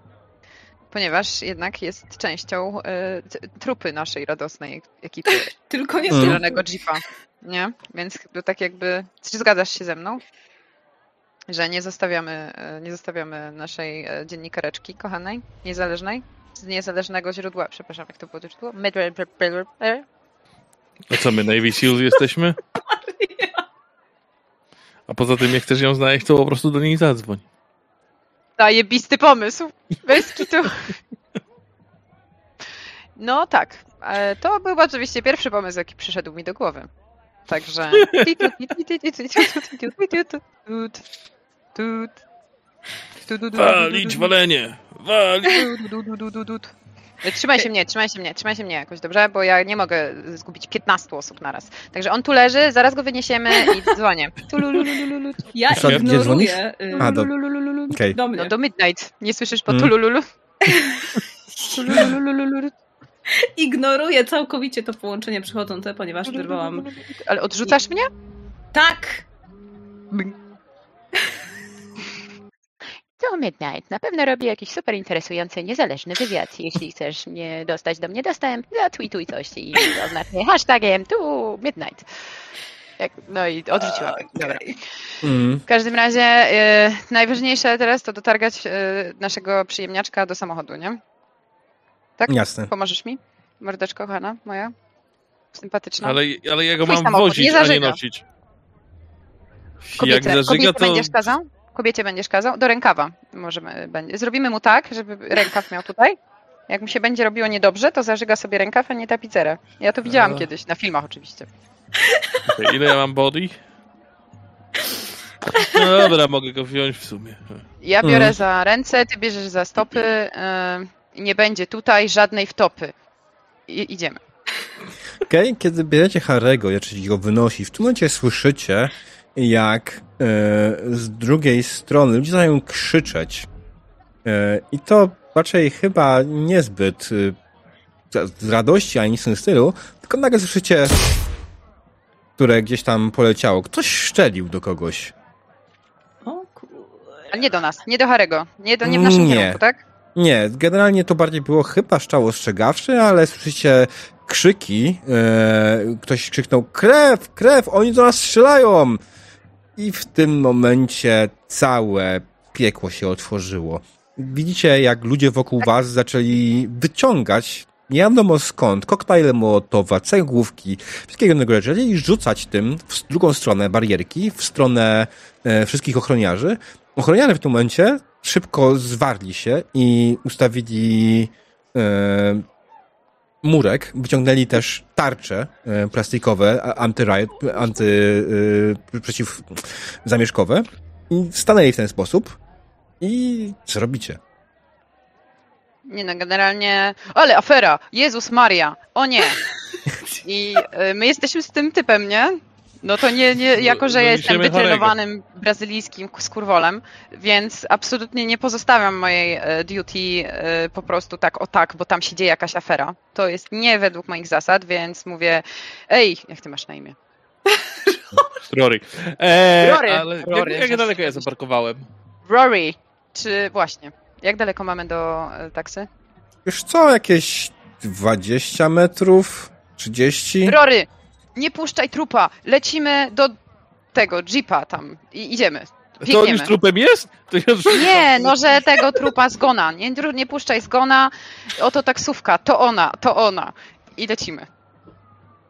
ponieważ jednak jest częścią y, trupy naszej radosnej ekipy Tylko nie Mm. zielonego jeepa, nie? Więc tak jakby, czy zgadzasz się ze mną? Że nie zostawiamy, nie zostawiamy naszej dziennikareczki kochanej, niezależnej, z niezależnego źródła, przepraszam, jak to było to źródło? A co my, Navy Seals jesteśmy? A poza tym, jak chcesz ją znaleźć, to po prostu do niej zadzwoń. Zajebisty pomysł. Bez kitu. No tak. e, To był oczywiście pierwszy pomysł, jaki przyszedł mi do głowy. Także. Walić walenie! Walić! Trzymaj się mnie, trzymaj się mnie, trzymaj się mnie jakoś, dobrze? Bo ja nie mogę zgubić 15 osób naraz. Także on tu leży, zaraz go wyniesiemy i dzwonię. Ja ignoruję. y, do-. No do midnight. Nie słyszysz po Mm. tulululu? Ignoruję całkowicie to połączenie przychodzące, ponieważ wyrwałam. Ale odrzucasz mnie? Tak! Midnight. Na pewno robi jakiś super interesujący, niezależny wywiad. Jeśli chcesz mnie dostać do mnie dostęp, zatweetuj coś i oznacz mnie hashtagiem tu Midnight. Jak, no i odrzuciłam. Dobra. Mm. W każdym razie e, najważniejsze teraz to dotargać e, naszego przyjemniaczka do samochodu, nie? Tak? Jasne. Pomożesz mi? Mordeczko, kochana moja? Sympatyczna. Ale, ale ja go Twój mam samochód, wozić, nie a nie nosić. Jak Kobiecie, zażyga, to... będziesz kazał? Kobiecie będziesz kazał? Do rękawa możemy, będzie. Zrobimy mu tak, żeby rękaw miał tutaj. Jak mu się będzie robiło niedobrze, to zażyga sobie rękaw, a nie tapicerę. Ja to widziałam A. kiedyś, na filmach oczywiście. Okej, Ile ja mam body? No dobra, mogę go wziąć w sumie. Ja biorę Mhm. za ręce, ty bierzesz za stopy. Yy, nie będzie tutaj żadnej wtopy. I, idziemy. Okej, kiedy bierzecie Harego, czyli go wynosi, w tym momencie słyszycie, jak e, z drugiej strony ludzie zaczynają krzyczeć. E, I to raczej chyba niezbyt e, z radości ani nic w tym stylu, tylko nagle słyszycie, które gdzieś tam poleciało. Ktoś szczelił do kogoś. Ale nie do nas, nie do Harego. Nie, do, nie w naszym Nie. kierunku, tak? Nie, generalnie to bardziej było chyba szczał ostrzegawczy, ale słyszycie krzyki. E, ktoś krzyknął: Krew, krew, oni do nas strzelają! I w tym momencie całe piekło się otworzyło. Widzicie, jak ludzie wokół was zaczęli wyciągać, nie wiadomo skąd, koktajle mołotowa, cegłówki, wszystkiego innego rzeczy, i rzucać tym w drugą stronę barierki, w stronę e, wszystkich ochroniarzy. Ochroniarze w tym momencie szybko zwarli się i ustawili e, murek, wyciągnęli też tarcze e, plastikowe, anty-riot, anty, e, przeciw zamieszkowe i stanęli w ten sposób. I co robicie? Nie no, generalnie. Ale afera! Jezus Maria! O nie! I y, my jesteśmy z tym typem, nie? No to nie, nie jako że ja jestem Doniesiemy wytrenowanym brazylijskim skurwolem, więc absolutnie nie pozostawiam mojej e, duty e, po prostu tak o tak, bo tam się dzieje jakaś afera. To jest nie według moich zasad, więc mówię, ej, jak ty masz na imię? Rory. Eee, Rory. Ale Rory, jak, jak daleko ja zaparkowałem? Rory, czy właśnie, jak daleko mamy do e, taksy? Wiesz co, jakieś 20 metrów? 30? Rory, nie puszczaj trupa, lecimy do tego jeepa tam i idziemy. To on Biegniemy. już trupem jest? To już... Nie, no że tego trupa zgona. Nie, nie puszczaj zgona. Oto taksówka, to ona, to ona. i lecimy.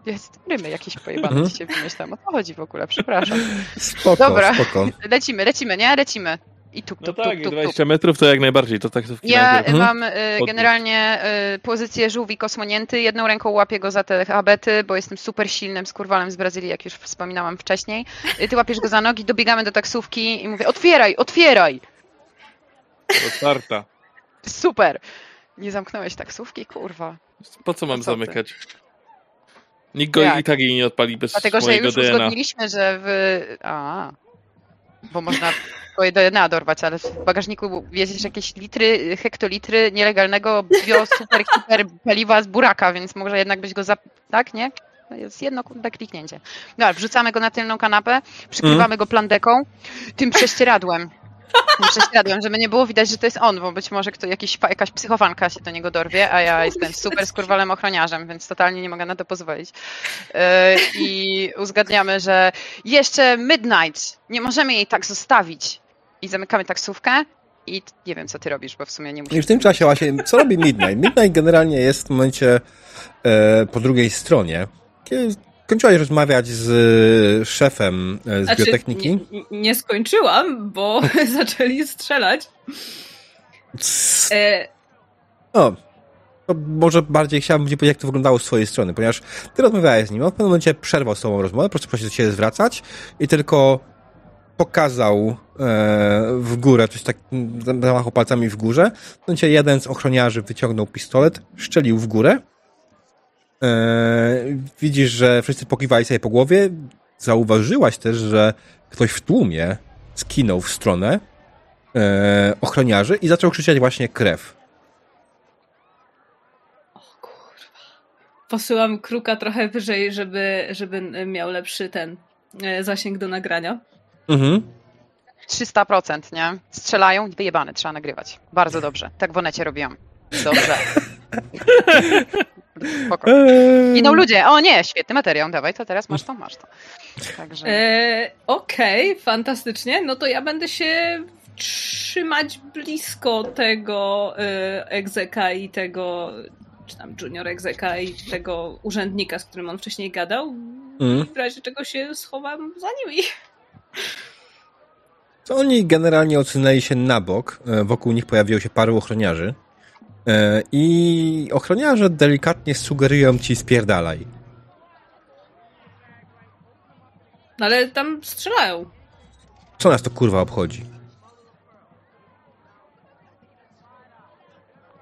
Jest rymy jakieś pojebane Mhm. dzisiaj wymyślam. O co chodzi w ogóle? Przepraszam. Spoko, Dobra. spoko. Lecimy, lecimy, nie? Lecimy. I tup, No tup, tak, tup, tup, tup. 20 metrów to jak najbardziej, to taksówki Ja najpierw. Mhm. mam y, generalnie y, pozycję żółwik osłonięty. Jedną ręką łapię go za te habety, bo jestem super silnym skurwalem z Brazylii, jak już wspominałam wcześniej. Y, Ty łapiesz go za nogi, dobiegamy do taksówki i mówię otwieraj, otwieraj! Otwarta. Super! Nie zamknąłeś taksówki? Kurwa. Po co mam Co zamykać? Nikt go Jak? i tak jej nie odpali bez Dlatego, że już DNA. uzgodniliśmy, że w... A, bo można twoje DNA dorwać, ale w bagażniku wieziesz jakieś litry, hektolitry nielegalnego bio super hiper paliwa z buraka, więc może jednak byś go zap... Tak, nie? Jest jedno kurde kliknięcie. Dobra, wrzucamy go na tylną kanapę, przykrywamy Mhm. go plandeką, tym prześcieradłem. Tym prześcieradłem, żeby nie było widać, że to jest on, bo być może kto, jakiś, jakaś psychofanka się do niego dorwie, a ja jestem super skurwalem ochroniarzem, więc totalnie nie mogę na to pozwolić. Yy, I uzgadniamy, że jeszcze midnight, nie możemy jej tak zostawić. I zamykamy taksówkę i nie wiem, co ty robisz, bo w sumie nie musisz. I w tym czasie właśnie, co robi Midnight? Midnight generalnie jest w momencie e, po drugiej stronie. Kiedy kończyłaś rozmawiać z szefem e, z Znaczy, biotechniki. nie, nie skończyłam, bo zaczęli strzelać. E, O, to może bardziej chciałbym powiedzieć, jak to wyglądało z twojej strony, ponieważ ty rozmawiałeś z nim, on w pewnym momencie przerwał z tobą rozmowę, po prostu prosił się zwracać i tylko pokazał e, w górę, coś tak, zamachał palcami w górze. W momencie jeden z ochroniarzy wyciągnął pistolet, szczelił w górę. E, widzisz, że wszyscy pokiwali sobie po głowie. Zauważyłaś też, że ktoś w tłumie skinął w stronę e, ochroniarzy i zaczął krzyczeć właśnie krew. Posyłam kruka trochę wyżej, żeby, żeby miał lepszy ten zasięg do nagrania. Mhm. 300%, nie? Strzelają, wyjebane, trzeba nagrywać. Bardzo dobrze. Tak w Onecie robiłam. Dobrze. Spoko. Idą ludzie, o nie, świetny materiał, dawaj, to teraz masz to, masz to. Także... E, Okej, fantastycznie. No to ja będę się trzymać blisko tego e, egzeka i tego, czy tam junior egzeka i tego urzędnika, z którym on wcześniej gadał. Mhm. W razie czego się schowam za nimi. To oni generalnie odsunęli się na bok. E, Wokół nich pojawiło się paru ochroniarzy. E, I ochroniarze delikatnie sugerują ci spierdalaj. No ale tam strzelają. Co nas to kurwa obchodzi?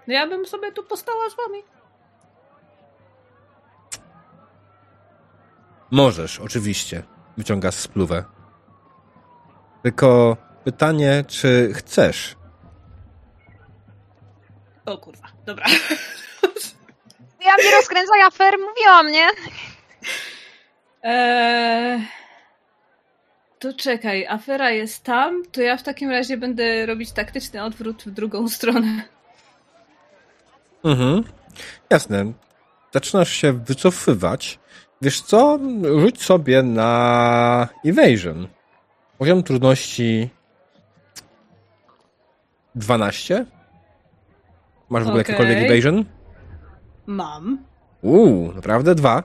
No ja bym sobie tu postała z wami. Możesz, oczywiście. Wyciąga spluwę. Tylko pytanie, czy chcesz? O kurwa, dobra. Ja mnie rozkręcaj afer, mówiłam, nie? Eee, to czekaj, afera jest tam, to ja w takim razie będę robić taktyczny odwrót w drugą stronę. Mhm. Jasne. Zaczynasz się wycofywać. Wiesz co? Rzuć sobie na evasion. Poziom trudności 12. Masz w ogóle Okej. jakikolwiek evasion? Mam. Uuu, naprawdę dwa.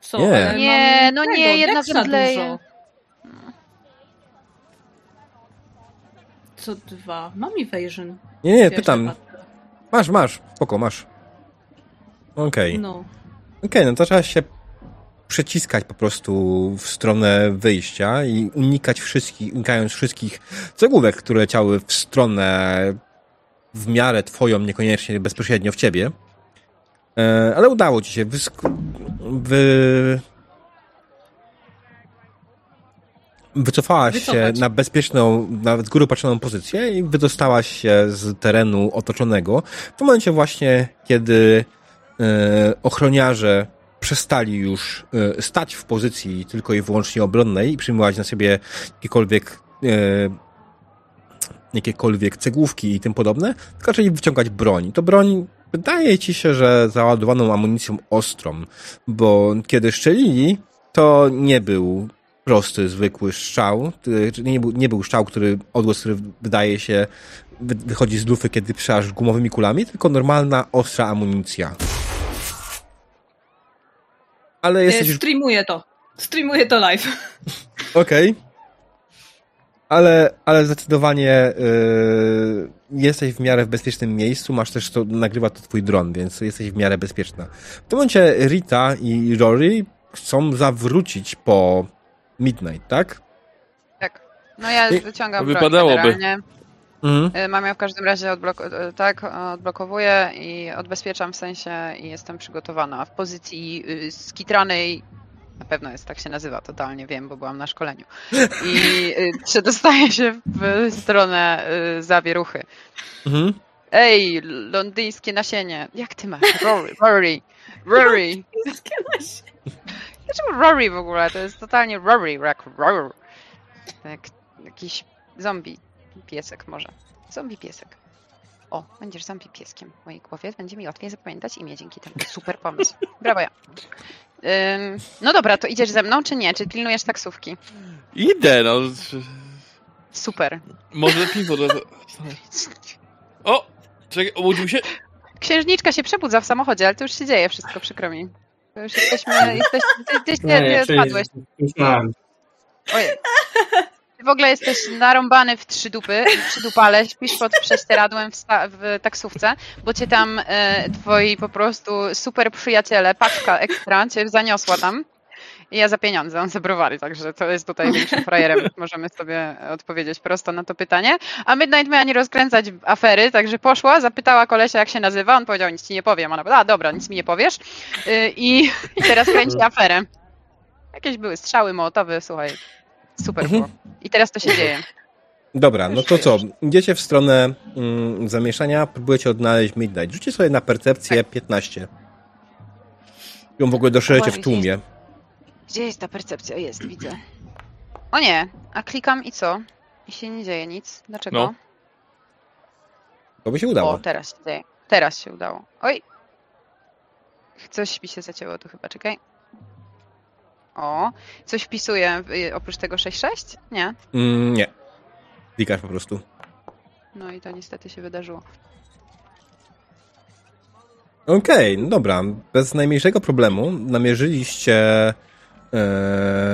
Co? Nie. Nie, no tego, nie, jedna Dexa zemdleje. dużo. Co dwa? Mam evasion. Nie, nie, pytam. Masz, masz. Spoko, masz. Okej. No. Okej, no to trzeba się przeciskać po prostu w stronę wyjścia i unikać wszystkich, unikając wszystkich cegłówek, które leciały w stronę w miarę twoją, niekoniecznie bezpośrednio w ciebie. E, ale udało ci się. Wysk- wy... Wycofałaś się Wycofać. na bezpieczną, nawet z góry patrzoną pozycję i wydostałaś się z terenu otoczonego. W momencie właśnie, kiedy e, ochroniarze przestali już e, stać w pozycji tylko i wyłącznie obronnej i przyjmować na siebie jakiekolwiek e, jakiekolwiek cegłówki i tym podobne, tylko zaczęli wyciągać broń. To broń wydaje ci się, że załadowaną amunicją ostrą, bo kiedy szczelili, to nie był prosty, zwykły strzał, nie był, nie był strzał, który, odgłos, który wydaje się, wy- wychodzi z lufy, kiedy strzelasz gumowymi kulami, tylko normalna, ostra amunicja. Ale E, jesteś. Streamuję to. Streamuję to live. Okej. Ale, ale zdecydowanie yy, jesteś w miarę w bezpiecznym miejscu, masz też to, nagrywa to twój dron, więc jesteś w miarę bezpieczna. W tym momencie Rita i Rory chcą zawrócić po Midnight, tak? Tak. No ja I- wyciągam to broń wypadałoby. generalnie. Mhm. Y, Mam ją w każdym razie odblok- y, tak, odblokowuję i odbezpieczam w sensie i jestem przygotowana w pozycji y, skitranej. Na pewno jest, tak się nazywa, totalnie wiem, bo byłam na szkoleniu. I y, przedostaję się w stronę y, zawieruchy. Mhm. Ej, londyńskie nasienie. Jak ty masz? Rory, Rory, Rory. Dlaczego Rory w ogóle? To jest totalnie Rory, jak Rory. Tak, jakiś zombie piesek może. Zombie piesek. O, będziesz zombie pieskiem w mojej głowie. Będzie mi łatwiej zapamiętać imię dzięki temu. Super pomysł. Brawo ja. Ym, no dobra, to idziesz ze mną, czy nie? Czy pilnujesz taksówki? Idę, no. Super. Może piwo do... O! Czekaj, obudził się? Księżniczka się przebudza w samochodzie, ale to już się dzieje wszystko, przykro mi. To już jesteśmy, jesteś, ty, ty, ty, ty, ty odpadłeś. Ojej. Ty w ogóle jesteś narąbany w trzy dupy, w trzy dupale, śpisz pod prześcieradłem w, w taksówce, bo cię tam e, twoi po prostu super przyjaciele, paczka ekstra cię zaniosła tam. I ja za pieniądze on zabrowali, także to jest tutaj większym frajerem. Możemy sobie odpowiedzieć prosto na to pytanie. A Midnight miała nie rozkręcać afery, także poszła, zapytała kolesia, jak się nazywa. On powiedział, nic ci nie powiem. Ona powiedziała, dobra, nic mi nie powiesz. Y, I, i teraz kręci aferę. Jakieś były strzały mołotowe, słuchaj. Super Mhm. było. I teraz to się dzieje. Dobra, no to co? Idziecie w stronę mm, zamieszania, próbujecie odnaleźć Midnight. Rzućcie sobie na percepcję 15. Ją w ogóle doszerzycie w tłumie. Gdzie jest ta percepcja? Jest, widzę. O nie, a klikam i co? I się nie dzieje nic. Dlaczego? No. To by się O, udało. teraz się dzieje. Teraz się udało. Oj. Coś mi się zacięło tu chyba, czekaj. O, coś wpisuję y, oprócz tego 6-6? Nie. Mm, nie. Klikasz po prostu. No i to niestety się wydarzyło. Okej, no dobra. Bez najmniejszego problemu namierzyliście e,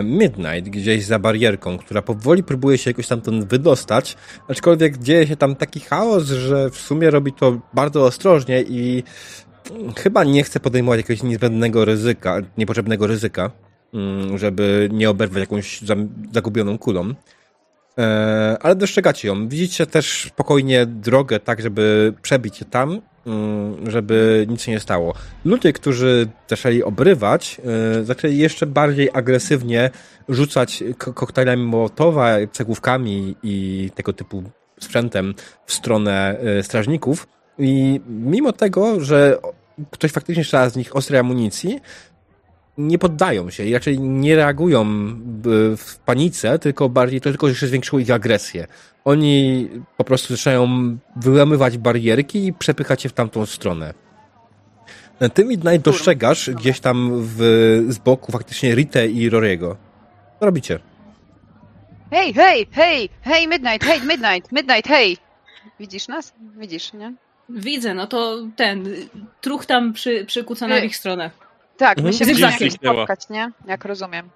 Midnight gdzieś za barierką, która powoli próbuje się jakoś stamtąd wydostać, aczkolwiek dzieje się tam taki chaos, że w sumie robi to bardzo ostrożnie i chyba nie chce podejmować jakiegoś niezbędnego ryzyka, niepotrzebnego ryzyka, żeby nie oberwać jakąś zagubioną kulą. E, ale dostrzegacie ją. Widzicie też spokojnie drogę, tak, żeby przebić się tam, mm, żeby nic się nie stało. Ludzie, którzy zaczęli obrywać, e, zaczęli jeszcze bardziej agresywnie rzucać ko- koktajlami Mołotowa, cegłówkami i tego typu sprzętem w stronę e, strażników. I mimo tego, że ktoś faktycznie strzela z nich ostrej amunicji, nie poddają się raczej nie reagują b- w panice, tylko bardziej to tylko jeszcze zwiększyło ich agresję. Oni po prostu zaczynają wyłamywać barierki i przepychać się w tamtą stronę. Ty Midnight dostrzegasz gdzieś tam w, z boku faktycznie Ritę i Roriego. Co robicie? Hej, hej, hej, hej, Midnight, hej, Midnight, Midnight, hej! Widzisz nas? Widzisz, nie? Widzę, no to ten, truch tam przy, przykucana w ich stronę. Tak, my Mhm. się musimy spotkać, nie? Jak rozumiem.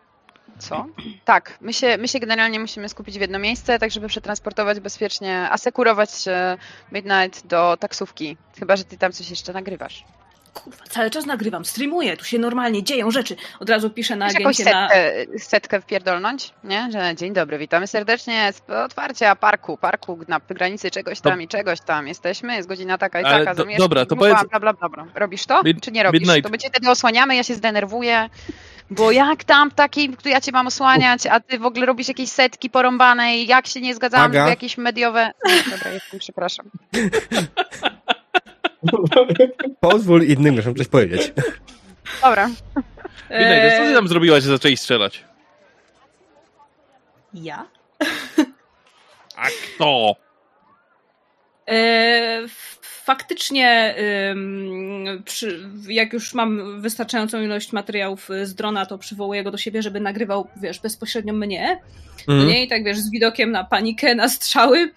Co? Tak, my się, my się generalnie musimy skupić w jedno miejsce, tak żeby przetransportować bezpiecznie, asekurować e, Midnight do taksówki. Chyba, że ty tam coś jeszcze nagrywasz. Kurwa, cały czas nagrywam, streamuję, tu się normalnie dzieją rzeczy. Od razu piszę na Chcesz jakąś agencie na... setkę, setkę wpierdolnąć, nie? Że dzień dobry, witamy serdecznie z otwarcia parku, parku na granicy czegoś tam To- i czegoś tam. Jesteśmy, jest godzina taka i Ale taka. do- dobra, to powiedz- Bla, bla, bla, bla. Robisz to, Mid- czy nie robisz? Midnight. To my cię wtedy osłaniamy, ja się zdenerwuję, bo jak tam taki, ja cię mam osłaniać, a ty w ogóle robisz jakieś setki porąbane i jak się nie zgadzałam, Aga? żeby jakieś mediowe... Nie, dobra, jestem, przepraszam. Pozwól innym ludziom coś powiedzieć. Dobra. Midnight, co ty tam zrobiłaś, że zaczęli strzelać? ja? A kto? E, faktycznie, ym, przy, jak już mam wystarczającą ilość materiałów z drona, to przywołuję go do siebie, żeby nagrywał, wiesz, bezpośrednio mnie. Mhm. nie? I tak, wiesz, z widokiem na panikę, na strzały.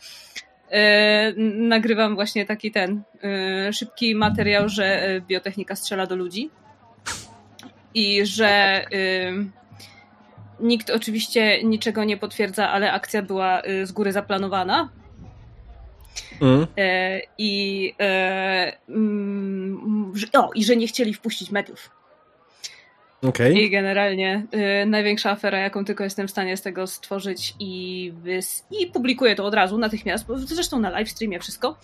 N- nagrywam właśnie taki ten e, szybki materiał, że e, biotechnika strzela do ludzi. i że y, nikt oczywiście niczego nie potwierdza, ale akcja była y, z góry zaplanowana. Mm. I, mm, o, I że nie chcieli wpuścić mediów. Okej. I generalnie y, największa afera, jaką tylko jestem w stanie z tego stworzyć i, wys- i publikuję to od razu, natychmiast, bo zresztą na live streamie wszystko.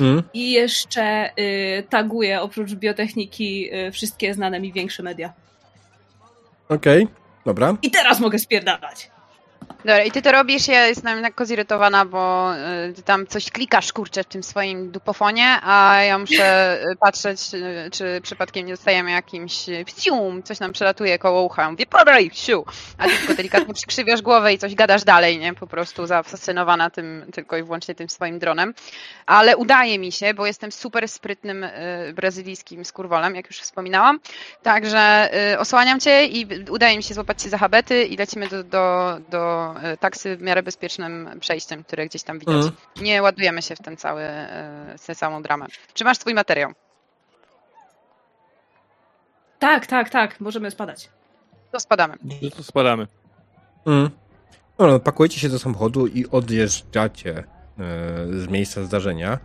Mm. I jeszcze y, taguję oprócz biotechniki y, wszystkie znane mi większe media. Okej. Dobra. I teraz mogę spierdalać. Dobra, i ty to robisz, ja jestem lekko zirytowana, bo y, ty tam coś klikasz, kurczę, w tym swoim dupofonie, a ja muszę y, patrzeć, y, czy przypadkiem nie dostajemy jakimś psium, coś nam przelatuje koło ucha. Ja Mówię, podaj, psiu! A ty tylko delikatnie przykrzywiasz głowę i coś gadasz dalej, nie? Po prostu zafascynowana tym, tylko i wyłącznie tym swoim dronem. Ale udaje mi się, bo jestem super sprytnym brazylijskim skurwolem, jak już wspominałam. Także osłaniam cię i udaje mi się złapać cię za habety i lecimy do, do, do y, taksy w miarę bezpiecznym przejściem, które gdzieś tam widać. Mhm. Nie ładujemy się w ten cały, w tę całą dramę. Czy masz swój materiał? Tak, tak, tak, możemy spadać. To spadamy. No to spadamy. Mm. Dobra, no, pakujecie się do samochodu i odjeżdżacie e, z miejsca zdarzenia.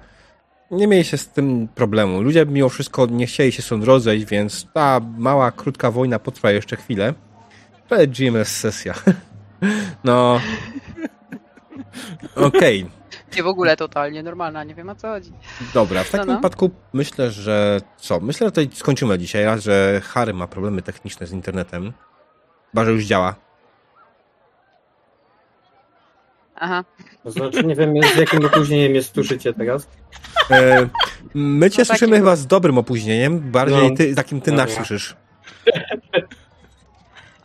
Nie mieliście z tym problemu. Ludzie mimo wszystko nie chcieli się stąd rozejść, więc ta mała, krótka wojna potrwa jeszcze chwilę. To jest GMS sesja. No. Okej. Nie w ogóle totalnie normalna, nie wiem o co chodzi. Dobra, w takim No, no. wypadku myślę, że co? Myślę, że tutaj skończymy dzisiaj. Raz, że Harry ma problemy techniczne z internetem. Chyba, że już działa. Aha. To znaczy, nie wiem z jakim opóźnieniem jest słyszycie teraz. E, my cię No, słyszymy takim- chyba z dobrym opóźnieniem, bardziej No. ty, takim ty nas słyszysz.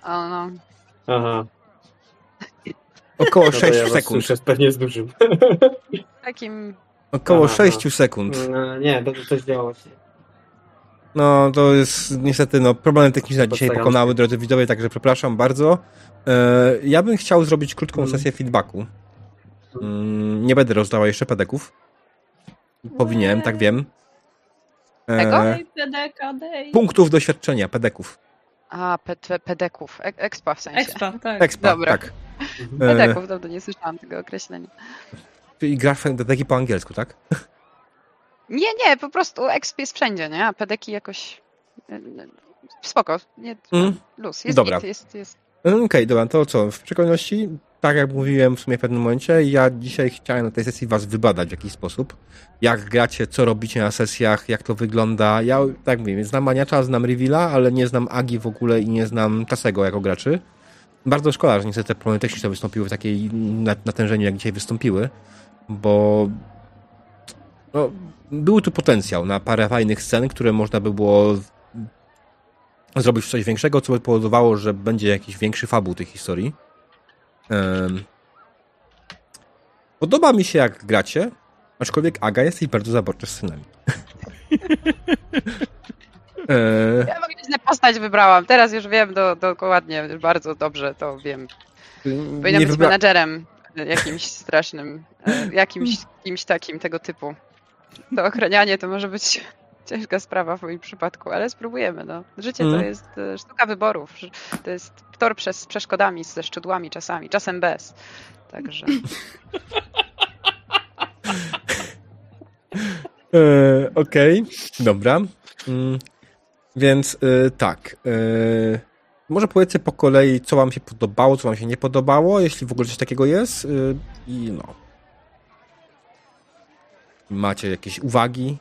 O, no. Aha. Około No to 6 ja sekund. słyszę pewnie z dużym. Takim... Około Aha, 6 sekund. Mm, Nie, będzie coś działo właśnie. No, to jest niestety, no, problemy techniczne dzisiaj pokonały, drodzy widzowie, także przepraszam bardzo. E, ja bym chciał zrobić krótką Mhm. sesję feedbacku. Mm, nie będę rozdawał jeszcze pedeków. Powinienem, tak wiem. Tego? E, dej. punktów doświadczenia, pedeków. A, ped, pedeków. E- Expa w sensie. Expa, tak. Expa, Dobra. tak. Pedeków, dobrze, nie słyszałam tego określenia. czyli grasz w pedeki po angielsku, tak? Nie, nie, po prostu exp jest wszędzie, nie? A pedeki jakoś... e, e, Spoko, nie, Mm. luz, jest Dobra. git, jest, jest. Mm, Okej, dobra, to co? W szczególności, tak jak mówiłem w sumie w pewnym momencie, ja dzisiaj chciałem na tej sesji was wybadać w jakiś sposób. Jak gracie, co robicie na sesjach, jak to wygląda. Ja, tak mówię, znam Maniacza, znam Rivila, ale nie znam Agi w ogóle i nie znam Tasego jako graczy. Bardzo szkoda, że niestety te problemy techniczne wystąpiły w takiej nat- natężeniu, jak dzisiaj wystąpiły, bo no, był tu potencjał na parę fajnych scen, które można by było zrobić coś większego, co by powodowało, że będzie jakiś większy fabuł tej historii. Podoba mi się, jak gracie, aczkolwiek Aga jesteś bardzo zaborcza z synami. E, Ja magnetyzmę postać wybrałam, teraz już wiem do, dokładnie, bardzo dobrze to wiem. Powinna nie być menadżerem jakimś strasznym, e, jakimś kimś takim tego typu. To ochranianie to może być ciężka sprawa w moim przypadku, ale spróbujemy. No. Życie to Mhm. jest e, sztuka wyborów. To jest tor przez przeszkodami, ze szczudłami czasami, czasem bez. Także E, Okej, dobra. Mm, więc e, tak. e, może powiedzcie po kolei, co wam się podobało, co wam się nie podobało, jeśli w ogóle coś takiego jest. e, I no. Macie jakieś uwagi?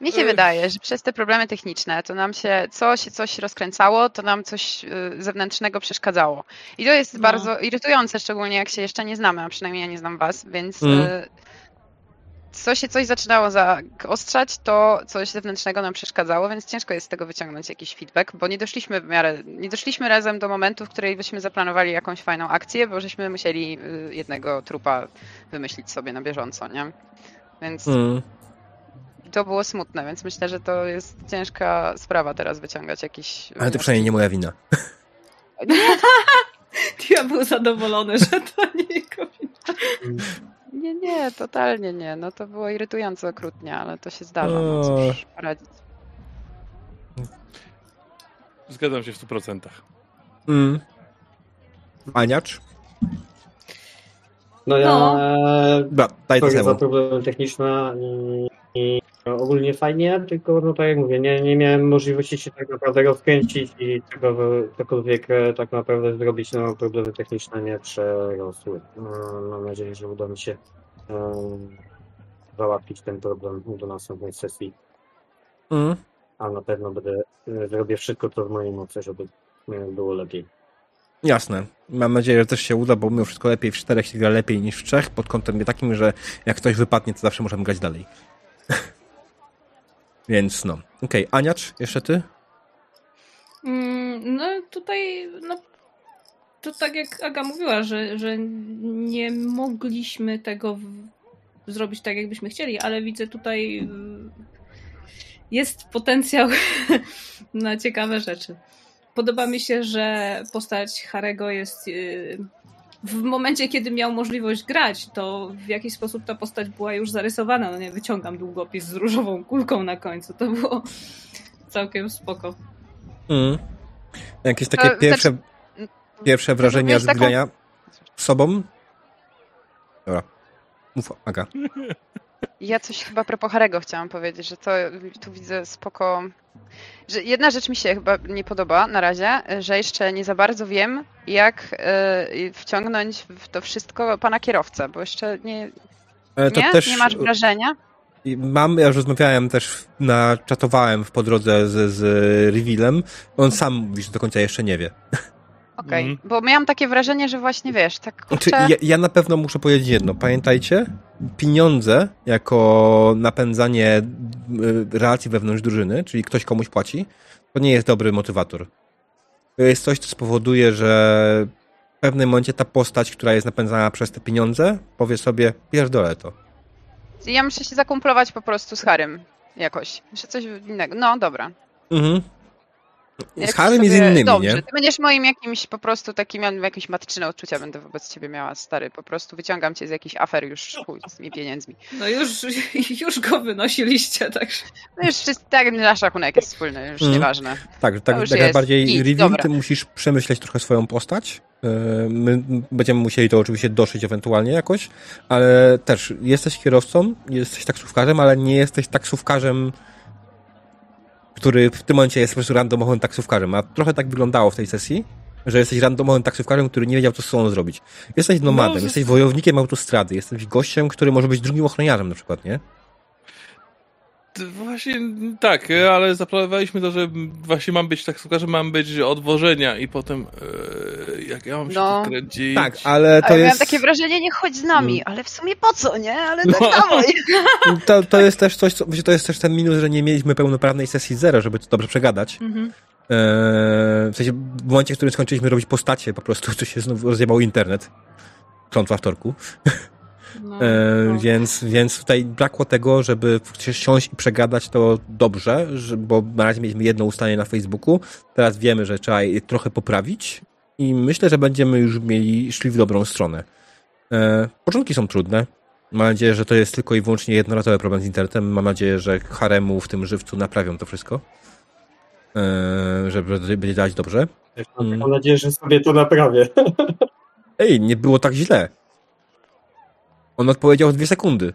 Mi się wydaje, że przez te problemy techniczne to nam się coś, coś rozkręcało, to nam coś y, zewnętrznego przeszkadzało. I to jest No. bardzo irytujące, szczególnie jak się jeszcze nie znamy, a przynajmniej ja nie znam was, więc Mm. y, co się coś zaczynało zaostrzać, to coś zewnętrznego nam przeszkadzało, więc ciężko jest z tego wyciągnąć jakiś feedback, bo nie doszliśmy w miarę, nie doszliśmy razem do momentu, w której byśmy zaplanowali jakąś fajną akcję, bo żeśmy musieli y, jednego trupa wymyślić sobie na bieżąco, nie? Więc Mm. To było smutne, więc myślę, że to jest ciężka sprawa teraz wyciągać jakiś. Ale to przynajmniej nie moja wina. Ja był zadowolony, że to nie jego wina. Nie, nie, totalnie nie. No to było irytująco okrutnie, ale to się zdarza. No cóż, poradzić. Zgadzam się w 100%. Mm. Maniacz? No ja No. e, Dobra, daj to za techniczne i, i ogólnie fajnie, tylko no tak jak mówię, nie, nie miałem możliwości się tak naprawdę rozkręcić i czego, cokolwiek e, tak naprawdę zrobić, no problemy techniczne nie przerosły. No, mam nadzieję, że uda mi się um, załatwić ten problem do następnej sesji, Mm. a na pewno będę, e, zrobię wszystko, co w mojej mocy, żeby było lepiej. Jasne. Mam nadzieję, że też się uda, bo mimo wszystko lepiej w czterech się gra lepiej niż w trzech, pod kątem takim, że jak ktoś wypadnie, to zawsze możemy grać dalej. Więc no. Okej, Aniacz, jeszcze ty? Mm, No tutaj, no to tak jak Aga mówiła, że, że nie mogliśmy tego w, zrobić tak, jakbyśmy chcieli, ale widzę tutaj y, jest potencjał na ciekawe rzeczy. Podoba mi się, że postać Harego jest y, w momencie, kiedy miał możliwość grać, to w jakiś sposób ta postać była już zarysowana. No nie, wyciągam długopis z różową kulką na końcu. To było całkiem spoko. Mm. Jakieś takie To pierwsze, znaczy- pierwsze wrażenia z taką- grania sobą? Dobra. Mów, Aga. Ja coś chyba propos Harego chciałam powiedzieć, że to tu widzę spoko. Że jedna rzecz mi się chyba nie podoba na razie, że jeszcze nie za bardzo wiem, jak e, wciągnąć w to wszystko pana kierowcę, bo jeszcze nie, E, To nie? też nie masz wrażenia? Mam, ja już rozmawiałem też, na, czatowałem w po drodze z, z Revealem. On sam mówi, że do końca jeszcze nie wie. Okej, Mhm. bo miałam takie wrażenie, że właśnie wiesz, tak Znaczy, kurczę, ja, ja na pewno muszę powiedzieć jedno. Pamiętajcie, pieniądze jako napędzanie y, relacji wewnątrz drużyny, czyli ktoś komuś płaci, to nie jest dobry motywator. To jest coś, co spowoduje, że w pewnym momencie ta postać, która jest napędzana przez te pieniądze, powie sobie, pierdolę to. ja muszę się zakumplować po prostu z Harym jakoś, że coś innego. No dobra. Mhm. Z Harem i z innymi, Dobrze, nie? ty będziesz moim jakimś po prostu takim, ja jakieś matczyne odczucia będę wobec ciebie miała, stary. Po prostu wyciągam cię z jakichś afer już chuj, z tymi pieniędzmi. No już, już go wynosiliście, także. No już wszyscy, tak, nasz rachunek jest wspólny, już Mhm. nieważne. Tak, tak już najbardziej git, reveal, dobra. ty musisz przemyśleć trochę swoją postać. Yy, My będziemy musieli to oczywiście doszyć ewentualnie jakoś, ale też jesteś kierowcą, jesteś taksówkarzem, ale nie jesteś taksówkarzem, który w tym momencie jest po prostu randomowym taksówkarzem. A trochę tak wyglądało w tej sesji, że jesteś randomowym taksówkarzem, który nie wiedział, co z sobą zrobić. Jesteś nomadem, No, jesteś wojownikiem autostrady, jesteś gościem, który może być drugim ochroniarzem na przykład, nie? Właśnie tak, ale zaplanowaliśmy to, że właśnie mam być taksówkarzem, mam być od wożenia i potem e, jak ja mam się No. tu kręcić. Tak, ale to ja miałam jest... takie wrażenie, nie chodź z nami, Mm. ale w sumie po co, nie? Ale tak No. dawaj. To, to jest też coś, co, to jest też ten minus, że nie mieliśmy pełnoprawnej sesji zero, żeby to dobrze przegadać. Mhm. Eee, w sensie, w momencie, w którym skończyliśmy robić postacie, po prostu to się znów rozjebał internet. Klątwa wtorku. No, Eee, no. więc, więc tutaj brakło tego, żeby siąść i przegadać to dobrze, że, bo na razie mieliśmy jedno ustanie na Facebooku. Teraz wiemy, że trzeba je trochę poprawić i myślę, że będziemy już mieli, szli w dobrą stronę. Eee, początki są trudne. Mam nadzieję, że to jest tylko i wyłącznie jednorazowy problem z internetem. Mam nadzieję, że haremu w tym żywcu naprawią to wszystko. Eee, żeby będzie dać dobrze. Mm. mam taką nadzieję, że sobie to naprawię. Ej, nie było tak źle. On odpowiedział w dwie sekundy.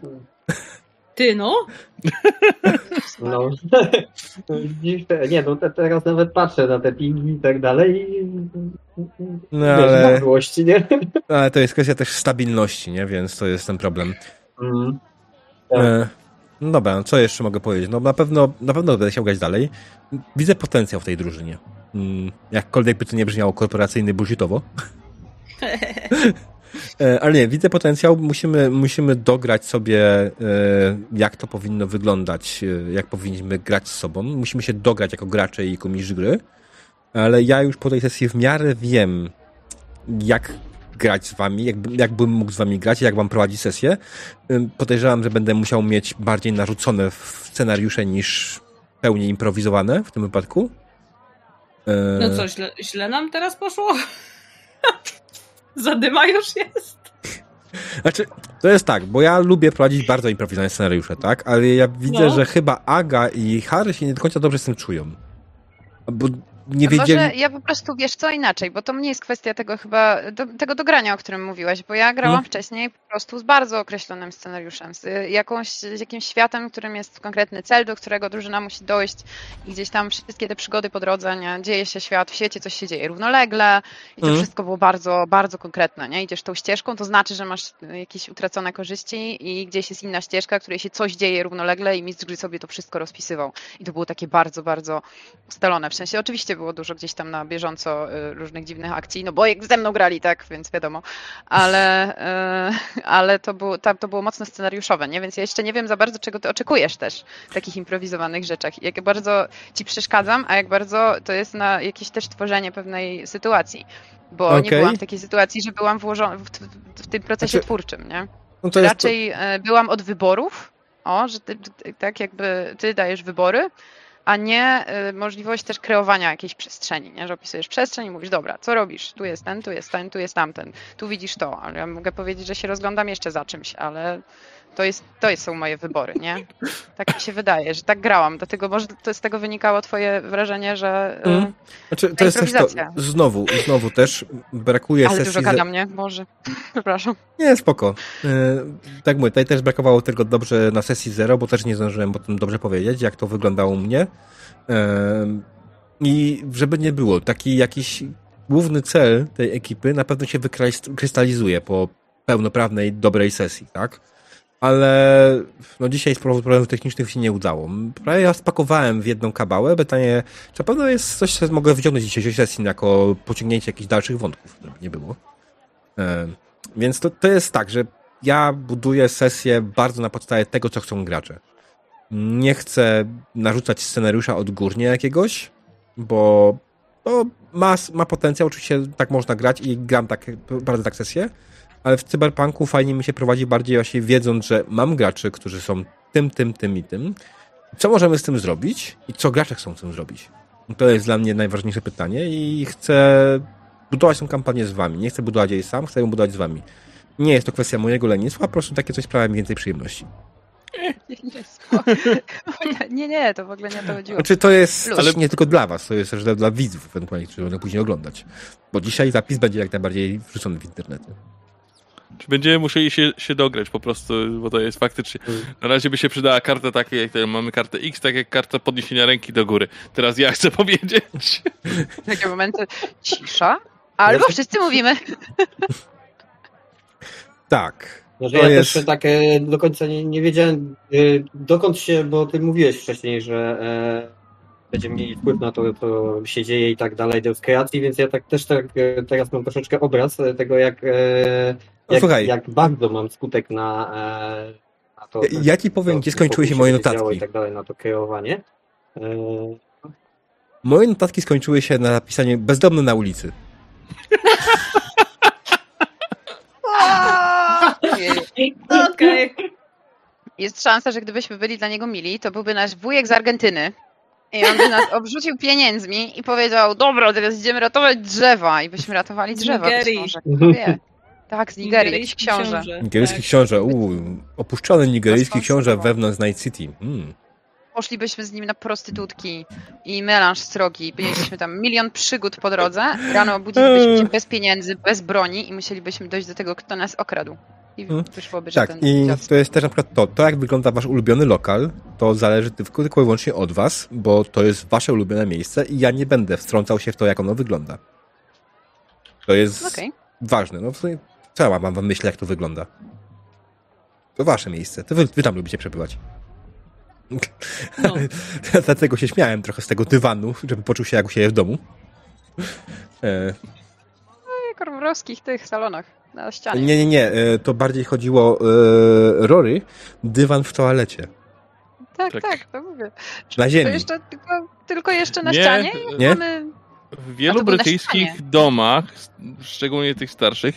Ty no? No. Widzisz, nie, no te, teraz nawet patrzę na te pingi i tak dalej i No wiesz, ale, złości, nie? ale to jest kwestia też stabilności, nie? Więc to jest ten problem. Mm. Tak. E, no dobra, no co jeszcze mogę powiedzieć? No na pewno, na pewno będę chciał grać dalej. Widzę potencjał w tej drużynie. Mm, jakkolwiek by to nie brzmiało korporacyjny bullshitowo. E, Ale nie, widzę potencjał. Musimy, musimy dograć sobie, e, jak to powinno wyglądać, e, jak powinniśmy grać z sobą. Musimy się dograć jako gracze i jako mistrz gry. Ale ja już po tej sesji w miarę wiem, jak grać z wami, jakby, jakbym mógł z wami grać, jak wam prowadzić sesję. Podejrzewam, że będę musiał mieć bardziej narzucone scenariusze niż pełnie improwizowane w tym wypadku. No co, źle, źle nam teraz poszło? Zadyma już jest. Znaczy, to jest tak, bo ja lubię prowadzić bardzo improwizowane scenariusze, tak? Ale ja widzę, No. że chyba Aga i Harry się nie do końca dobrze z tym czują. Bo nie wiedzieli... Może ja po prostu, wiesz co, inaczej, bo to nie jest kwestia tego chyba, do, tego dogrania, o którym mówiłaś, bo ja grałam Mhm. wcześniej prostu z bardzo określonym scenariuszem, z, y, jakąś, z jakimś światem, którym jest konkretny cel, do którego drużyna musi dojść i gdzieś tam wszystkie te przygody po drodze, nie? dzieje się świat, w świecie coś się dzieje równolegle i to Mhm. wszystko było bardzo, bardzo konkretne, nie? Idziesz tą ścieżką, to znaczy, że masz y, jakieś utracone korzyści i gdzieś jest inna ścieżka, której się coś dzieje równolegle i mistrz gry sobie to wszystko rozpisywał. I to było takie bardzo, bardzo ustalone. W sensie oczywiście było dużo gdzieś tam na bieżąco y, różnych dziwnych akcji, no bo jak ze mną grali, tak, więc wiadomo, ale, ale to, było, tam, to było mocno scenariuszowe, nie? Więc ja jeszcze nie wiem za bardzo, czego ty oczekujesz też w takich improwizowanych rzeczach. Jak bardzo ci przeszkadzam, a jak bardzo to jest na jakieś też tworzenie pewnej sytuacji. Bo nie Okej. byłam w takiej sytuacji, że byłam włożona w, w, w tym procesie Znaczy, twórczym, nie? No to jest, Raczej e, byłam od wyborów, o, że ty- tak jakby ty dajesz wybory, a nie e, możliwość też kreowania jakiejś przestrzeni, nie? że opisujesz przestrzeń i mówisz, dobra, co robisz? Tu jest ten, tu jest ten, tu jest tamten, tu widzisz to, ale ja mogę powiedzieć, że się rozglądam jeszcze za czymś, ale to, jest, to są moje wybory, nie? Tak mi się wydaje, że tak grałam, dlatego może to z tego wynikało twoje wrażenie, że... e, Mhm. Znaczy, to jest też to, znowu, znowu też brakuje Ale sesji... dużo ze- gadam, nie? Może. Przepraszam. Nie, spoko. E, tak mówię, tutaj też brakowało tego dobrze na sesji zero, bo też nie zdążyłem o tym dobrze powiedzieć, jak to wyglądało u mnie. E, I żeby nie było, taki jakiś główny cel tej ekipy na pewno się wykrystalizuje po pełnoprawnej, dobrej sesji, tak? Ale no dzisiaj z powodu problemów technicznych się nie udało. Prawie ja spakowałem w jedną kabałę. Pytanie, czy na pewno jest coś, co mogę wyciągnąć z dzisiejszej sesji jako pociągnięcie jakichś dalszych wątków, nie było. E, więc to, to jest tak, że ja buduję sesję bardzo na podstawie tego, co chcą gracze. Nie chcę narzucać scenariusza odgórnie jakiegoś, bo to ma, ma potencjał, oczywiście tak można grać i gram tak, bardzo tak sesję, ale w cyberpunku fajnie mi się prowadzi bardziej właśnie wiedząc, że mam graczy, którzy są tym, tym, tym i tym. Co możemy z tym zrobić i co gracze chcą z tym zrobić? To jest dla mnie najważniejsze pytanie i chcę budować tę kampanię z wami. Nie chcę budować jej sam, chcę ją budować z wami. Nie jest to kwestia mojego lenistwa, po prostu takie coś sprawia mi więcej przyjemności. Nie, nie, nie, to w ogóle nie o to chodziło. Znaczy to jest też nie tylko dla was, to jest też dla, widzów ewentualnie, którzy będą później oglądać. Bo dzisiaj zapis będzie jak najbardziej wrzucony w internety. Czy będziemy musieli się, się dograć po prostu, bo to jest faktycznie. Na razie by się przydała karta taka, jak tutaj mamy kartę X, tak jak karta podniesienia ręki do góry. Teraz ja chcę powiedzieć. Takie momenty cisza, albo wszyscy mówimy. Tak. Może To ja jest- też tak e, do końca nie, nie wiedziałem, e, dokąd się, bo ty mówiłeś wcześniej, że e, będziemy mieli wpływ na to, co się dzieje i tak dalej do kreacji, więc ja tak też tak, e, teraz mam troszeczkę obraz tego, jak, e, jak, słuchaj. jak bardzo mam skutek na, e, na to. Ja ci powiem, to, gdzie skończyły się moje notatki. I tak dalej, na to kreowanie. E, Moje notatki skończyły się na napisaniu bezdomny na ulicy. Okej. Jest szansa, że gdybyśmy byli dla niego mili, to byłby nasz wujek z Argentyny. I on by nas obrzucił pieniędzmi i powiedział, dobra, teraz idziemy ratować drzewa. I byśmy ratowali drzewa. być może, kto wie. Tak, z Nigerii, jakiś Nigeryjski książę. Nigeryjski tak. książę, uuu, opuszczony nigeryjski książę wewnątrz Night City. Mm. Poszlibyśmy z nim na prostytutki i melanż srogi. Mielibyśmy tam milion przygód po drodze. Rano obudzilibyśmy się bez pieniędzy, bez broni i musielibyśmy dojść do tego, kto nas okradł. I Hmm. wyszłoby, że Tak, ten i dziad- to jest też na przykład to, to jak wygląda wasz ulubiony lokal, to zależy tylko, tylko i wyłącznie od was, bo to jest wasze ulubione miejsce i ja nie będę wtrącał się w to, jak ono wygląda. To jest Okej. ważne. No w sumie, co ja mam wam myśleć, jak to wygląda? To wasze miejsce. To wy, wy tam lubicie przebywać. No. Dlatego się śmiałem trochę z tego dywanu, żeby poczuł się jak u siebie w domu. E, W kormorowskich tych salonach na ścianie. nie, nie, nie. e, To bardziej chodziło e, Rory, dywan w toalecie. Tak, Tak. tak, to mówię. Na To ziemi. jeszcze tylko, tylko jeszcze na Nie, ścianie i nie? mamy... W wielu to brytyjskich domach, szczególnie tych starszych,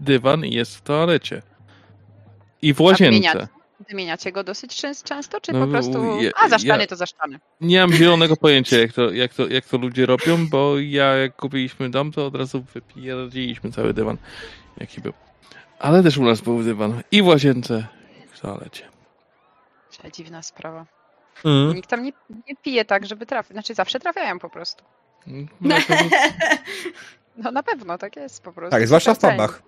dywan jest w toalecie. I w łazience. wymieniać. Wymieniacie go dosyć częs- często, czy No, po prostu... ja- A, za sztany ja- to za sztany. Nie mam zielonego pojęcia, jak to, jak, to, jak to ludzie robią, bo ja jak kupiliśmy dom, to od razu wypierdziliśmy cały dywan, jaki był. Ale też u nas był dywan i w łazience, i w toalecie. Dziwna sprawa. Mm. Nikt tam nie, nie pije tak, żeby trafić. Znaczy zawsze trafiają po prostu. W- No na pewno, tak jest po prostu. Tak, zwłaszcza w pubach.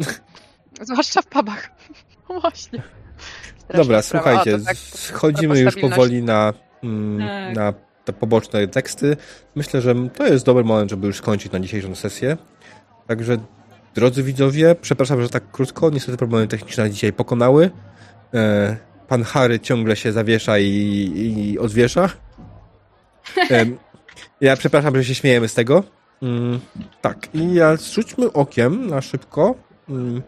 Zwłaszcza w pubach. Właśnie. Straszna Dobra, sprawa. słuchajcie, O, tak schodzimy już powoli na, mm, Tak. na te poboczne teksty. Myślę, że to jest dobry moment, żeby już skończyć na dzisiejszą sesję. Także, drodzy widzowie, przepraszam, że tak krótko, niestety problemy techniczne dzisiaj pokonały. E, pan Harry ciągle się zawiesza i, i odwiesza. Em, ja przepraszam, że się śmiejemy z tego. Mm, tak, i ja rzućmy okiem na szybko. Mm,